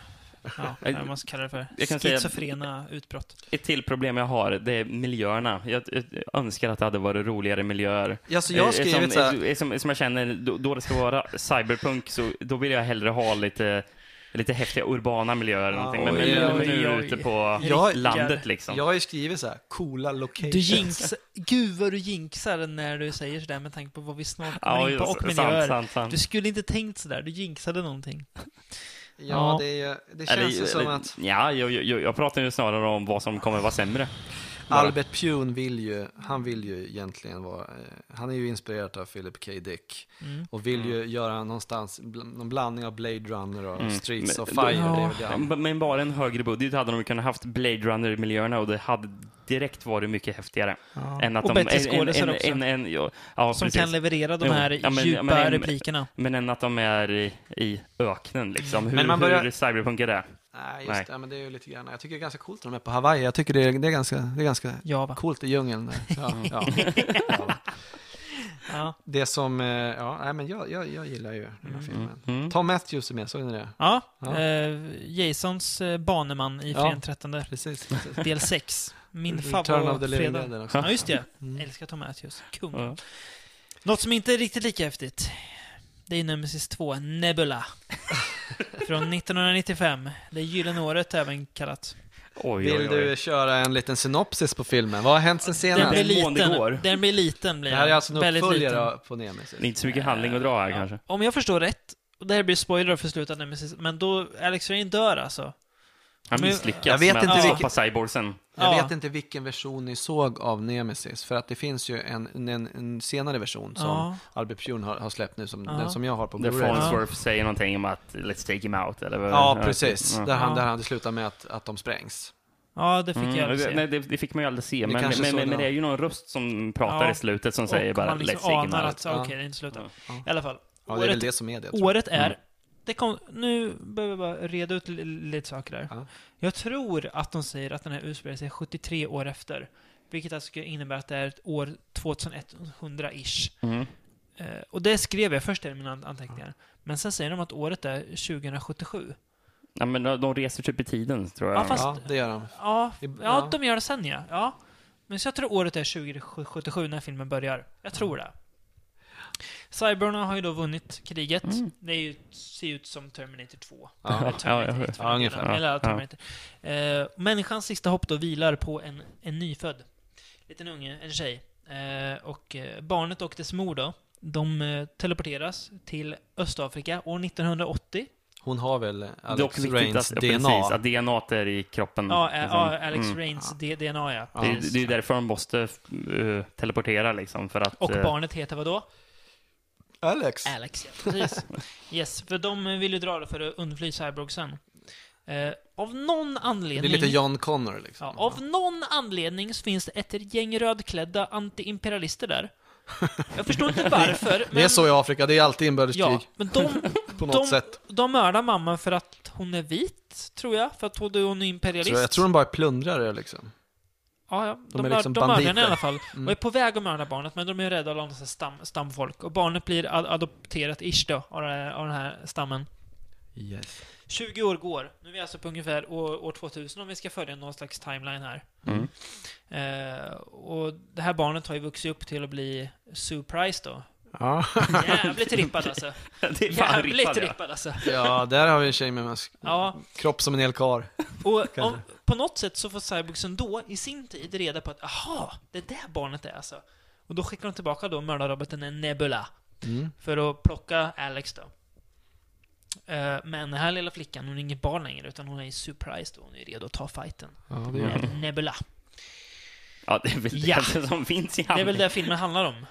Ja, Jag- ska kalla det för. jag kan säga- Schizofrena utbrott. ett till problem jag har, det är miljöerna. Jag, jag önskar att det hade varit roligare miljöer. Ja, så jag har Eh, skrivit som, så här, eh, som, som jag känner, då, då det ska vara cyberpunk, så då vill jag hellre ha lite, lite häftiga urbana miljöer. eller någonting. Men, men oj, nu, är ute på Jag- landet liksom. jag har ju skrivit så här, coola locations. Du jinx, gud vad du jinxar när du säger sådär med tanke på vad vi snart kommer Ja, in på och miljöer. sant, sant, sant. Du skulle inte tänkt sådär, du jinxade någonting. Ja, det, är, det känns ju som eller- att Ja, jag, jag, jag pratar ju snarare om vad som kommer vara sämre. Albert Pune vill ju, han vill ju egentligen vara, eh, han är ju inspirerad av Philip K. Dick. Mm. Och vill ju göra någonstans, någon blandning av Blade Runner och Mm. Streets Men- of Fire. Ja. Det det Men bara en högre budget hade de kunnat haft Blade Runner-miljöerna och det hade direkt varit mycket häftigare. Än att Och de, bättre skådisar också. En, en, ja, ja, Som precis. kan leverera de här ja, men- djupa men en- replikerna. Men än att de är i, i öknen liksom. Hur, Men man börjar- hur cyberpunk är det? Nej, just Nej. det, men det är ju lite grann, jag tycker det är ganska coolt att de är på Hawaii. Jag tycker det är, det är, ganska, det är ganska Java. coolt i djungeln. Ja, ja. Ja. Ja. Det som, eh, ja, nej men jag, jag, jag gillar ju den här filmen. Mm. Tom Matthews är med, såg ni det? Ja, Ja. Eh, Jasons eh, baneman i Ja. Fredagen 13, Precis. precis. del 6. Min favoritfredag. Också. Ja, just det. Mm. Älskar Tom Matthews. Kung. Ja. Något som inte är riktigt lika häftigt. Det är Nemesis 2, Nebula. Från 1995. Det är Gyllene året även kallat. Oj, Vill oj, oj. du köra en liten synopsis på filmen? Vad har hänt sen Den senast? blir Den det liten. går. Den blir liten. Blir Det här är alltså en uppföljare på Nemesis. Det är inte så mycket handling att dra här kanske. Om jag förstår rätt, och det här blir spoiler för slutet av Nemesis, men då Alex Rain dör alltså. Han misslyckas Jag vet med inte att vilken- stoppa cyborgsen. Jag Ja. vet inte vilken version ni såg av Nemesis, för att det finns ju en, en, en senare version som Ja. Albert Pune har, har släppt nu, som, Ja. den som jag har på Där Blu-ray. Farnsworth säger någonting om att let's take him out. Eller vad- Ja, precis. Ja. Där, han, där han det slutar med att, att de sprängs. Ja, det fick Mm, jag aldrig se. nej, det, det fick man ju aldrig se, men, men, men, men det. är ju någon röst som pratar Ja. i slutet som säger och bara man let's liksom take him out. att, ja, okej, det är inte slut än. Ja. I alla fall. Ja, det är väl året, det som är det. året är... Mm. Det kom, nu behöver jag bara reda ut li- lite saker där. Ja. Jag tror att de säger att den här utspelar sig 73 år efter. Vilket alltså skulle innebära att det är ett år 2100-ish. Mm. Eh, och det skrev jag först i mina an- anteckningar. Men sen säger de att året är 2077. Ja, men de reser typ i tiden, tror jag. Ja, fast- Ja, det gör de. Ja, ja, ja. de gör det sen ja. ja. Men så jag tror året är 2077 när filmen börjar. Jag tror det. Cyberna har ju då vunnit kriget. Mm. Det är ju, ser ut som Terminator 2. Ja. Eller Terminator Ja, ja, 1 för ja, den ungefär. Eller Terminator. Eh, människans sista hopp då vilar på en, en nyfödd liten unge, en tjej. Eh, och eh, barnet och dess mor då, de eh, teleporteras till Östafrika år 1980. Hon har väl Alex Rains DNA. ja, precis, att DNA är i kroppen. Ja, liksom. ja Alex Mm. Rains DNA ja. Det, är- det är därför de måste uh, teleportera liksom, för att... Och barnet heter vad då? Alex. Alex, ja. Precis. Yes, för de vill ju dra det för att undfly Cyborgsen. Eh, av någon Det anledning... är lite John Connor liksom. ja, av någon anledning så finns det ett gäng rödklädda anti-imperialister där. Jag förstår inte varför, men... Det är så i Afrika, det är alltid inbördeskrig Ja, men de, på något de, sätt. de mördar mamman för att hon är vit. tror jag, för att hon är imperialist. Så jag tror de bara är plundrare liksom. Ja, ja. De, De är mör- liksom de mördar henne i alla fall. Mm. Och är på väg att mörda barnet, men de är rädda av här stam, stamfolk. Och barnet blir ad adopterat, ish då, av, av den här stammen. Yes. 20 år går. Nu är vi alltså på ungefär år, år 2000 om vi ska följa någon slags timeline här. Mm. Eh, och det här barnet har ju vuxit upp till att bli Sue Price då. Ja. Jävligt rippad alltså. Det är fan Jävligt rippad, ja. rippad alltså. ja, där har vi en tjej med en Ja, kropp som en hel karl. och om, på något sätt så får Cyborgsen då, i sin tid, reda på att aha, det är där barnet är alltså. Och då skickar de tillbaka då mördarroboten Nebula. Mm. För att plocka Alex då. Eh, Men den här lilla flickan, hon är inget barn längre, utan hon är surprised då. Hon är redo att ta fighten. Ja, det Med Nebula. Ja, det är väl Ja. det som finns i Det är väl det filmen handlar om.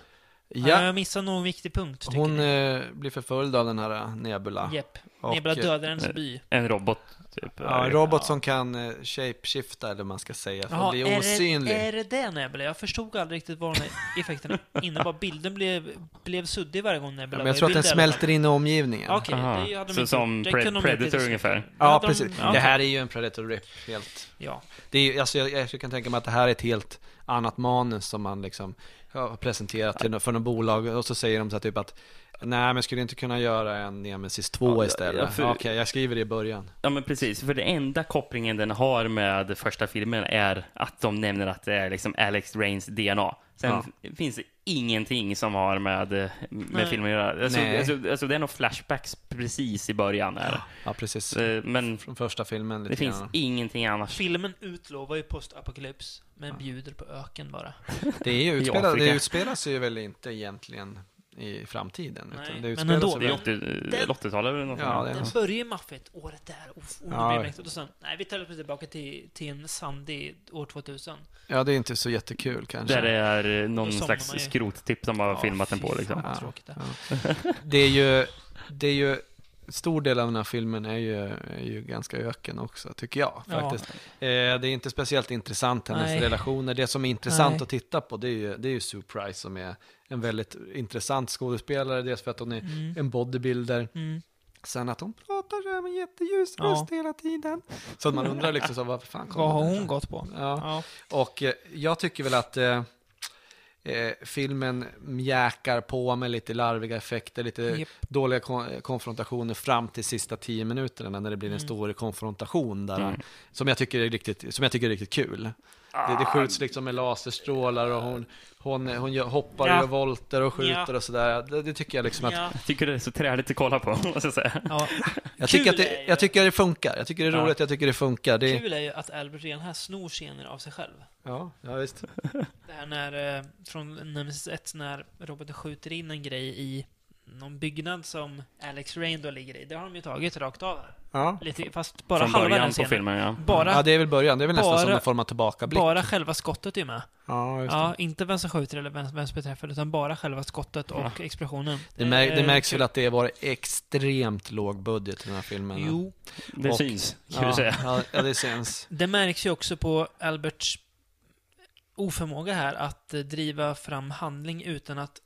Ja. Ja, Jag missade någon viktig punkt, hon eh, blir förföljd av den här eh, Nebula. Jepp. Nebula eh, dödar hennes by. En robot, typ. Ja, en robot som kan eh, shapeshifta, eller vad man ska säga, för att bli är, osynlig. det, är det det Nebula? Jag förstod aldrig riktigt vad de här effekterna innebar. Bilden blev, blev suddig varje gång Nebula Ja, men jag tror att den smälter in i omgivningen. Okej, Aha. det hade de Så som Pre- kunde de Predator precis- ungefär. Ja, de- precis. ja, Det här är ju en Predator Rip, helt. Ja. Det är, alltså, jag, jag kan tänka mig att det här är ett helt annat manus som man liksom har presenterat till, för något bolag och så säger de så här typ att Nej men skulle inte kunna göra en Nemesis 2 Ja, istället? ja, för- Okej, jag skriver det i början. Ja, men precis. För det enda kopplingen den har med första filmen är att de nämner att det är liksom Alex Rains DNA. Sen Ja. finns det ingenting som har med, med Nej. filmen att göra. Alltså, alltså, alltså, det är nog flashbacks precis i början. Här. Ja, precis. Eh, Men Från första filmen lite det finns grann. ingenting annat. Filmen utlovar ju postapokalyps, men bjuder på öken bara. Det, är ju Afrika. det utspelar sig ju väl inte egentligen i framtiden. Nej, utan det men ändå. sig Det är väl- 80 80-talet eller något Ja, Den något. börjar ju maffigt, året där, och, och Ja. det blir mäktigt. Och sen, nej, vi tar oss tillbaka till, till en sandig år 2000. Ja, det är inte så jättekul kanske. Där det är någon Då somnar slags skrottipp som har Ja, filmat den på. Liksom. Ja. tråkigt det. Det är ju, det är ju, stor del av den här filmen är ju, är ju ganska öken också, tycker jag Ja. faktiskt. Eh, det är inte speciellt intressant, hennes Nej. relationer. Det som är intressant Nej. att titta på, det är ju, det är ju Sue Price som är en väldigt intressant skådespelare. Dels för att hon är Mm. en bodybuilder. Mm. Sen att hon pratar så här med jätteljus Ja. röst hela tiden. Så att man undrar liksom så, vad fan kommer Vad har hon gått på? Ja. Ja. Och eh, jag tycker väl att eh, eh, filmen mjäkar på med lite larviga effekter, lite Japp. dåliga kon- konfrontationer fram till sista tio minuterna när det blir en Mm. stor konfrontation där, Mm. som, jag tycker är riktigt, som jag tycker är riktigt kul. Det, det skjuts liksom med laserstrålar och hon, hon, hon gör, hoppar Ja. och gör volter och skjuter Ja. och sådär. Det, det tycker jag liksom att... Ja. Jag tycker det är så träligt att kolla på, måste jag säga. Ja. Jag tycker, att det, jag tycker det funkar. Jag tycker det är Ja. roligt, jag tycker det funkar. Det, Kul är ju att Albert redan här snor scener av sig själv. ja, ja, visst. Det här när, eh, från Nemesis 1, när roboten skjuter in en grej i någon byggnad som Alex Rain då ligger i. Det har de ju tagit rakt av här. Ja. Lite, fast bara Från halva början den på scenen. filmen, ja. Bara, ja, det är väl början. Det är väl nästan som bara- en form av tillbakablick. bara själva skottet är med. Ja, just det. Ja, inte vem som skjuter eller vem, vem som beträffar, utan bara själva skottet och explosionen. Det, mär, det är märks kul. väl att det var extremt låg budget i den här filmen. Jo, Det Och- syns, kan ja, vi säga. Ja, ja, det syns. det märks ju också på Alberts oförmåga här att eh, driva fram handling utan att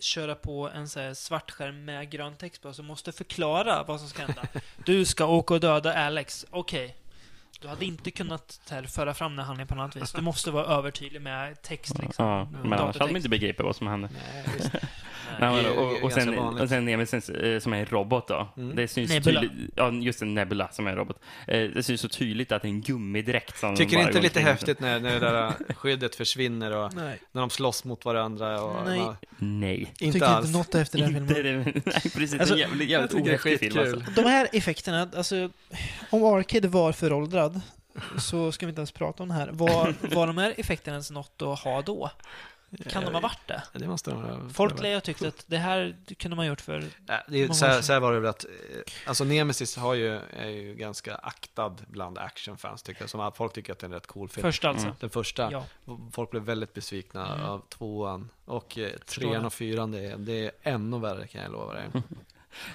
köra på en så här svart skärm med grön text på som måste förklara vad som ska hända. Du ska åka och döda Alex. Okej. Du hade inte kunnat här, föra fram den handlingen på något annat vis. Du måste vara övertydlig med text liksom. Ja, men annars hade man inte begripit vad som hände. Nej. Nej, men, det är- och, det är och, sen, och sen Nemesis eh, som är en robot då. Mm. Det syns Nebula. tydligt. Ja, just en Nebula som är en robot. Eh, Det syns så tydligt att det är en gummidräkt som Tycker inte går lite omkring. häftigt när, när det där skyddet försvinner och Nej. när de slåss mot varandra? Och, Nej. man- Nej. inte alls. något efter den Inte filmen. det, nej, precis. Alltså, en jävligt, jävligt tycker det är ohäftig film alltså. De här effekterna, alltså... Om Arcade var föråldrad så ska vi inte ens prata om det här. Var, var de här effekterna ens något att ha då? Kan de ha varit det? Ja, Det måste de ha. Folk lär ju tyckt att det här kunde man gjort för... Nej, det är, Många så, år här, sedan. så här var det väl att, eh, alltså Nemesis har ju, är ju ganska aktad bland actionfans tycker jag. Som att folk tycker att det är en rätt cool film. Först alltså. Mm. Den första, Ja. folk blev väldigt besvikna Mm. av tvåan. Och eh, Förstår trean och fyran, det är, det är ännu värre kan jag lova dig.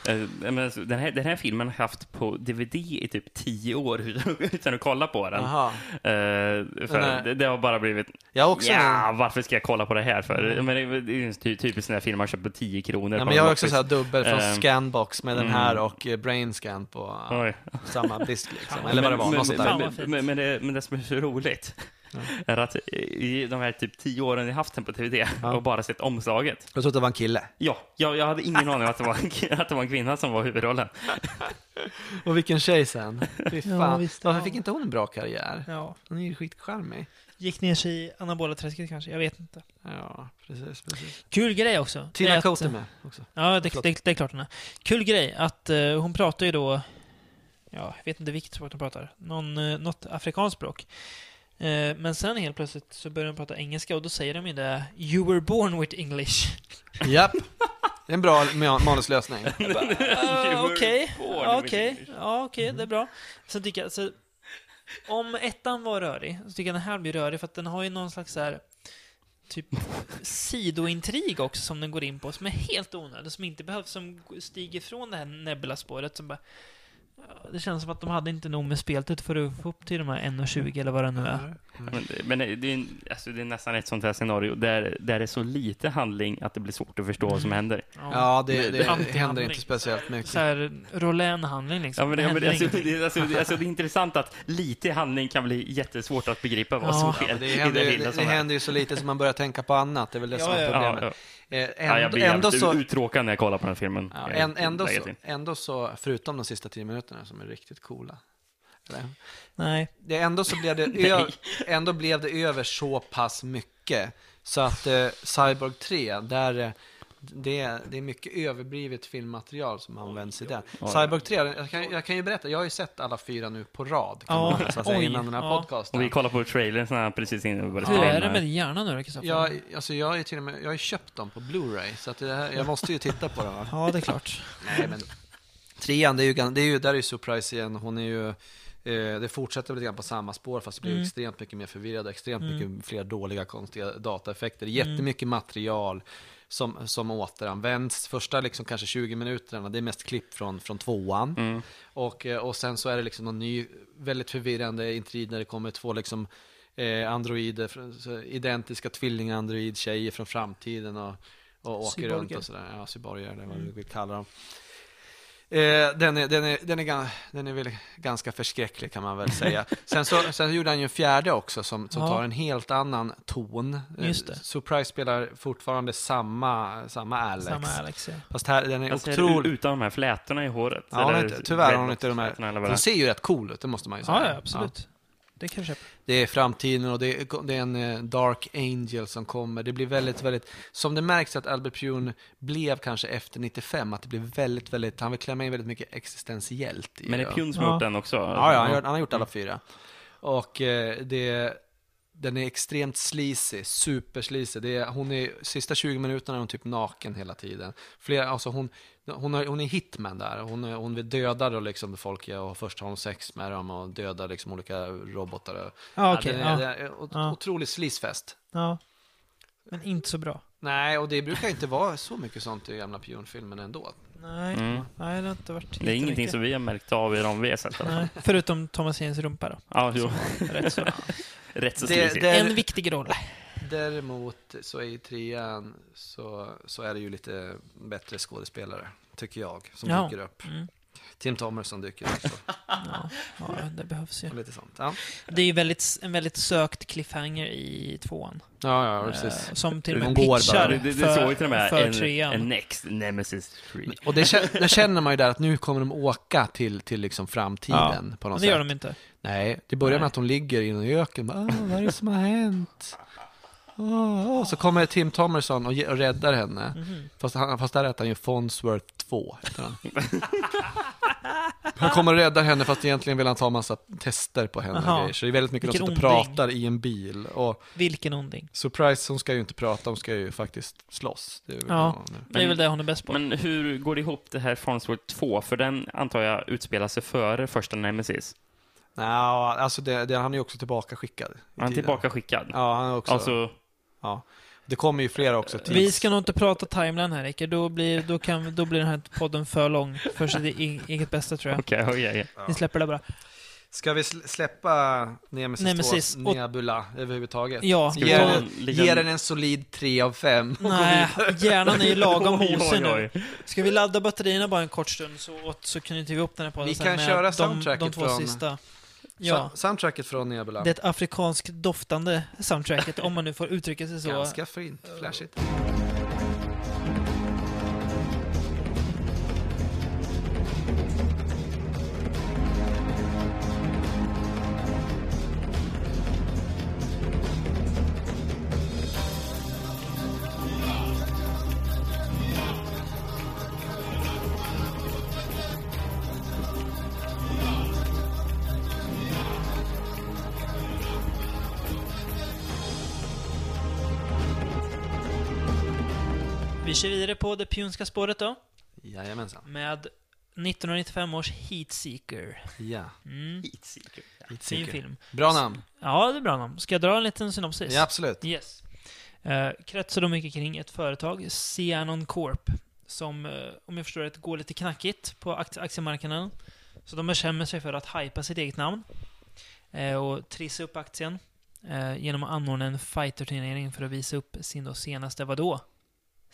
Eh, den, här, den här filmen har jag haft på DVD i typ tio år utan att kolla på den. Jaha. Eh, för det, det har bara blivit, Jag också ja, varför ska jag kolla på det här för? Men det, det är en ty, typisk sån här film man köper på 10 kronor. Ja, men jag har också så här dubbel från Ehm, Scanbox med den mm. här och eh, Brainscan på Oj. samma disk liksom. Eller vad det var, men, men, men, det, men det som är så roligt är att i de här typ tio åren jag haft den på DVD och bara sett omslaget. Jag trodde det var en kille. Ja, jag, jag hade ingen aning om att det, var en, att det var en kvinna som var huvudrollen. Och vilken tjej sen. Fy Ja, fan. visst, Varför ja. fick inte hon en bra karriär? Ja. Hon är ju skitcharmig. Gick ner sig i anabola träsket kanske, jag vet inte. Ja, precis, precis. Kul grej också. Tina att- Cote är med också. Ja, det, det, det är klart hon är. Kul grej att eh, hon pratar ju då, ja, jag vet inte vilket språk hon pratar, Någon, uh, något afrikanskt språk. Eh, men sen helt plötsligt så börjar de prata engelska och då säger de ju det You were born with English. Japp. Det är en bra ma- manuslösning. Ah, Okej, okej, ja, okej, det är bra. Sen tycker jag, så, om ettan var rörig, så tycker jag den här blir rörig för att den har ju någon slags så här typ sidointrig också som den går in på, som är helt onödig, som inte behövs, som stiger från det här Nebula-spåret som bara det känns som att de hade inte nog med speltid för att få upp till de här 1.20 eller vad det nu är. Men, men det, är, alltså, det är nästan ett sånt här scenario där, där det är så lite handling att det blir svårt att förstå vad som händer. Ja, det, det, det- händer inte speciellt mycket. Så här Rolän-handling liksom. Ja, men det, ja, men det, alltså, det, alltså, det, alltså, det är intressant att lite handling kan bli jättesvårt att begripa vad Ja. som Ja, sker men det i händer, det lilla det, händer ju så lite som man börjar tänka på annat. Det är väl det som Ja, är ja. problemet. Ja, ja. Eh, Ja, ändå, jag blir ändå, så, uttråkad när jag kollar på den här filmen. ja, ändå, läget så, ändå så, förutom de sista tio minuterna som är riktigt coola. Nej. Det, ändå så blev det, ö, ändå blev det över så pass mycket. Så att eh, Cyborg 3, där eh, det, är- det är mycket överblivet filmmaterial som används i den. Cyborg 3, jag kan, jag kan ju berätta, jag har ju sett alla fyra nu på rad, kan Ja, man så att säga, oj, innan den här ja. podcasten. Och vi kollar på trailern så här precis innan vi började Hur är in det här. med hjärnan nu då, Kristoffer? Jag, alltså jag har ju till och med, jag har ju köpt dem på Blu-ray, så att det här, jag måste ju titta på dem. Ja, det är klart. Nej, men trean, det är ju, det är ju, där är ju Surprise igen, hon är ju, det fortsätter lite grann på samma spår, fast det blir Mm. extremt mycket mer förvirrad, extremt Mm. mycket fler dåliga, konstiga dataeffekter, jättemycket material som, som återanvänds. Första liksom kanske 20 minuterna, det är mest klipp från, från tvåan. Mm. Och, eh, och sen så är det liksom någon ny, väldigt förvirrande intrid när det kommer två liksom eh, androider, identiska tvilling-android-tjejer från framtiden och, och åker Cyborger. runt och sådär. Ja, cyborger, det är vad vi vill kalla dem. Eh, den, är, den, är, den, är, den är väl ganska förskräcklig kan man väl säga. Sen, så, sen gjorde han ju en fjärde också som, som Ja. tar en helt annan ton. Eh, Just det. Surprise spelar fortfarande samma, samma Alex. Samma Alex, ja. Fast här, den är Alltså, otroligt... Utan de här flätorna i håret. Ja, hon inte, tyvärr har hon inte de här... Hon ser ju rätt cool ut, det måste man ju säga. Ja, ja, absolut. Det kan jag köpa. Det är framtiden och det är, det är en eh, Dark Angel som kommer. Det blir väldigt, väldigt... Som det märks att Albert Pune blev kanske efter 95, att det blir väldigt, väldigt... Han vill klämma in väldigt mycket existentiellt i Men det är. Pune som har Ja. gjort den också? Ja, ja han, han har gjort alla fyra. Och eh, det, den är extremt sleazy, supersleazy. Det är, hon är, sista 20 minuterna är hon typ naken hela tiden. Flera, alltså hon, hon, har, hon är hitman där. Hon, är- hon vill döda då liksom folk ja, och först har hon sex med dem och döda liksom olika robotar. och- Ja, okej. den är, ja. det är ot- Ja. otrolig sleazefest. ja. Men inte så bra. Nej, och det brukar inte vara så mycket sånt i gamla pionfilmen ändå. Nej, Mm. nej det har inte varit Det är ingenting jättemycket. som vi har märkt av i de vi har sett. förutom Thomas Jens rumpa då. Ja, jo. Rätt så. Rätt så Det- En viktig roll. Däremot så i trean så, så är det ju lite bättre skådespelare, tycker jag, som Ja. dyker upp. Mm. Tim Thomerson dyker upp. Ja, ja, det behövs ju. lite sånt. Ja, Det är ju väldigt, en väldigt sökt cliffhanger i tvåan. ja, ja precis. Eh, som till och De med går bara. pitchar Det, det, det för, till och med för en, trean. en Next Nemesis 3. Och det, det känner man ju där att nu kommer de åka till, till liksom framtiden på Men något det gör sätt. de inte. Nej, det börjar med Nej. att hon ligger i en öken. Bara, "Ah, vad är det som har hänt? Och så kommer Tim Thomerson och, ge- och räddar henne. Mhm. Fast, han, fast där heter han ju Fonsworth 2. heter Han. han kommer och räddar henne fast egentligen vill han ta massa tester på henne. Så det är väldigt mycket de Vilken sitter och pratar i en bil. Och Vilken onding. Surprise, hon ska ju inte prata, hon ska ju faktiskt slåss. Det är väl Ja. Det är väl det hon är bäst på. Men hur går det ihop det här Farnsworth 2? För den antar jag utspelar sig före första Nemesis. Nja, alltså det, det, han är ju också tillbaka skickad. i Han är tiden. tillbaka skickad. Ja, han är också... Alltså, Ja. Det kommer ju flera också. Tids. Vi ska nog inte prata timeline här, Rickard. Då blir, då, kan, då blir den här podden för lång för sitt eget bästa, tror jag. Okej, okej, okej. Vi släpper det bara. Ska vi sl- släppa Nemesis, Nemesis 2 och- Nebula överhuvudtaget? Ja. Ge ta den, ge den en solid 3 av 5. Nej, hjärnan är ju lagom mosig nu. Ska vi ladda batterierna bara en kort stund så, så knyter vi upp den här podden Vi sen kan med köra de, de soundtracket två från- sista. Ja, Soundtracket från Nebula. det afrikanskt doftande soundtracket, om man nu får uttrycka sig så. Ganska fint, flashigt. Kör vidare på det pionska spåret då, Jajamensan. med 1995 års Heatseeker. Ja. Mm, Heatseeker. fin Heatseeker. film. Bra namn. Ja, det är bra namn. Ska jag dra en liten synopsis? Ja, absolut. Yes. Uh, kretsar då mycket kring ett företag, Cianon Corp, som, eh, om jag förstår rätt, går lite knackigt på akt- aktiemarknaden. Så de bestämmer sig för att hypa sitt eget namn eh, och trissa upp aktien eh, genom att anordna en fighter-turnering för att visa upp sin då senaste, vadå?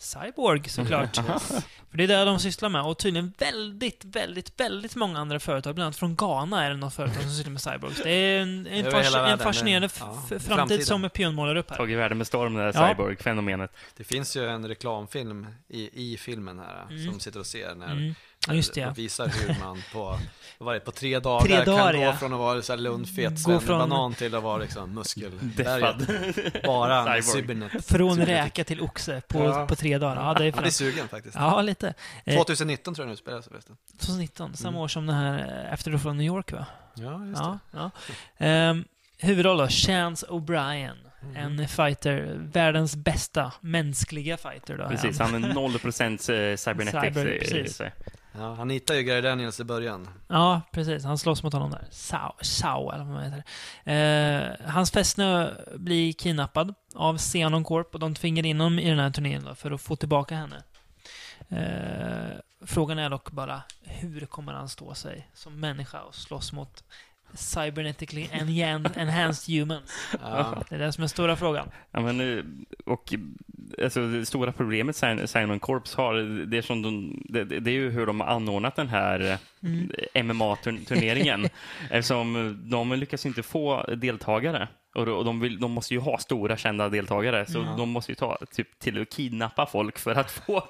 Cyborg såklart. för det är det de sysslar med. Och tydligen väldigt, väldigt, väldigt många andra företag, bland annat från Ghana är det något företag som sysslar med cyborgs. Det är en, en, fas- en fascinerande ja, framtid framtiden. som Pion målar upp här. Tagit världen med storm, det där Ja. cyborg-fenomenet. Det finns ju en reklamfilm i, i filmen här Mm. som sitter och ser när Mm. Ja, just det. de Ja. visar hur man på, vad var det, på tre dagar Tre dagar, kan gå ja. från att vara så här lundfet Gå från- banan till att vara liksom muskel. Deffad. Bara cybernet. Från räka till oxe på, Ja. på tre dagar. Ja, det är Jag fan. blir sugen faktiskt. Ja, lite. Eh, 2019 tror jag nu spelas förresten. 2019, samma Mm. år som den här eh, Efter du från New York, va? Ja, just Ja. ja. Ehm, huvudroll då, Chance O'Brien. Mm. En fighter, världens bästa mänskliga fighter då. Precis, han är 0% eh, cybernetics. Cyber, precis. Ja, han hittar ju Gary Daniels i början. Ja, precis. Han slåss mot honom där. Sao, Sao eller vad man heter. Eh, hans fästmö blir kidnappad av Xenon Corp och de tvingar in honom i den här turneringen då, för att få tillbaka henne. Eh, frågan är dock bara, hur kommer han stå sig som människa och slåss mot cybernetically enhan- enhanced humans? Ja. Det är det som är stora frågan. Ja, men, eh, och alltså, det stora problemet Sionon Corps har, det är, som de, det, det är ju hur de har anordnat den här Mm. MMA-turneringen. Eftersom de lyckas inte få deltagare. Och de, och de, vill, de måste ju ha stora kända deltagare, så Mm. de måste ju ta typ, till att kidnappa folk för att få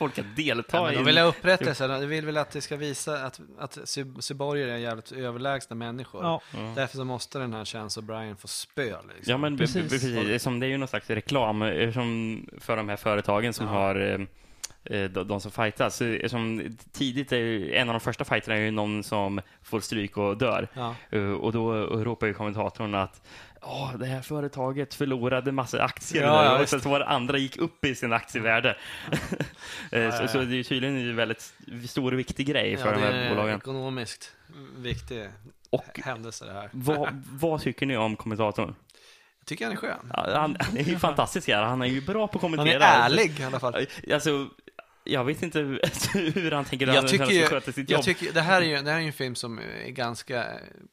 folk att delta Ja, i... de vill ha upprättelse. De vill väl att det ska visa att, att cyb- cyborger är jävligt överlägsna människor. Ja, Ja. Därför så måste den här Chance O'Brien få spö. Liksom. Ja, men Precis. precis. Som det är ju någon slags reklam eh, som för de här företagen som Ja. har eh, eh, de, som fightas. Som tidigt är en av de första fighterna är ju någon som får stryk och dör. Ja. Och då ropar ju kommentatorn att Åh, det här företaget förlorade massa aktier Ja, och sen så var det andra gick upp i sin aktievärde. Eh, ja, så, ja. så det är tydligen en väldigt stor och viktig grej för ja, de det här är bolagen. ekonomiskt viktig Och händelse det här. vad, vad tycker ni om kommentatorn? Jag tycker han är skön. Ja, Han, han är ju fantastisk här. Han är ju bra på att Han kommentera. är ärlig i alla fall. Alltså, jag vet inte hur- han tänker Jag han tycker, ska ju, sköta sitt jag jobb. tycker det här är ju det här är en film som är ganska,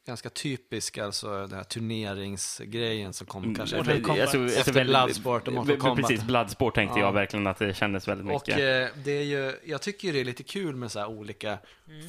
ganska typisk, alltså den här turneringsgrejen som kom kanske Mortal efter, Kombat. efter väldigt- Bloodsport och Mortal Kombat. Precis, Bloodsport tänkte Ja. jag verkligen att det kändes väldigt Och mycket. eh, det är ju, jag tycker det är lite kul med så här olika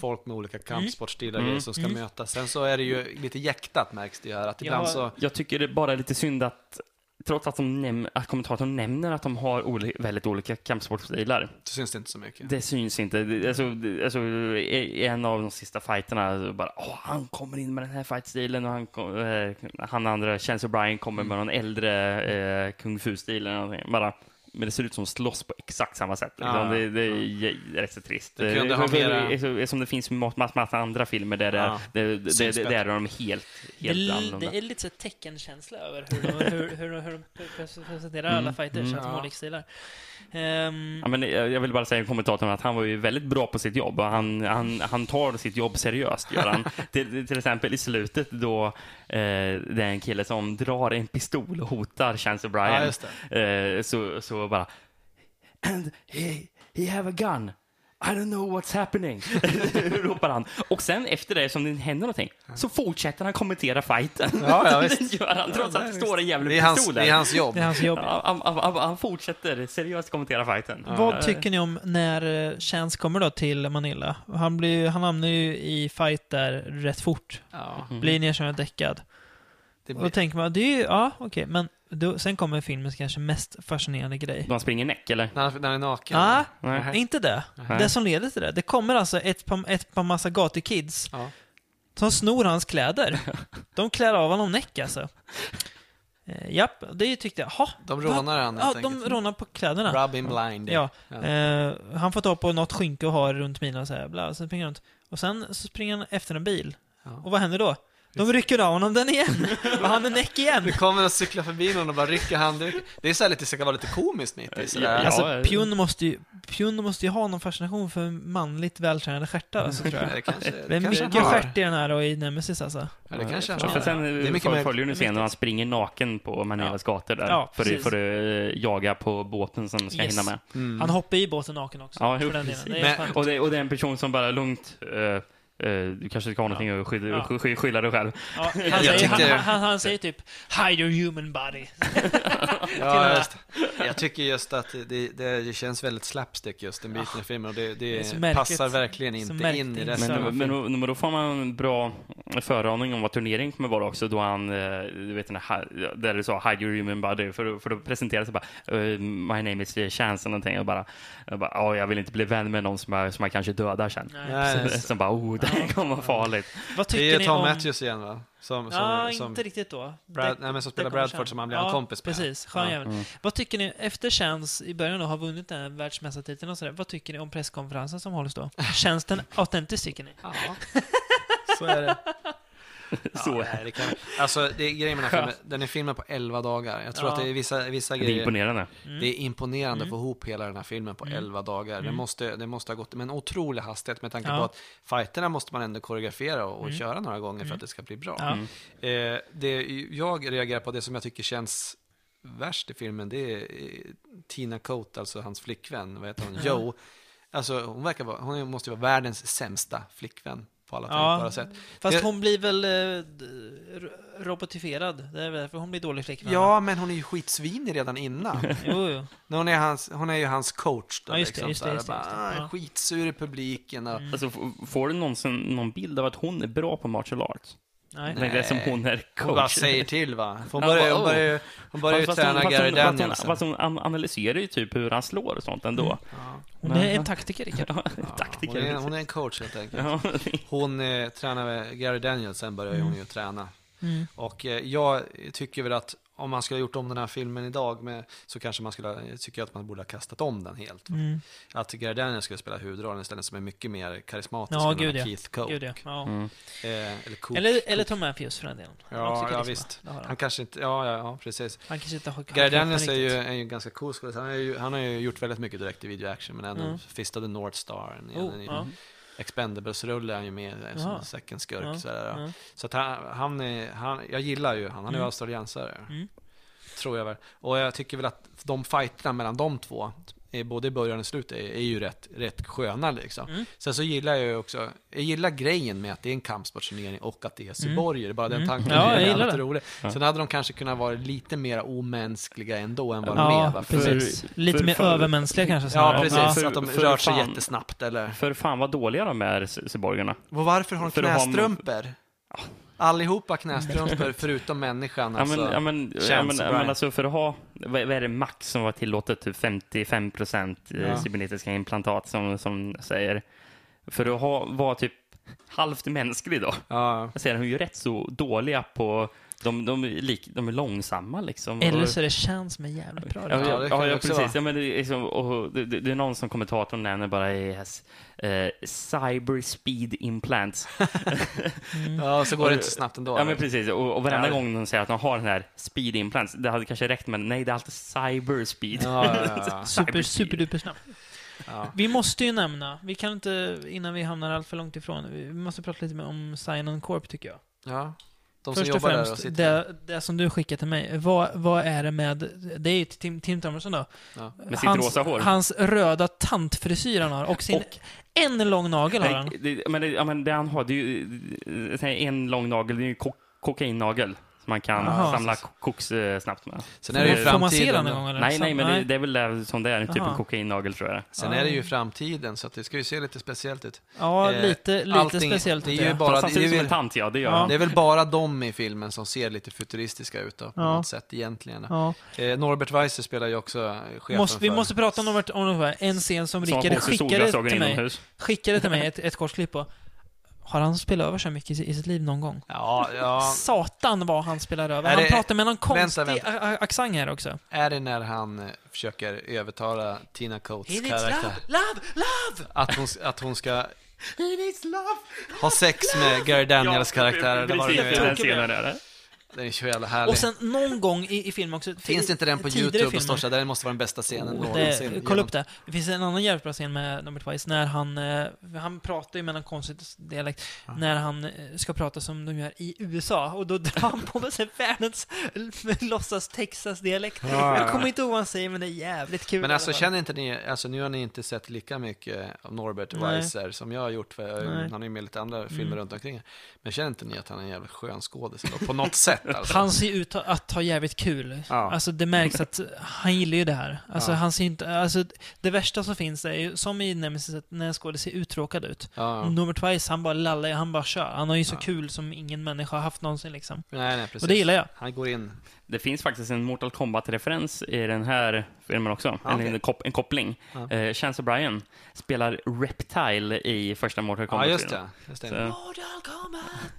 folk med olika kampsportstilar och Mm. som ska mötas. Sen så är det ju lite jäktat märks det ju här, att ibland Ja. så... Jag tycker det är bara lite synd att Trots att, de näm- att kommentatorn nämner att de har oli- väldigt olika kampsportstilar. Så syns det inte så mycket. Det syns inte. Det- Alltså, det- alltså, en av de sista fighterna, bara, Åh, han kommer in med den här fightstilen och han, eh, han andra, Chance O'Brien, kommer med någon äldre eh, kung fu-stil eller någonting. Bara, men det ser ut som slåss på exakt samma sätt. Ja, Liksom. det, det är ja. jä- rätt så trist. Det Eh, för- mera- så- Som det finns massa, massa andra filmer där, det, Ja. det, det, det, det, är de helt, Det, helt är- annorlunda. det är lite så teckenkänsla över hur de, hur, hur, hur de presenterar alla fighters, att de olika stilar. Ehm, Ja, men jag vill bara säga en kommentar till att han var ju väldigt bra på sitt jobb och han, han, han tar sitt jobb seriöst. Gör han. till, till exempel i slutet då eh, det är en kille som drar en pistol och hotar Chance Ja, O'Brien. just eh, så, så bara And he, he have a gun. I don't know what's happening, ropar han. Och sen efter det, som det händer någonting, så fortsätter han kommentera fighten. Ja, ja, visst. det gör han, trots att det står en jävla Det är, hans, pistol där. det är hans jobb. det är hans jobb. Ja, han, han, han fortsätter seriöst kommentera fighten. Vad tycker ni om när eh, Chance kommer då till Manila? Han, blir, han hamnar ju i fight där rätt fort. Ja, Blir nedkörd och däckad. Och då blir, tänker man, det är ju, ja okej, men då, sen kommer filmens kanske mest fascinerande grej. Då han springer näck, eller? när, han- när han är naken. Ja, Nej. inte det. Nej. Det som leder till det. Det kommer alltså ett par, ett par massa gatukids Ja. som snor hans kläder. De klär av honom näck alltså. Eh, japp, det tyckte jag. Ha, De rånar han ja, de enkelt. rånar på kläderna. Rub him blind. Ja, Ja. eh, han får ta på något skynke och har runt och så här, bla, så springer han runt. Och sen så springer han efter en bil. Ja. Och vad händer då? De rycker av honom den igen. och han är näck igen. Det kommer och cyklar förbi någon och bara rycker handduken. Det är så här lite, ska vara lite komiskt mitt i sådär. Ja, Alltså. Pjun måste ju, Pjun måste ju ha någon fascination för manligt vältränade stjärtar, alltså, tror jag. Det kanske, Det är kanske han mycket stjärt i den här och i Nemesis alltså. Ja, det kanske han Ja, har. för sen Det är mycket följer du scenen när han springer naken på Manilas gator där. Ja, för, att, för att eh, jaga på båten som ska Yes. hinna med. Mm. Han hoppar i båten naken också. Ja, jo, den. Det är Men-. Och det, och det är en person som bara lugnt eh, du kanske ska ha någonting att skylla, Ja. sky- skylla dig själv. Ja, han, säger, tycker- han, han, han säger typ Hide your human body. Ja, just. Jag tycker just att det, det känns väldigt slapstick just den biten i filmen och det, det, Det passar verkligen inte märkligt in i resten Men, av men, filmen. men, då får man en bra föraning om vad turneringen kommer vara också, då han, eh, du vet den här, där du sa hide your human body, för, då- för då presenteras det bara eh, My name is Chance och någonting och bara, jag bara, "Ja, jag vill inte bli vän med någon som jag, som jag kanske dödar sen. Nej. Nej, Så, just det. så bara, oh, det kommer vara farligt. Vad Det är tycker ni Tom om... Matthews igen va? Som, som, Ja, som inte riktigt då. Brad, Det- nej, men som spelar Bradford som han blir ja, en kompis med. precis. Skön Ja. Mm. Vad tycker ni, efter Chance i början då har vunnit den här världsmästartiteln och sådär, vad tycker ni om presskonferensen som hålls då? Känns den autentisk tycker ni? Ja, så är det. Så. Ja, nej, det kan, alltså, det är grejen med den här filmen, den är filmad på 11 dagar. Jag tror Ja. att det är vissa, vissa Det är grejer. imponerande. Mm. Det är imponerande att få ihop hela den här filmen på 11 dagar. Det, måste, det måste ha gått med en otrolig hastighet med tanke Ja. på att fighterna måste man ändå koreografera och, och köra några gånger för att det ska bli bra. Ja. Eh, det jag reagerar på, det som jag tycker känns värst i filmen, det är eh, Tina Coate, alltså hans flickvän, vad heter hon, Joe. Alltså hon verkar vara, hon måste ju vara världens sämsta flickvän på alla Ja, tänkbara sätt. Fast Det- hon blir väl eh, robotifierad. Det är därför hon blir dålig flickvän. Ja, men hon är ju skitsvinig redan innan. Jo, jo. Hon, är hans, hon är ju hans coach då, Ja, just det, liksom, just det, just det, bara, just det. ah, Ja. Mm. skitsur i publiken och... Alltså, f- får du någonsin någon bild av att hon är bra på martial arts? Nej. Nej. Det är som hon är coach. Hon bara säger till va? Hon Ja, börjar, bara, hon börjar, ju- hon börjar ju träna Gary hon- fast hon- Danielson. Fast hon an- analyserar ju typ hur han slår och sånt ändå. Hon är en taktiker, Rickard. Ja, Ja, taktiker. hon, är, hon är en coach helt enkelt. Ja, Hon eh, tränar med Gary Danielson börjar hon ju träna. Mm. Och eh, jag tycker väl att om man skulle ha gjort om den här filmen idag med, så kanske man skulle tycker att man borde ha kastat om den helt. Mm. Att Gary Danielson skulle spela huvudrollen istället som är mycket mer karismatisk Ja, än gud ja. Keith Coke. Gud, ja. ja. Mm. Eh, eller Cook. Eller, eller Tom Matthews för den delen. Han Ja, ja visst. Han. Han kanske inte, ja, ja, ja precis. Han kanske inte har Gary Daniels är ju, är ju ganska cool skådis. han, har ju- han har ju gjort väldigt mycket direkt i video action men ändå Mm. Fist of the North Star. En, Oh, en, ja. Expendables-rulle är han ju med i, som en second skurk. Ja, Sådär, ja. Så att han, han, är, han, jag gillar ju han, han är ju Mm. australiensare. Mm. Tror jag väl. Och jag tycker väl att de fighterna mellan de två, både i början och slutet, är, är ju rätt, rätt sköna liksom. Mm. Sen så gillar jag ju också, jag gillar grejen med att det är en kampsportsturnering och att det är cyborger. Bara den Mm. tanken Ja, är jävligt rolig. Sen hade de kanske kunnat vara lite mer omänskliga ändå än vad de är. Ja, va? För- precis. Lite för- mer för- övermänskliga kanske Ja, snarare. precis. Ja. För- att de för rör sig fan. jättesnabbt eller... För fan vad dåliga de är, cyborgerna. Och varför har de För knästrumpor? Allihopa knästrumpor förutom människan Ja, alltså. men, ja, men, ja, men, ja, men alltså för att ha, vad, är det max som var tillåtet? Typ 55 procent Ja. cybernetiska implantat som, som säger. För att ha, vara typ halvt mänsklig då. Ja, Jag säger, de är ju rätt så dåliga på de, de, är lik, de är långsamma liksom. Eller så är det Chans som är jävligt bra. Ja, ja, ja, det ja precis. Ja, men det, är liksom, och det, det är någon som kommentatorn nämner bara i häst, eh, cyber speed implants. Ja, så går det inte så snabbt ändå. Ja, men precis. Och, och varenda Ja. gång de säger att de har den här speed implants, det hade kanske räckt, men nej, det är alltid cyber speed. Ja, ja. Super, superduper snabbt. Ja. Vi måste ju nämna, vi kan inte, innan vi hamnar allt för långt ifrån, vi måste prata lite mer om Sign Corp tycker jag. ja. De Först och främst, det, det som du skickade till mig, vad, vad är det med, det är ju Tim, Tim Thomerson då. Ja. Med sitt hans, rosa hår. Hans röda tantfrisyr han har och sin, Och- en lång nagel har han. Nej, det, men det, ja, men det han har, det är ju en lång nagel, det är ju ko kokainnagel. Man kan Jaha. samla ko- koks eh, snabbt med. Sen är det ju Får man se den en då. gång eller? Nej, nej, men det, Nej. det är väl det som det är, typ Jaha. en kokainnagel tror jag det. Sen är det ju framtiden, så att det ska ju se lite speciellt ut. Ja, eh, lite, lite allting- speciellt det är ju bara- ser det är ut som väl- en tant, ja, det gör Ja. Det är väl bara de i filmen som ser lite futuristiska ut då, på Ja. något sätt egentligen. Ja. Eh, Norbert Weiser spelar ju också eh, chefen Måste, vi för... måste prata om Norbert Onova, en scen som Rickard skickade till mig. inomhus. Skickade till mig ett, ett kort klipp på. Har han spelat över så mycket i, sitt liv någon gång? Ja, ja. Satan vad han spelar över. Är Han det- pratar med någon konstig vänta. accent här också. Är det när han eh, försöker övertala Tina Coates karaktär love, love, love! att hon, att hon ska ha sex med Gary Daniels karaktär? vad det nu det. Den. Den är så jävla härlig. Och sen någon gång i, i filmen också. Finns inte den på YouTube och här, det måste vara den bästa scenen Oh, någonsin. det, kolla upp det. Det finns en annan jävligt bra scen med Norbert Weiss när han, eh, han pratar ju med en konstig dialekt, när han eh, ska prata som de gör i USA och då drar han på sig världens låtsas Texas-dialekt. ja, Jag ja. kommer inte ihåg vad han säger men det är jävligt kul. Men alltså känner inte ni, alltså nu har ni inte sett lika mycket av Norbert. Weiser som jag har gjort, för Nej. han är med i lite andra filmer Mm. runt omkring. Men känner inte ni att han är en jävligt skön skådis på något sätt alltså? Han ser ut att ha jävligt kul. Ja. Alltså det märks att han gillar ju det här. Alltså Ja. han ser inte, alltså det värsta som finns är ju, som i Nemesis, att när en skådis ser uttråkad ut. Ja. Norbert Weiss, han bara lallar, han bara kör. Han har ju så Ja. kul som ingen människa har haft någonsin liksom. Nej, nej, precis. Och det gillar jag. Han går in. Det finns faktiskt en Mortal Kombat-referens i den här filmen också. Ja, en, en, kop en koppling. Ja. Eh, Chance O'Brien spelar Reptile i första Mortal Ja, Kombat-filmen. just det. Just det. Mortal Kombat!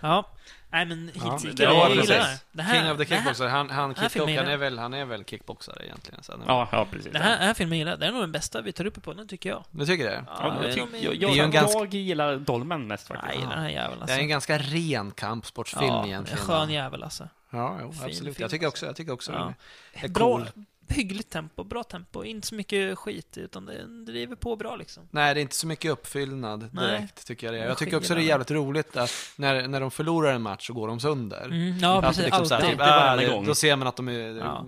Ja. Nej men Ja, hit, det jag, gillar det här. det. här. King of the det Kickboxer, han, han, kickbox, han, är väl, han är väl kickboxare egentligen. Så Ja, ja precis. Den här, den här filmen gillar. Det är nog den bästa vi tar upp på den tycker jag. Du tycker det? Ja, det jag, tyck- jag, Det jag, är ju en jag, ganska- gillar Dolmen mest Nej, faktiskt. den här jäveln Det alltså. är en ganska ren kampsportsfilm ja, egentligen. En skön jävel alltså. Ja, jo, Fin absolut. film, Jag tycker alltså. också, jag tycker också Ja. det är Bra, cool. Hyggligt tempo, bra tempo. Inte så mycket skit, utan det driver på bra liksom. Nej, det är inte så mycket uppfyllnad Nej. direkt, tycker jag det är. Jag tycker också det är jävligt roligt att när, när de förlorar en match så går de sönder. Mm, ja, Alltså, precis. liksom så här, alltid. typ, gång. Då ser man att de är... Ja.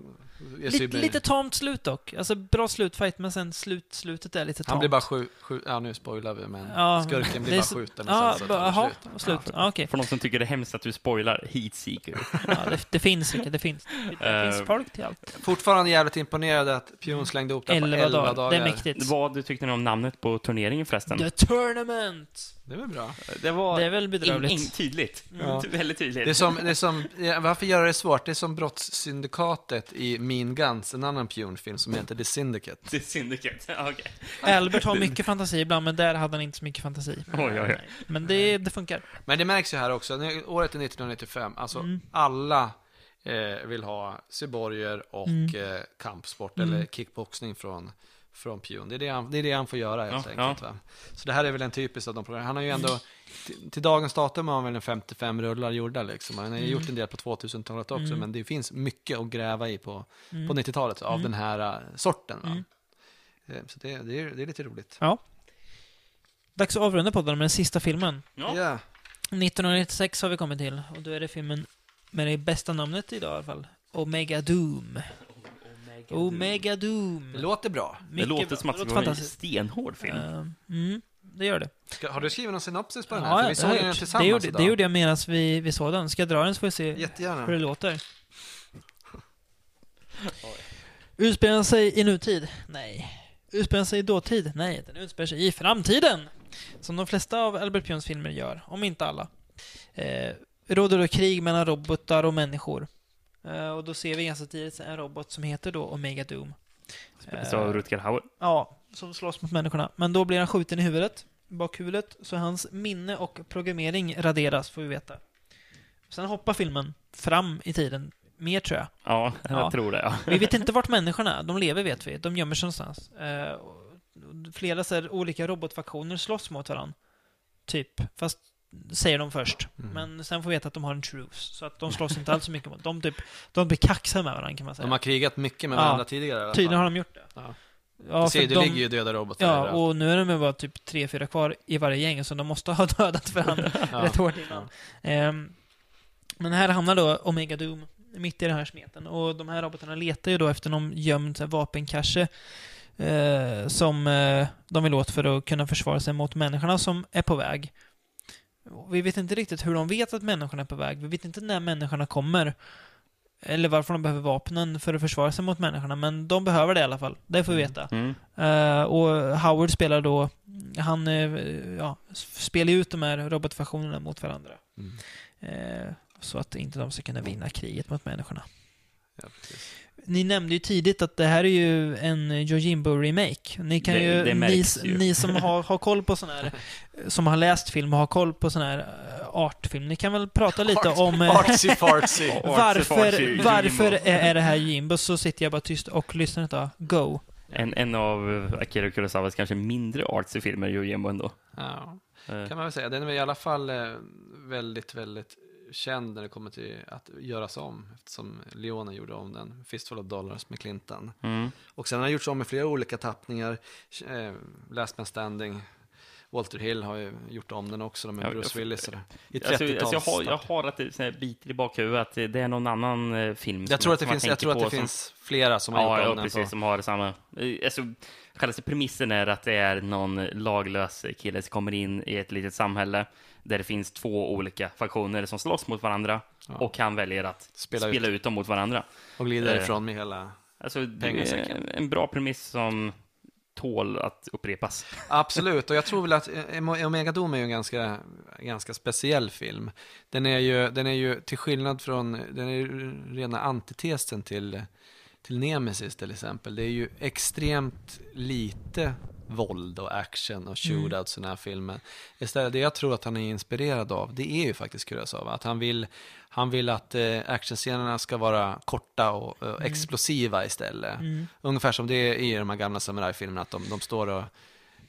Är Lite, tamt slut dock. Alltså bra slutfight, men sen slut, slutet är lite tamt. Han blir bara skjut, skjut, ja nu spoilar vi men Ja, skurken blir bara skjuten och Ja, sen bara, jaha, slut. slut. Ja, okej. För de som tycker det är hemskt att du spoilar Heatseeker. Ja, det, det finns mycket, det finns. Det Eh, finns folk till allt. Fortfarande jävligt imponerad att Pion slängde ihop det på 11 11 dagar. dagar. Det är mäktigt. Vad tyckte ni om namnet på turneringen förresten? The Tournament! Det är väl bra. Det var Det är väl bedrövligt. in, in, tydligt. Ja. Väldigt tydligt. Det är som, det är som, varför göra det svårt? Det är som Brottssyndikatet i Mean Guns, en annan Pion-film som heter The Syndicate. Det är Syndicate. Okej. Albert har mycket fantasi ibland, men där hade han inte så mycket fantasi. Oj, oj, oj. Men det, det funkar. Men det märks ju här också, året är 1995, alltså Mm. alla eh, vill ha cyborger och Mm. eh, kampsport eller kickboxning från, från Pion. Det är det, han, det är det han får göra helt Ja, enkelt. Va? Så det här är väl en typisk av de program. Han har ju ändå, till, till dagens datum har han väl en 55 rullar gjorda liksom. Han har ju gjort en del på 2000-talet också, Mm. men det finns mycket att gräva i på, Mm. på 90-talet av Mm. den här eh, sorten. Va? Mm. Eh, Så det, det, är, det är lite roligt. Ja. Dags att avrunda podden med den sista filmen. Ja. Ja. 1996 har vi kommit till, och då är det filmen med det bästa namnet idag i alla fall. Omega Doom. Omega Doom. Det låter bra. Det Mycket låter bra. som att det låter var en fantastiskt. stenhård film. Eh, mm, det gör det. Ska, har du skrivit någon synopsis på den här? Ja, vi det såg den tillsammans det gjorde, idag. det gjorde jag medan vi, vi såg den. Ska jag dra den så får vi se Jättegärna. hur det låter. Utspelar sig i nutid? Nej. Utspelar sig i dåtid? Nej, den utspelar sig i framtiden! Som de flesta av Albert Pions filmer gör, om inte alla. Eh, råder då krig mellan robotar och människor. Eh, och då ser vi ganska tidigt en robot som heter då Omega Doom. Spelas av Rutger Hauer. Ja, som slåss mot människorna. Men då blir han skjuten i huvudet, bakhuvudet, så hans minne och programmering raderas, får vi veta. Sen hoppar filmen fram i tiden mer, tror jag. Ja, jag Ja. tror det. Ja. Vi vet inte vart människorna är. De lever, vet vi. De gömmer sig någonstans. Eh, flera så olika robotfaktioner slåss mot varandra. Typ. Fast säger de först. Mm. Men sen får vi veta att de har en truce. Så att de slåss inte alls så mycket mot. De, typ, de blir kaxiga med varandra, kan man säga. De har krigat mycket med Ja. varandra tidigare i alla Tydligen har de gjort det. Ja. Ja, Du ser, för det de, ligger ju döda robotar Ja, överallt. och nu är de bara typ tre, fyra kvar i varje gäng, så de måste ha dödat varandra Ja. rätt hårt innan. Ehm, men här hamnar då Omega Doom mitt i den här smeten. Och de här robotarna letar ju då efter någon gömd vapencache eh, som eh, de vill åt för att kunna försvara sig mot människorna som är på väg. Vi vet inte riktigt hur de vet att människorna är på väg. Vi vet inte när människorna kommer. Eller varför de behöver vapnen för att försvara sig mot människorna. Men de behöver det i alla fall. Det får vi veta. Mm. Eh, och Howard spelar då, han eh, ja, spelar ut de här robotfaktionerna mot varandra. Mm. Eh, så att inte de ska kunna vinna kriget mot människorna. Ja. Ni nämnde ju tidigt att det här är ju en Yojimbo-remake. Ni kan Det- ju, det ni, ju. ni som har, har koll på sån här, som har läst film och har koll på sån här eh, artfilm, ni kan väl prata lite Art- om eh, Artsy fartsy. Varför, varför är det här Jimbo? Så sitter jag bara tyst och lyssnar inte. Go! En, en av Akira Kurosawas kanske mindre artsy filmer, Yojimbo ändå. Ja, Eh, kan man väl säga. Den är i alla fall väldigt, väldigt känd när det kommer till att göras om. Eftersom Leone gjorde om den, Fistful of Dollars med Clinton. Mm. Och sen har den gjorts om i flera olika tappningar. Eh, Last Man Standing, Walter Hill har ju gjort om den också med Ja, Bruce jag- Willis. I Alltså, 30-tals alltså jag, har, jag har att det biter i bakhuvudet att det är någon annan eh, film Jag tror att det finns, jag tror att det som- finns flera som har Ja, gjort ja om den. precis, på- som har samma... eh, Alltså, själva premissen är att det är någon laglös kille som kommer in i ett litet samhälle där det finns två olika faktioner som slåss mot varandra och han väljer att Spela spela, ut. ut. dem mot varandra. Och glider Eh, ifrån med hela... Alltså, Pengasäcken. en bra premiss som tål att upprepas. Absolut, och jag tror väl att eh, Omega Doom är ju en ganska, ganska speciell film. Den är ju, den är ju till skillnad från, den är ju rena antitesen till, till Nemesis till exempel. Det är ju extremt lite våld och action och shootouts i den här filmen. Istället, det jag tror att han är inspirerad av, det är ju faktiskt Kurosawa. Att han vill, han vill att eh, actionscenerna ska vara korta och eh, explosiva istället. Ungefär som det är i de här gamla samurajfilmerna, att de, de står och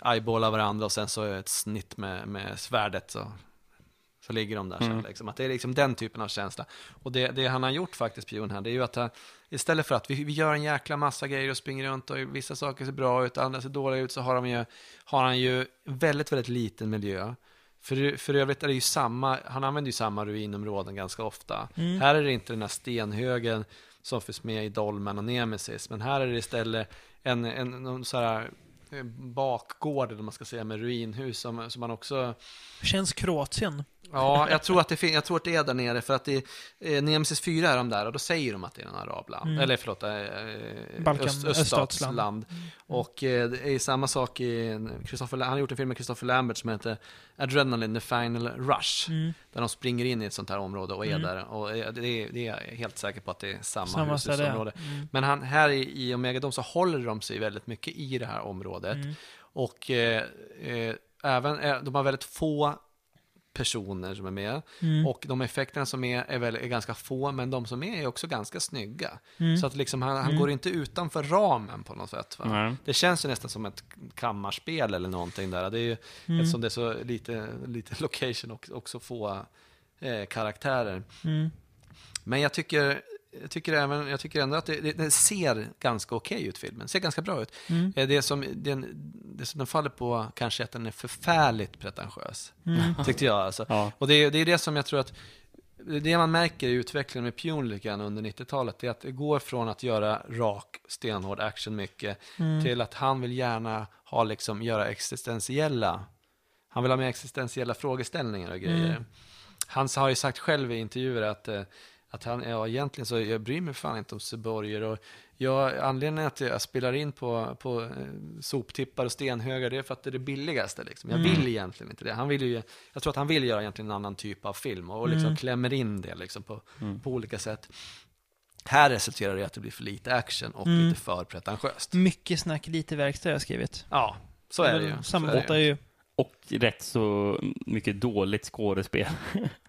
eyeballar varandra och sen så är det ett snitt med, med svärdet så, så ligger de där sen. Liksom. Att det är liksom den typen av känsla. Och det, det han har gjort faktiskt, Pion här, det är ju att han, istället för att vi, vi gör en jäkla massa grejer och springer runt och vissa saker ser bra ut, andra ser dåliga ut, så har, de ju, har han ju väldigt, väldigt liten miljö. För, för övrigt är det ju samma, han använder ju samma ruinområden ganska ofta. Här är det inte den här stenhögen som finns med i Dolmen och Nemesis, men här är det istället en, en, någon så här eh, bakgård, eller man ska säga, med ruinhus som, som man också Känns Kroatien. Ja, jag tror, att det jag tror att det är där nere, för att i eh, Nemesis 4 är de där och då säger de att det är en arabland. Eller förlåt, Balkan- öst, öststatsland. öststatsland. Och eh, det är samma sak i, Christopher, han har gjort en film med Christopher Lambert som heter Adrenaline, the final rush. Där de springer in i ett sånt här område och är där. Och det är, det är jag helt säker på att det är samma, Samma ja. hushållsområde. Men han, här i, i Omega Dome så håller de sig väldigt mycket i det här området. Och eh, eh, även, de har väldigt få personer som är med. Och de effekterna som är är, väl, är ganska få, men de som är är också ganska snygga. Så att liksom han, han går inte utanför ramen på något sätt. Det känns ju nästan som ett kammarspel eller någonting där. Det är ju, Eftersom det är så lite, lite location och också få eh, karaktärer. Men jag tycker, jag tycker, även, jag tycker ändå att det, det, det ser ganska okej ut, filmen. ser ganska bra ut. Eh, Det, som, den, det som den faller på kanske är att den är förfärligt pretentiös. Tyckte jag alltså. Ja. Och det, är- det är det som jag tror att det man märker i utvecklingen med Pune lite grann under 90-talet är att det går från att göra rak, stenhård action mycket till att han vill gärna ha liksom, göra existentiella han vill ha med existentiella frågeställningar och grejer. Han har ju sagt själv i intervjuer att, eh, att han, ja egentligen så jag bryr mig fan inte om Seborger och jag, anledningen att jag spelar in på, på eh, soptippar och stenhögar det är för att det är det billigaste liksom. Jag vill egentligen inte det. Han vill ju, jag tror att han vill göra egentligen en annan typ av film och liksom klämmer in det liksom på, på olika sätt. Här resulterar det i att det blir för lite action och lite för pretentiöst. Mycket snack, lite verkstad har jag skrivit. Ja, så är det ju. Så är det Sammanfattar ju. Och rätt så mycket dåligt skådespel.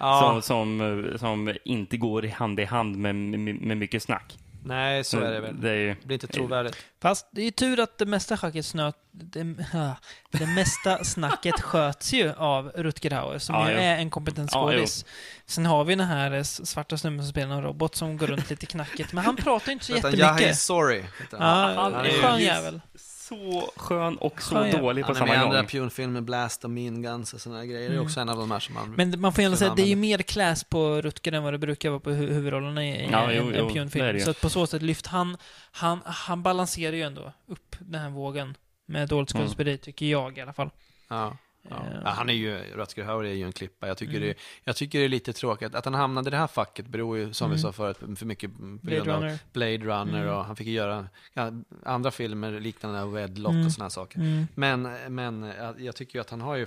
Ja. som, som, som inte går i hand i hand med, med, med mycket snack. Nej, så är det väl. Det är ju, Det blir inte trovärdigt. Fast det är ju tur att det mesta snacket snöt... Det, ja, det mesta snacket sköts ju av Rutger Hauer, som Ja, ju är en kompetent Ja, skådis. Sen har vi den här svarta snubben som spelar en robot som går runt lite knackigt, men han pratar ju inte så Utan Yahi jättemycket. Sorry. heter han. Ja, Han är ju- skön jävel. Så skön och så Skön jävel. dålig på Han är samma med i andra gång. pionfilmer, Blast och Mean Guns och sådana grejer. Det är också en av de här som man... Men man får ju ändå säga att det är ju mer class på Rutger än vad det brukar vara på hu- huvudrollerna i, i Ja, en, en ju. Så att på så sätt lyft han, han, han balanserar ju ändå upp den här vågen med dåligt Mm. skådespeleri, tycker jag i alla fall. Ja. Ja. Eh, Ja, han är ju, Rutger Hauer är ju en klippa. Jag tycker, Mm. det, jag tycker det är lite tråkigt. Att han hamnade i det här facket beror ju, som vi Mm. sa förut, för mycket på Blade grund av Runner. Blade Runner Mm. och han fick ju göra andra filmer liknande Wedlock Mm. och sådana saker. Mm. Men, men jag, tycker ju att han har ju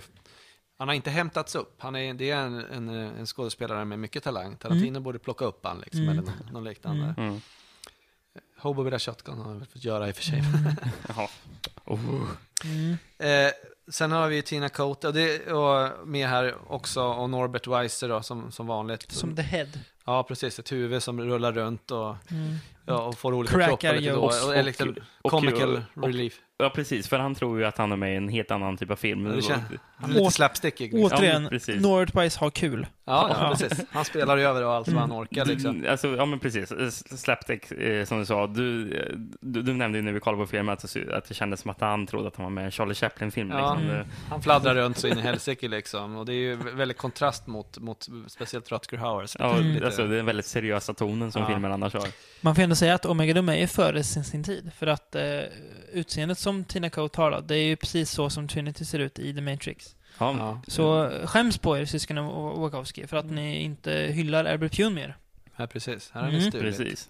han har inte hämtats upp. Han är, det är en, en, en skådespelare med mycket talang. Tarantino borde plocka upp han liksom, Mm. eller någon, någon liknande. Mm. Hobo with a shotgun har han väl fått göra i och för sig. Oh. Mm. Eh, sen har vi Tina Cote och, det, och med här också och Norbert Weiser då, som, som vanligt. Som The Head. Ja, precis. Ett huvud som rullar runt och, Mm. ja, och får olika Crackar kroppar lite då. Och, är Och- och- comical och- relief. Ja, precis. För han tror ju att han är med i en helt annan typ av film. Det känns- Han är lite slapstickig. Liksom. Återigen, precis. Norbert Weiss har kul. Ja, ja, Ja. precis. Han spelar ju över allt vad han orkar liksom. Du- Alltså, ja men precis. Slapstick, eh, som du sa. Du, du, du nämnde ju när vi kollade på filmen att det, se- att det kändes som att han trodde att han var med i en Charlie Chaplin-film. Ja. Liksom. Mm. Det- Han fladdrar runt så in i helsike liksom. Och det är ju väldigt kontrast mot, mot speciellt Rutger Hauer. Ja, det är lite- alltså, det är den väldigt seriösa tonen som Ja. filmen annars har. Man får ändå säga att Omega Doom är före sin, sin tid. För att eh, utseendet som Tina Cote har då, det är ju precis så som Trinity ser ut i The Matrix. Ja. ja, Så skäms på er syskonen Wa- Wachowski för att ni inte hyllar Albert Pune mer. ja, precis. Här är Mm. det stuligt. Precis.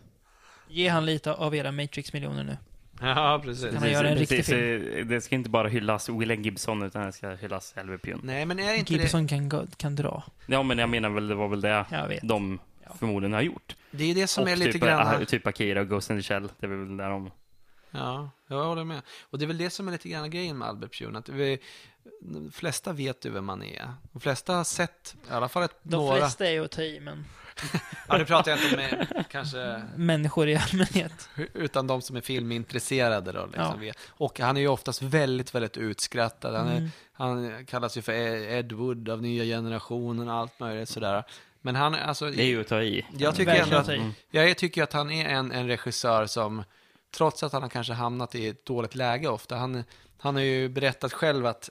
Ge han lite av era Matrix-miljoner nu. Ja, precis. Kan man göra en riktig precis. eh, Det ska inte bara hyllas William Gibson, utan det ska hyllas Elver Pune. Nej, men är inte det... Gibson kan, gå- kan dra. Ja, men jag menar väl, det var väl det Jag vet. de förmodligen har gjort. Det är det som och är lite typ, grann... ah, typ Akira och Ghost in the Shell, det är väl där de... Ja, jag håller med. Och det är väl det som är lite grann grejen med Albert Pune. Att vi, de flesta vet ju vem man är. De flesta har sett, i alla fall ett, De några. flesta är ju att ta i, men Ja, det pratar jag inte med, kanske, människor i allmänhet. utan de som är filmintresserade då. Liksom Ja. Och han är ju oftast väldigt, väldigt utskrattad. Han, är, Mm. han kallas ju för Ed Wood av nya generationen och allt möjligt sådär. Men han, är alltså, Det är ju att ta i. jag tycker ändå att jag tycker att han är en, en regissör som, trots att han har kanske hamnat i ett dåligt läge ofta, han, han har ju berättat själv att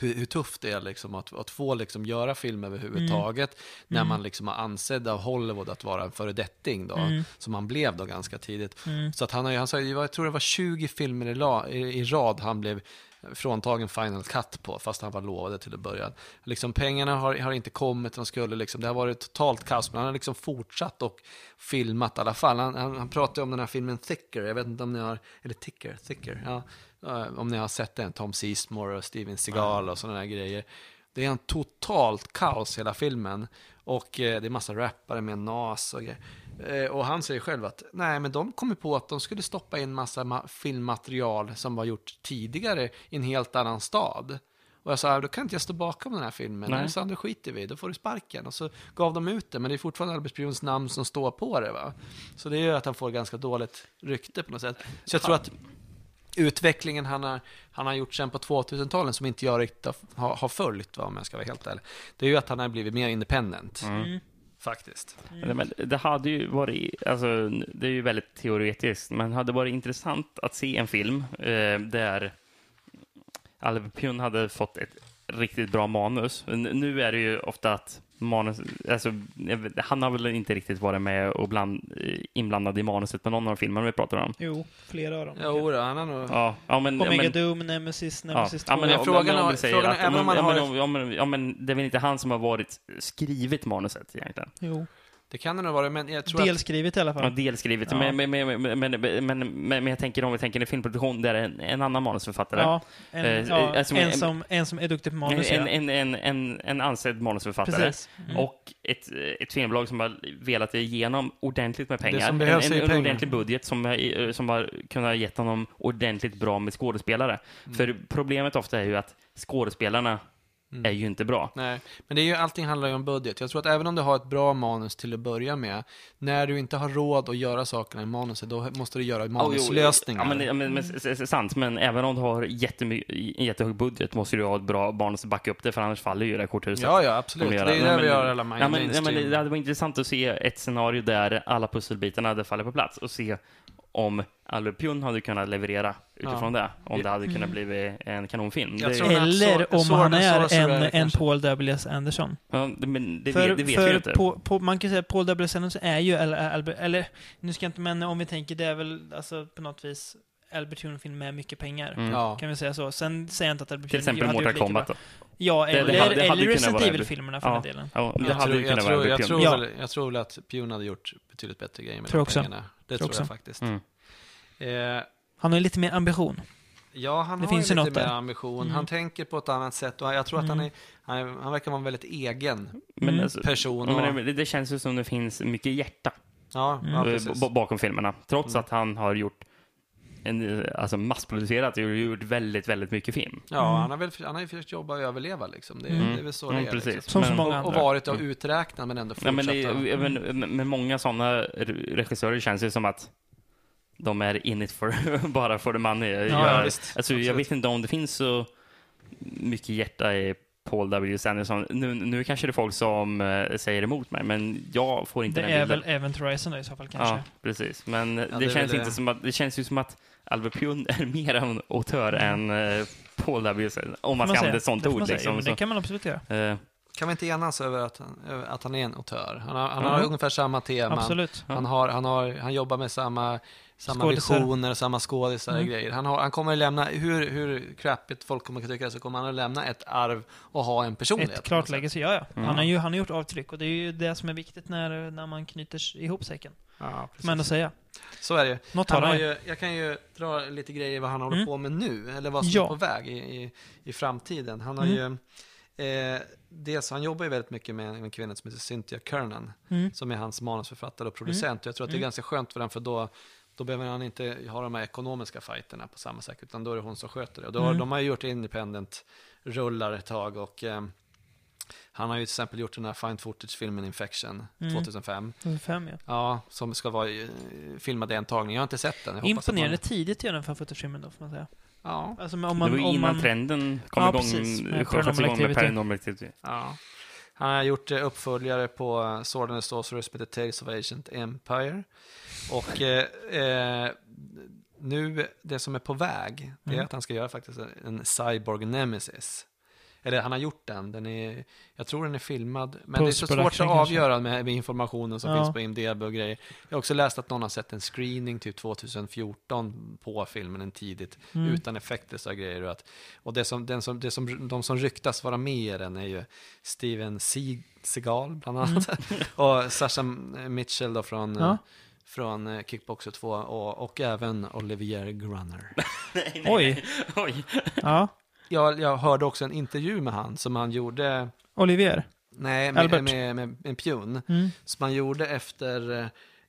hur, hur tufft det är liksom att, att få liksom göra film överhuvudtaget när Mm. man liksom har ansedd av Hollywood att vara en föredetting då, Mm. som han blev då ganska tidigt. Mm. Så att han, har, han sa, jag tror det var 20 filmer i, la, i, i rad han blev fråntagen Final Cut på, fast han var lovade till att börja. Liksom, pengarna har, har inte kommit, de skulle liksom, det har varit totalt kaos, men han har liksom fortsatt och filmat i alla fall. Han, han, han pratade om den här filmen Thicker, jag vet inte om ni har, eller Ticker, Thicker, ja, eh, om ni har sett den, Tom Seasmore och Steven Seagal och sådana där grejer. Det är en totalt kaos hela filmen. Och eh, det är massa rappare med nas och grejer. Eh, och han säger själv att nej, men de kom ju på att de skulle stoppa in massa ma- filmmaterial som var gjort tidigare i en helt annan stad. Och jag sa, då kan inte jag stå bakom den här filmen. Nej. Så då skiter vi, då får du sparken. Och så gav de ut det, men det är fortfarande Albert namn som står på det. Va? Så det gör att han får ganska dåligt rykte på något sätt. Så jag tror att utvecklingen han har, han har gjort sen på 2000-talet som inte jag riktigt har, har, har följt, va, om jag ska vara helt ärlig. Det är ju att han har blivit mer independent, Mm faktiskt. Mm. det- Men det hade ju varit, alltså, det är ju väldigt teoretiskt, men det hade varit intressant att se en film eh, där Albert Pune hade fått ett riktigt bra manus. Nu är det ju ofta att manus, alltså, han har väl inte riktigt varit med och bland, eh, inblandad i manuset på någon av filmerna vi pratar om. Jo, flera av dem. Jo, då, han har nog... Ja, ja men... ja, Omega men, Doom, Nemesis, Ja, Nemesis 2. ja, men, frågan om- om frågan att- även om man ja, men- har- ja, men- ja, men det är väl inte han som har varit skrivit manuset egentligen? Jo, Det kan det nog vara, men jag tror att... delskrivet i alla Ja, fall. delskrivet. Ja. Men, men, men, men, men, men, men, men jag tänker om vi tänker en filmproduktion där en, en annan manusförfattare, Ja, en, Eh, ja, alltså, en, en- som, en som är duktig på manus. en, ja. en, en, en, en ansedd manusförfattare, Precis. Mm. och ett, ett filmbolag som har velat igenom ordentligt med pengar. som behövs en, är en, en pengar. ordentlig budget som, har- som har kunnat gett honom ordentligt bra med skådespelare. Mm. För problemet ofta är ju att skådespelarna är ju inte bra. Nej, men det är ju, allting handlar ju om budget. Jag tror att även om du har ett bra manus till att börja med, när du inte har råd att göra sakerna i manuset, då måste du göra manuslösningar. Ja, men, ja, men, men, s- sant, men även om du har jättemy- jättehög budget måste du ha ett bra manus att backa upp det, för annars faller ju det korthuset. ja, ja, absolut. Det är det Nej, vi men- gör alla Ja, men, ja, men det hade varit intressant att se ett scenario där alla pusselbitarna hade fallit på plats och se om Albert Pjun hade kunnat leverera utifrån det. Om det hade kunnat bli en kanonfilm. Det, Eller om han är en, en. Paul W.S. Anderson. ja, det, men det, för vet, det vet för vi inte. På, på, man kan säga att Paul W.S. Anderson är ju, eller, eller nu ska jag inte, men om vi tänker, det är väl alltså på något vis Albert Pune-film med mycket pengar. Mm. Ja. Kan vi säga så. Sen säger jag inte att Albert Till exempel hade Mortal Kombat. Då. Ja, Det- det eller, hade- det eller Resident Evil-filmerna för Ja. den delen. Ja, det Jag hade tror, ju jag, kunnat tror, vara jag, tror. Ja. väl, jag tror väl att Pune hade gjort betydligt bättre grejer med Tror de också. pengarna. Det Tror tror jag faktiskt. Mm. Eh, Han har ju lite mer ambition. Ja, han Det har finns ju lite något mer ambition. Mm. Han tänker på ett annat sätt och jag tror att han, är, han, är, han verkar vara en väldigt egen Mm. alltså, person. Och, men det, det känns ju som det finns mycket hjärta ja, Mm. ja, eh, bakom filmerna. Trots Mm. att han har gjort en, alltså massproducerat och gjort väldigt, väldigt mycket film. Ja, Mm. han har väl han har ju försökt jobba och överleva liksom. Det, Mm. det är väl så Mm, det är. precis. Liksom. Som så Men- många Och, och andra. varit och Mm. uträknad men ändå Ja, fortsatt. men det, är- men, med- med många sådana regissörer känns det som att de är in it for, bara för the money. ja, Gör- visst. alltså, jag vet inte om det finns så mycket hjärta i Paul W. Sanderson. Nu, nu kanske det är folk som eh, säger emot mig, men jag får inte Det den är bilden. väl Event Horizon i så fall kanske. Ja, precis. Men det, det är känns inte det. som att, det känns ju som att Albert Pjun är mer en autör än eh, Paul W. Om man ska säga. använda ett sånt ord. Liksom. Ja, det kan man absolut göra. eh, Kan vi inte enas över att över att han är en autör? Han har, han Ja. har ungefär samma tema. Absolut. Han, har, han, har, han jobbar med samma, samma Skådisar. visioner, samma skådisar och Mm. grejer. Han, har, han kommer lämna, hur, hur crappigt folk kommer att tycka så kommer han att lämna ett arv och ha en personlighet. Ett klart legacy, ja, ja. Mm. Han, har ju, han har gjort avtryck och det är ju det som är viktigt när, när man knyter ihop säcken. Ja, Får man ändå precis. säga. Så är det. Något Han har ju. jag kan ju dra lite grejer vad han håller Mm. på med nu, eller vad som Ja. är på väg i, i, i framtiden. Han har Mm. ju, eh, dels, han jobbar ju väldigt mycket med en kvinna som heter Cynthia Kernan, Mm. som är hans manusförfattare och producent. Och jag tror att det är Mm. ganska skönt för den, för då, då behöver han inte ha de här ekonomiska fighterna på samma sätt, utan då är det hon som sköter det. Och då, har- Mm. De har ju gjort independent-rullar ett tag och eh, han har ju till exempel gjort den här Find Footage-filmen Infection Mm. 2005. Fem, ja. Ja, som ska vara eh, filmad i en tagning. Jag har inte sett den. Jag att man- Imponerande tidigt gör den för fotofilmen då, får man säga. Ja, Alltså, men om det man, var ju om innan man, trenden kom Ja, igång, precis, Paranormal igång med. Paranormal Activity. ja. Han har gjort eh, uppföljare på eh, Sword and the Sorcerer som heter Tales of Agent Empire. Och eh, eh, nu, det som är på väg, det är Mm. att han ska göra faktiskt en Cyborg Nemesis. Eller han har gjort den, den är, jag tror den är filmad. Men det är så svårt att avgöra med, med informationen som Ja. finns på IMDB och grejer. Jag har också läst att någon har sett en screening typ 2014 på filmen, en tidigt, Mm. utan effekter och grejer. Och, att, och det som, den som, det som, de som ryktas vara med i den är ju Steven Seag, Seagal bland annat. och Sasha Mitchell då från, Mm. Ja. från eh, Kickboxer 2 och, och även Olivier Grunner. Oj. Oj. Ja. Jag, jag hörde också en intervju med han som han gjorde, Olivier. nej, med, Albert. med, med, med Pune, Mm. som han gjorde efter,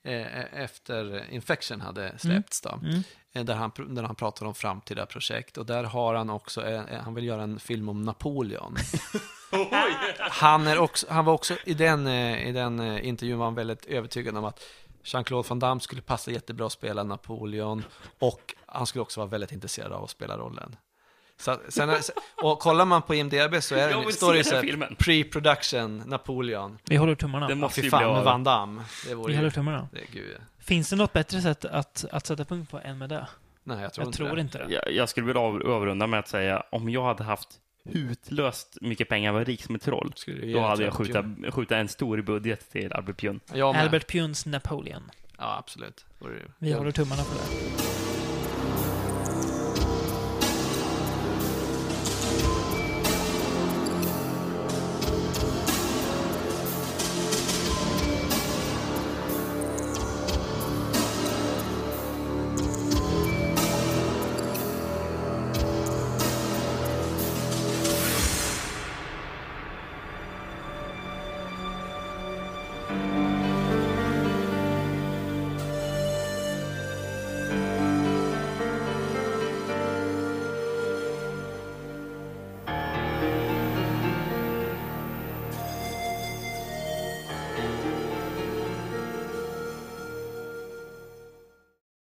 eh, efter Infection hade släppts då. Mm. Eh, Där han, där han pratar om framtida projekt. Och där har han också, eh, eh, han vill göra en film om Napoleon. han, är också, han var också, i den, eh, i den eh, intervjun var han väldigt övertygad om att Jean-Claude Van Damme skulle passa jättebra att spela Napoleon. Och han skulle också vara väldigt intresserad av att spela rollen. Så, sen, är- och kollar man på IMDB så är det, står det så här, filmen. pre-production Napoleon. Vi håller tummarna. Det måste ju bli fan, med av. Van Damme. Det vore Vi ju, håller tummarna. det, gud, Finns det något bättre sätt att, att sätta punkt på än med det? nej, jag tror Jag inte tror det. inte det. Jag, jag skulle vilja av, överrunda med att säga, om jag hade haft hutlöst mycket pengar, var rik som ett troll, då hade jag Albert skjuta, en stor budget till Albert Pjun. Albert Punes Napoleon. Ja, absolut. Vi Ja. håller tummarna för det.